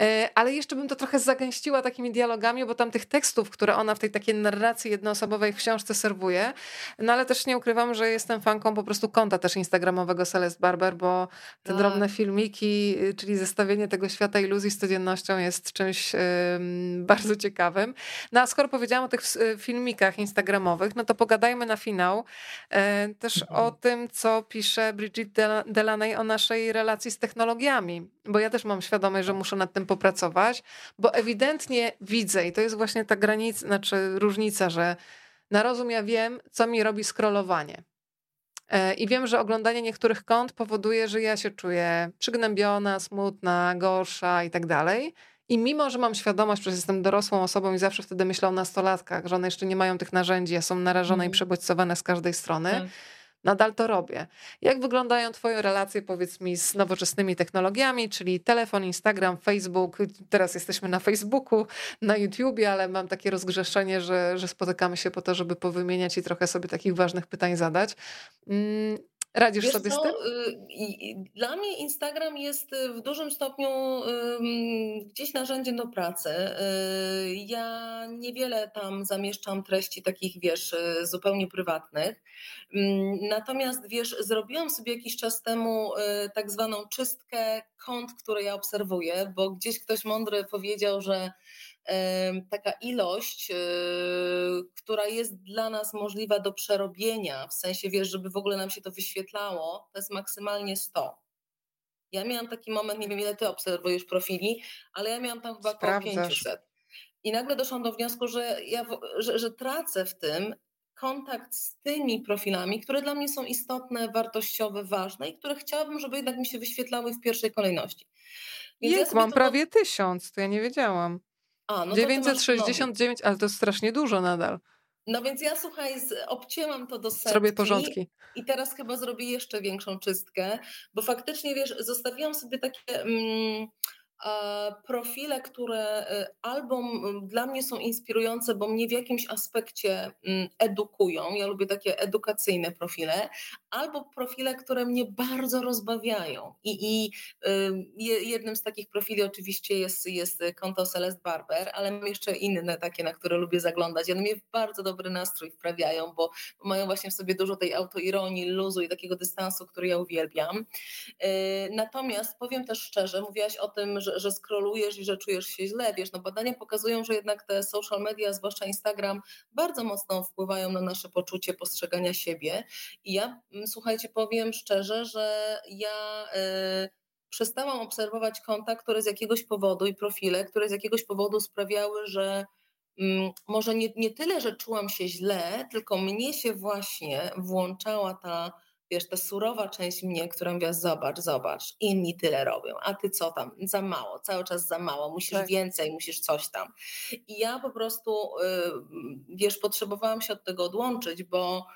E, ale jeszcze bym to trochę zagęściła takimi dialogami, bo tam tych tekstów, które ona w tej takiej narracji jednoosobowej w książce serwuje. No ale też nie ukrywam, że jestem fanką po prostu konta też instagramowego Celeste Barber, bo te tak. drobne filmiki, czyli zestawienie tego świata iluzji z codziennością jest czymś bardzo ciekawym. No a skoro powiedziałam o tych y, filmikach instagramowych, no to pogadajmy na finał e, też mhm. o tym, co pisze Bridget Delaney o naszej relacji z technologiami, bo ja też mam świadomość, że muszę nad tym popracować, bo ewidentnie widzę i to jest właśnie ta granica, znaczy różnica, że na rozum ja wiem, co mi robi scrollowanie. E, I wiem, że oglądanie niektórych kont powoduje, że ja się czuję przygnębiona, smutna, gorsza i tak dalej. I mimo, że mam świadomość, że jestem dorosłą osobą i zawsze wtedy myślę o nastolatkach, że one jeszcze nie mają tych narzędzi, a są narażone mm. i mhm. przebodźcowane z każdej strony, tak nadal to robię. Jak wyglądają Twoje relacje, powiedz mi, z nowoczesnymi technologiami, czyli telefon, Instagram, Facebook? Teraz jesteśmy na Facebooku, na YouTubie, ale mam takie rozgrzeszenie, że, że spotykamy się po to, żeby powymieniać i trochę sobie takich ważnych pytań zadać. Radzisz Wiesz sobie co, z tym? Y, dla mnie Instagram jest y, w dużym stopniu gdzieś narzędziem do pracy. Y, ja niewiele tam zamieszczam treści takich, wiesz, zupełnie prywatnych. Natomiast, wiesz, zrobiłam sobie jakiś czas temu tak zwaną czystkę kont, które ja obserwuję, bo gdzieś ktoś mądry powiedział, że taka ilość, e, która jest dla nas możliwa do przerobienia, w sensie wiesz, żeby w ogóle nam się to wyświetlało, to jest maksymalnie 100. Ja miałam taki moment, nie wiem ile ty obserwujesz profili, ale ja miałam tam chyba około 500. I nagle doszłam do wniosku, że, ja, że, że tracę w tym kontakt z tymi profilami, które dla mnie są istotne, wartościowe, ważne i które chciałabym, żeby jednak mi się wyświetlały w pierwszej kolejności. Więc ja mam to... prawie tysiąc, to ja nie wiedziałam. A, no 969, ale to jest strasznie dużo nadal. No więc ja słuchaj, obcięłam to do setki. Zrobię porządki. I teraz chyba zrobię jeszcze większą czystkę, bo faktycznie wiesz, zostawiłam sobie takie. Mm, profile, które y, albo dla mnie są inspirujące, bo mnie w jakimś aspekcie mm, edukują, ja lubię takie edukacyjne profile, albo profile, które mnie bardzo rozbawiają. I, i y, jednym z takich profili oczywiście jest, jest konto Celeste Barber, ale mam jeszcze inne takie, na które lubię zaglądać. One mnie w bardzo dobry nastrój wprawiają, bo, mają właśnie w sobie dużo tej autoironii, luzu i takiego dystansu, który ja uwielbiam. Y, natomiast powiem też szczerze, mówiłaś o tym, że, że scrollujesz i że czujesz się źle. Wiesz, no badania pokazują, że jednak te social media, zwłaszcza Instagram, bardzo mocno wpływają na nasze poczucie postrzegania siebie. I ja, słuchajcie, powiem szczerze, że ja. Yy, przestałam obserwować konta, które z jakiegoś powodu i profile, które z jakiegoś powodu sprawiały, że mm, może nie, nie tyle, że czułam się źle, tylko mnie się właśnie włączała ta wiesz, ta surowa część mnie, która mówi, zobacz, zobacz, inni tyle robią, a ty co tam, za mało, cały czas za mało, musisz tak. więcej, musisz coś tam. I ja po prostu, wiesz, potrzebowałam się od tego odłączyć, bo,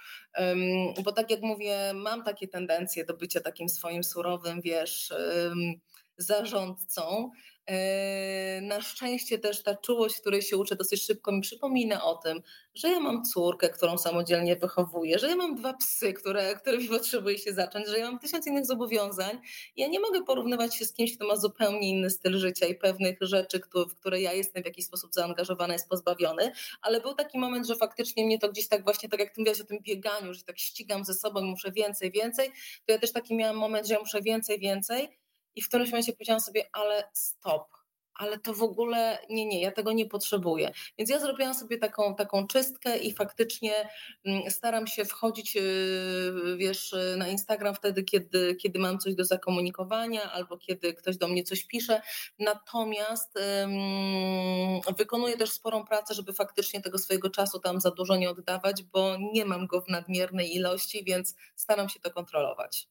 bo tak jak mówię, mam takie tendencje do bycia takim swoim surowym, wiesz, zarządcą, na szczęście też ta czułość, której się uczę dosyć szybko, mi przypomina o tym, że ja mam córkę, którą samodzielnie wychowuję, że ja mam dwa psy, które, którymi (laughs) potrzebuję się zacząć, że ja mam tysiąc innych zobowiązań. Ja nie mogę porównywać się z kimś, kto ma zupełnie inny styl życia i pewnych rzeczy, w które ja jestem w jakiś sposób zaangażowana, jest pozbawiony, ale był taki moment, że faktycznie mnie to gdzieś tak właśnie, tak jak ty mówiłaś o tym bieganiu, że tak ścigam ze sobą muszę więcej, więcej, to ja też taki miałam moment, że ja muszę więcej, więcej i w którymś momencie powiedziałam sobie, ale stop, ale to w ogóle nie, nie, ja tego nie potrzebuję. Więc ja zrobiłam sobie taką, taką czystkę i faktycznie mm, staram się wchodzić, y, wiesz, na Instagram wtedy, kiedy, kiedy mam coś do zakomunikowania albo kiedy ktoś do mnie coś pisze. Natomiast wykonuję też sporą pracę, żeby faktycznie tego swojego czasu tam za dużo nie oddawać, bo nie mam go w nadmiernej ilości, więc staram się to kontrolować.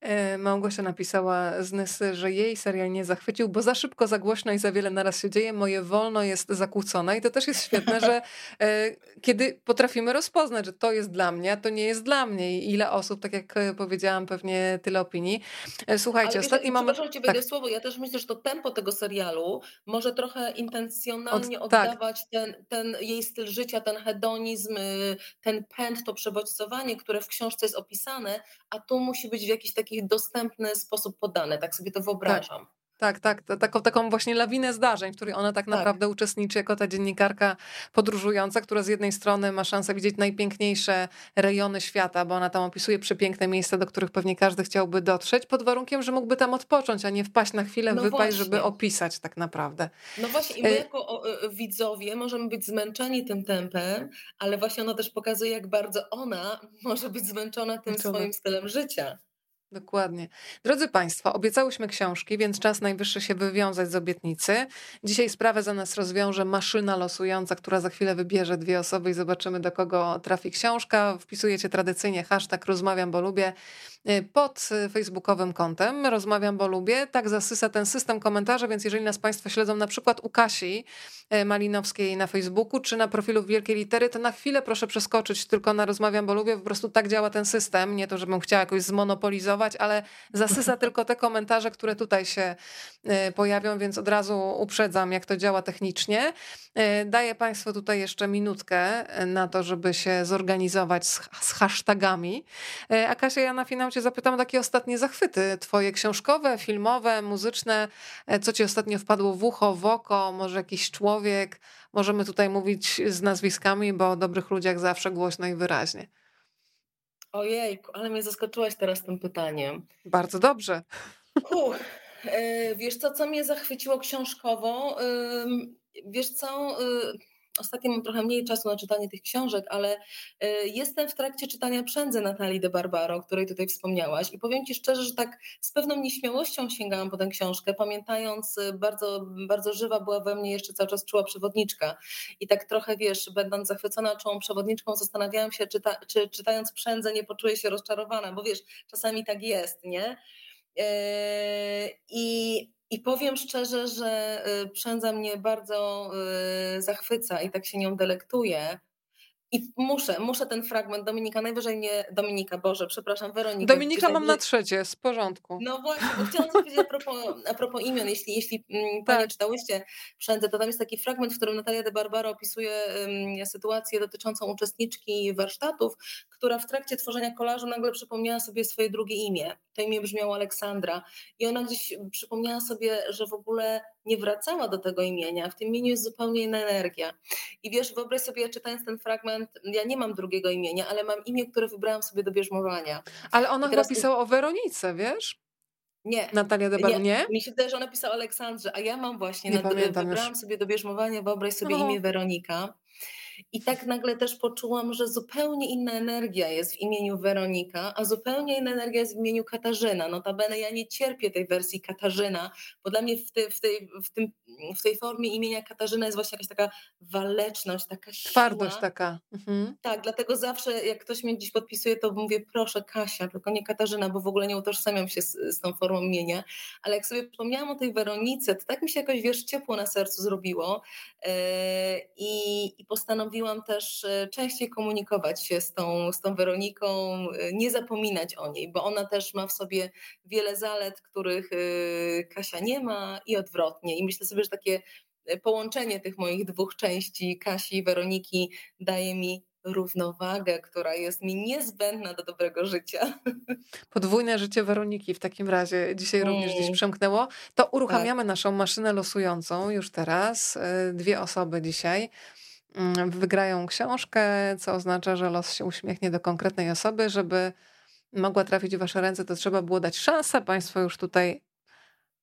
E, Małgosia napisała z Nysy, że jej serial nie zachwycił, bo za szybko, za głośno i za wiele naraz się dzieje. Moje wolno jest zakłócone i to też jest świetne, że e, kiedy potrafimy rozpoznać, że to jest dla mnie, a to nie jest dla mnie i ile osób, tak jak e, powiedziałam, pewnie tyle opinii. Słuchajcie, Ale ostatni moment... Przepraszam Cię, tak. słowo, ja też myślę, że to tempo tego serialu może trochę intencjonalnie Od, tak. oddawać tak. ten, ten jej styl życia, ten hedonizm, y, ten pęd, to przebodźcowanie, które w książce jest opisane, a tu musi być w jakiś taki taki dostępny sposób podane, tak sobie to wyobrażam. Tak. Tak, tak. Taką, taką właśnie lawinę zdarzeń, w której ona tak, tak naprawdę uczestniczy jako ta dziennikarka podróżująca, która z jednej strony ma szansę widzieć najpiękniejsze rejony świata, bo ona tam opisuje przepiękne miejsca, do których pewnie każdy chciałby dotrzeć, pod warunkiem, że mógłby tam odpocząć, a nie wpaść na chwilę, no wypaść, żeby opisać tak naprawdę. No właśnie i my e, jako widzowie możemy być zmęczeni tym tempem, ale właśnie ona też pokazuje, jak bardzo ona może być zmęczona tym swoim stylem życia. Dokładnie. Drodzy Państwo, obiecałyśmy książki, więc czas najwyższy się wywiązać z obietnicy. Dzisiaj sprawę za nas rozwiąże maszyna losująca, która za chwilę wybierze dwie osoby i zobaczymy, do kogo trafi książka. Wpisujecie tradycyjnie hashtag rozmawiam, bo lubię pod facebookowym kontem. Rozmawiam, bo lubię. Tak zasysa ten system komentarzy, więc jeżeli nas Państwo śledzą na przykład u Kasi y, Malinowskiej na Facebooku, czy na profilu Wielkiej Litery, to na chwilę proszę przeskoczyć tylko na rozmawiam, bo lubię. Po prostu tak działa ten system. Nie to, żebym chciała jakoś zmonopolizować ale zasysa (laughs) tylko te komentarze, które tutaj się y, pojawią, więc od razu uprzedzam, jak to działa technicznie. Y, daję Państwu tutaj jeszcze minutkę y, na to, żeby się zorganizować z, z hashtagami. A Kasia, ja na finał Cię zapytam o takie ostatnie zachwyty Twoje książkowe, filmowe, muzyczne. Co Ci ostatnio wpadło w ucho, w oko, może jakiś człowiek? Możemy tutaj mówić z nazwiskami, bo o dobrych ludziach zawsze głośno i wyraźnie. Ojej, ale mnie zaskoczyłaś teraz tym pytaniem. Bardzo dobrze. Uch, e, wiesz co, co mnie zachwyciło książkowo? Wiesz co, y, Ostatnio mam trochę mniej czasu na czytanie tych książek, ale y, jestem w trakcie czytania Przędzy Natalii de Barbaro, o której tutaj wspomniałaś i powiem Ci szczerze, że tak z pewną nieśmiałością sięgałam po tę książkę, pamiętając, y, bardzo, bardzo żywa była we mnie jeszcze cały czas czuła przewodniczka i tak trochę, wiesz, będąc zachwycona czułą przewodniczką, zastanawiałam się, czy, ta, czy czytając Przędzę nie poczuję się rozczarowana, bo wiesz, czasami tak jest, nie? Yy, I i powiem szczerze, że y, przędza mnie bardzo y, zachwyca i tak się nią delektuję. I muszę, muszę ten fragment Dominika, najwyżej nie Dominika, Boże, przepraszam, Weronika. Dominika mam na trzecie, z porządku. No właśnie, bo chciałam powiedzieć a propos, a propos imion, jeśli, jeśli mm, Panie tak. czytałyście wszędzie, to tam jest taki fragment, w którym Natalia de Barbaro opisuje um, sytuację dotyczącą uczestniczki warsztatów, która w trakcie tworzenia kolażu nagle przypomniała sobie swoje drugie imię. To imię brzmiało Aleksandra i ona gdzieś przypomniała sobie, że w ogóle nie wracała do tego imienia, w tym imieniu jest zupełnie inna energia. I wiesz, wyobraź sobie, czytając ten fragment, ja nie mam drugiego imienia, ale mam imię, które wybrałam sobie do bierzmowania. Ale ona chyba pisała o Weronice, wiesz? Nie. Natalia Debar, nie? nie? Mi się wydaje, że ona pisała Aleksandrze, a ja mam właśnie, nie na, wybrałam już. sobie do bierzmowania, wyobraź sobie no. imię Weronika. I tak nagle też poczułam, że zupełnie inna energia jest w imieniu Weronika, a zupełnie inna energia jest w imieniu Katarzyna. Notabene ja nie cierpię tej wersji Katarzyna, bo dla mnie w, te, w, tej, w, tym, w tej formie imienia Katarzyna jest właśnie jakaś taka waleczność, taka siła. Twardość taka. Mhm. Tak, dlatego zawsze jak ktoś mnie gdzieś podpisuje, to mówię proszę Kasia, tylko nie Katarzyna, bo w ogóle nie utożsamiam się z, z tą formą imienia. Ale jak sobie przypomniałam o tej Weronice, to tak mi się jakoś, wiesz, ciepło na sercu zrobiło yy, i postanowiłam postanowiłam też e, częściej komunikować się z tą, z tą Weroniką, e, nie zapominać o niej, bo ona też ma w sobie wiele zalet, których e, Kasia nie ma i odwrotnie. I myślę sobie, że takie połączenie tych moich dwóch części, Kasi i Weroniki, daje mi równowagę, która jest mi niezbędna do dobrego życia. (laughs) Podwójne życie Weroniki w takim razie dzisiaj również gdzieś przemknęło. To uruchamiamy tak. naszą maszynę losującą już teraz. Dwie osoby dzisiaj. Mm, wygrają książkę, co oznacza, że los się uśmiechnie do konkretnej osoby. Żeby mogła trafić w wasze ręce, to trzeba było dać szansę. Państwo już tutaj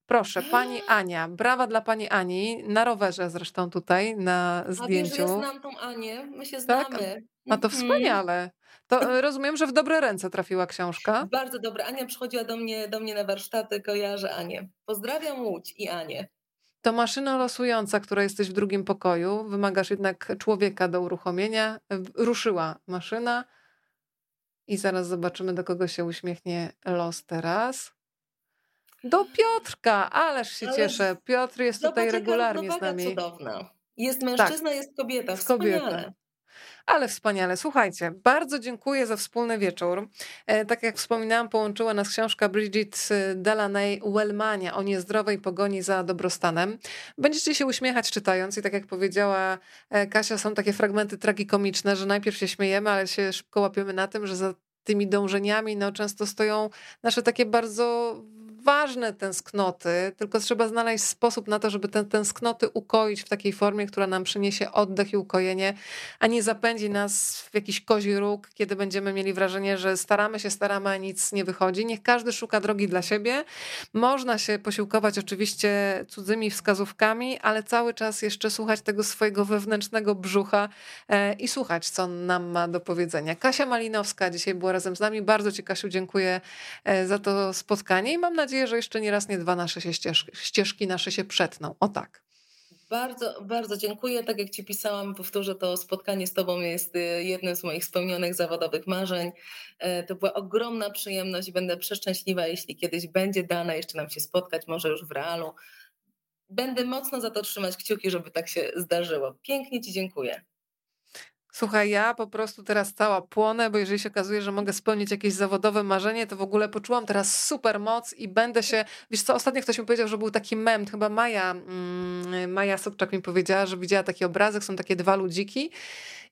Proszę, pani (gasps) Ania, brawa dla pani Ani, na rowerze zresztą tutaj na zdjęciu. A wiesz, ja znam tą Anię, my się tak? znamy. A to mhm. wspaniale. To e, rozumiem, że w dobre ręce trafiła książka. Bardzo dobre. Ania przychodziła do mnie, do mnie na warsztaty, kojarzę Anię. Pozdrawiam Łódź i Anię. To maszyna losująca, która jesteś w drugim pokoju, wymagasz jednak człowieka do uruchomienia. Ruszyła maszyna. I zaraz zobaczymy, do kogo się uśmiechnie los teraz. Do Piotrka, ależ się Ale cieszę. Piotr jest tutaj regularnie z nami. cudowna. Jest mężczyzna, tak. jest kobieta. Jest kobieta. Ale wspaniale. Słuchajcie, bardzo dziękuję za wspólny wieczór. E, tak jak wspominałam, połączyła nas książka Bridget Delaney Wellmania o niezdrowej pogoni za dobrostanem. Będziecie się uśmiechać czytając i tak jak powiedziała e, Kasia, są takie fragmenty tragikomiczne, że najpierw się śmiejemy, ale się szybko łapiemy na tym, że za tymi dążeniami no, często stoją nasze takie bardzo ważne tęsknoty, tylko trzeba znaleźć sposób na to, żeby te tęsknoty ukoić w takiej formie, która nam przyniesie oddech i ukojenie, a nie zapędzi nas w jakiś kozi róg, kiedy będziemy mieli wrażenie, że staramy się, staramy, a nic nie wychodzi. Niech każdy szuka drogi dla siebie. Można się posiłkować oczywiście cudzymi wskazówkami, ale cały czas jeszcze słuchać tego swojego wewnętrznego brzucha e, i słuchać, co nam ma do powiedzenia. Kasia Malinowska dzisiaj była razem z nami. Bardzo Ci, Kasiu, dziękuję e, za to spotkanie i mam nadzieję, nadzieję, że jeszcze nie raz, nie dwa nasze się ścieżki, ścieżki nasze się przetną. O tak. Bardzo, bardzo dziękuję. Tak jak Ci pisałam, powtórzę, to spotkanie z Tobą jest y, jednym z moich spełnionych zawodowych marzeń. E, to była ogromna przyjemność będę przeszczęśliwa, jeśli kiedyś będzie dane jeszcze nam się spotkać, może już w realu. Będę mocno za to trzymać kciuki, żeby tak się zdarzyło. Pięknie Ci dziękuję. Słuchaj, ja po prostu teraz cała płonę, bo jeżeli się okazuje, że mogę spełnić jakieś zawodowe marzenie, to w ogóle poczułam teraz super moc i będę się. Wiesz co, ostatnio ktoś mi powiedział, że był taki mem, chyba Maja, mm, Maja Sobczak mi powiedziała, że widziała taki obrazek, są takie dwa ludziki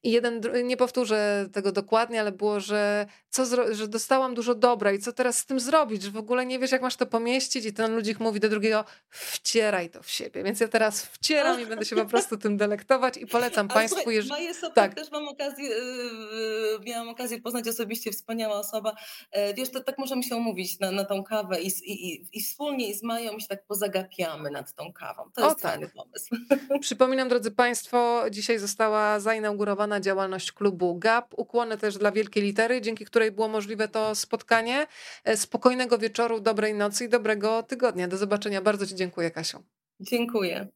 i jeden, nie powtórzę tego dokładnie, ale było, że, co że dostałam dużo dobra i co teraz z tym zrobić, że w ogóle nie wiesz, jak masz to pomieścić i ten ludzik mówi do drugiego, wcieraj to w siebie. Więc ja teraz wcieram i będę się po prostu tym delektować i polecam (laughs) Państwu. Słuchaj, jeżeli... Maję sobie tak. też mam okazję, yy, miałam okazję poznać osobiście, wspaniała osoba. Yy, wiesz, to tak możemy się umówić na, na tą kawę i, i, i wspólnie i z Mają się tak pozagapiamy nad tą kawą. To jest o, tak. fajny pomysł. (laughs) Przypominam, drodzy Państwo, dzisiaj została zainaugurowana działalność klubu GAP. Ukłony też dla wielkiej litery, dzięki której było możliwe to spotkanie. E, spokojnego wieczoru, dobrej nocy i dobrego tygodnia. Do zobaczenia. Bardzo Ci dziękuję, Kasiu. Dziękuję.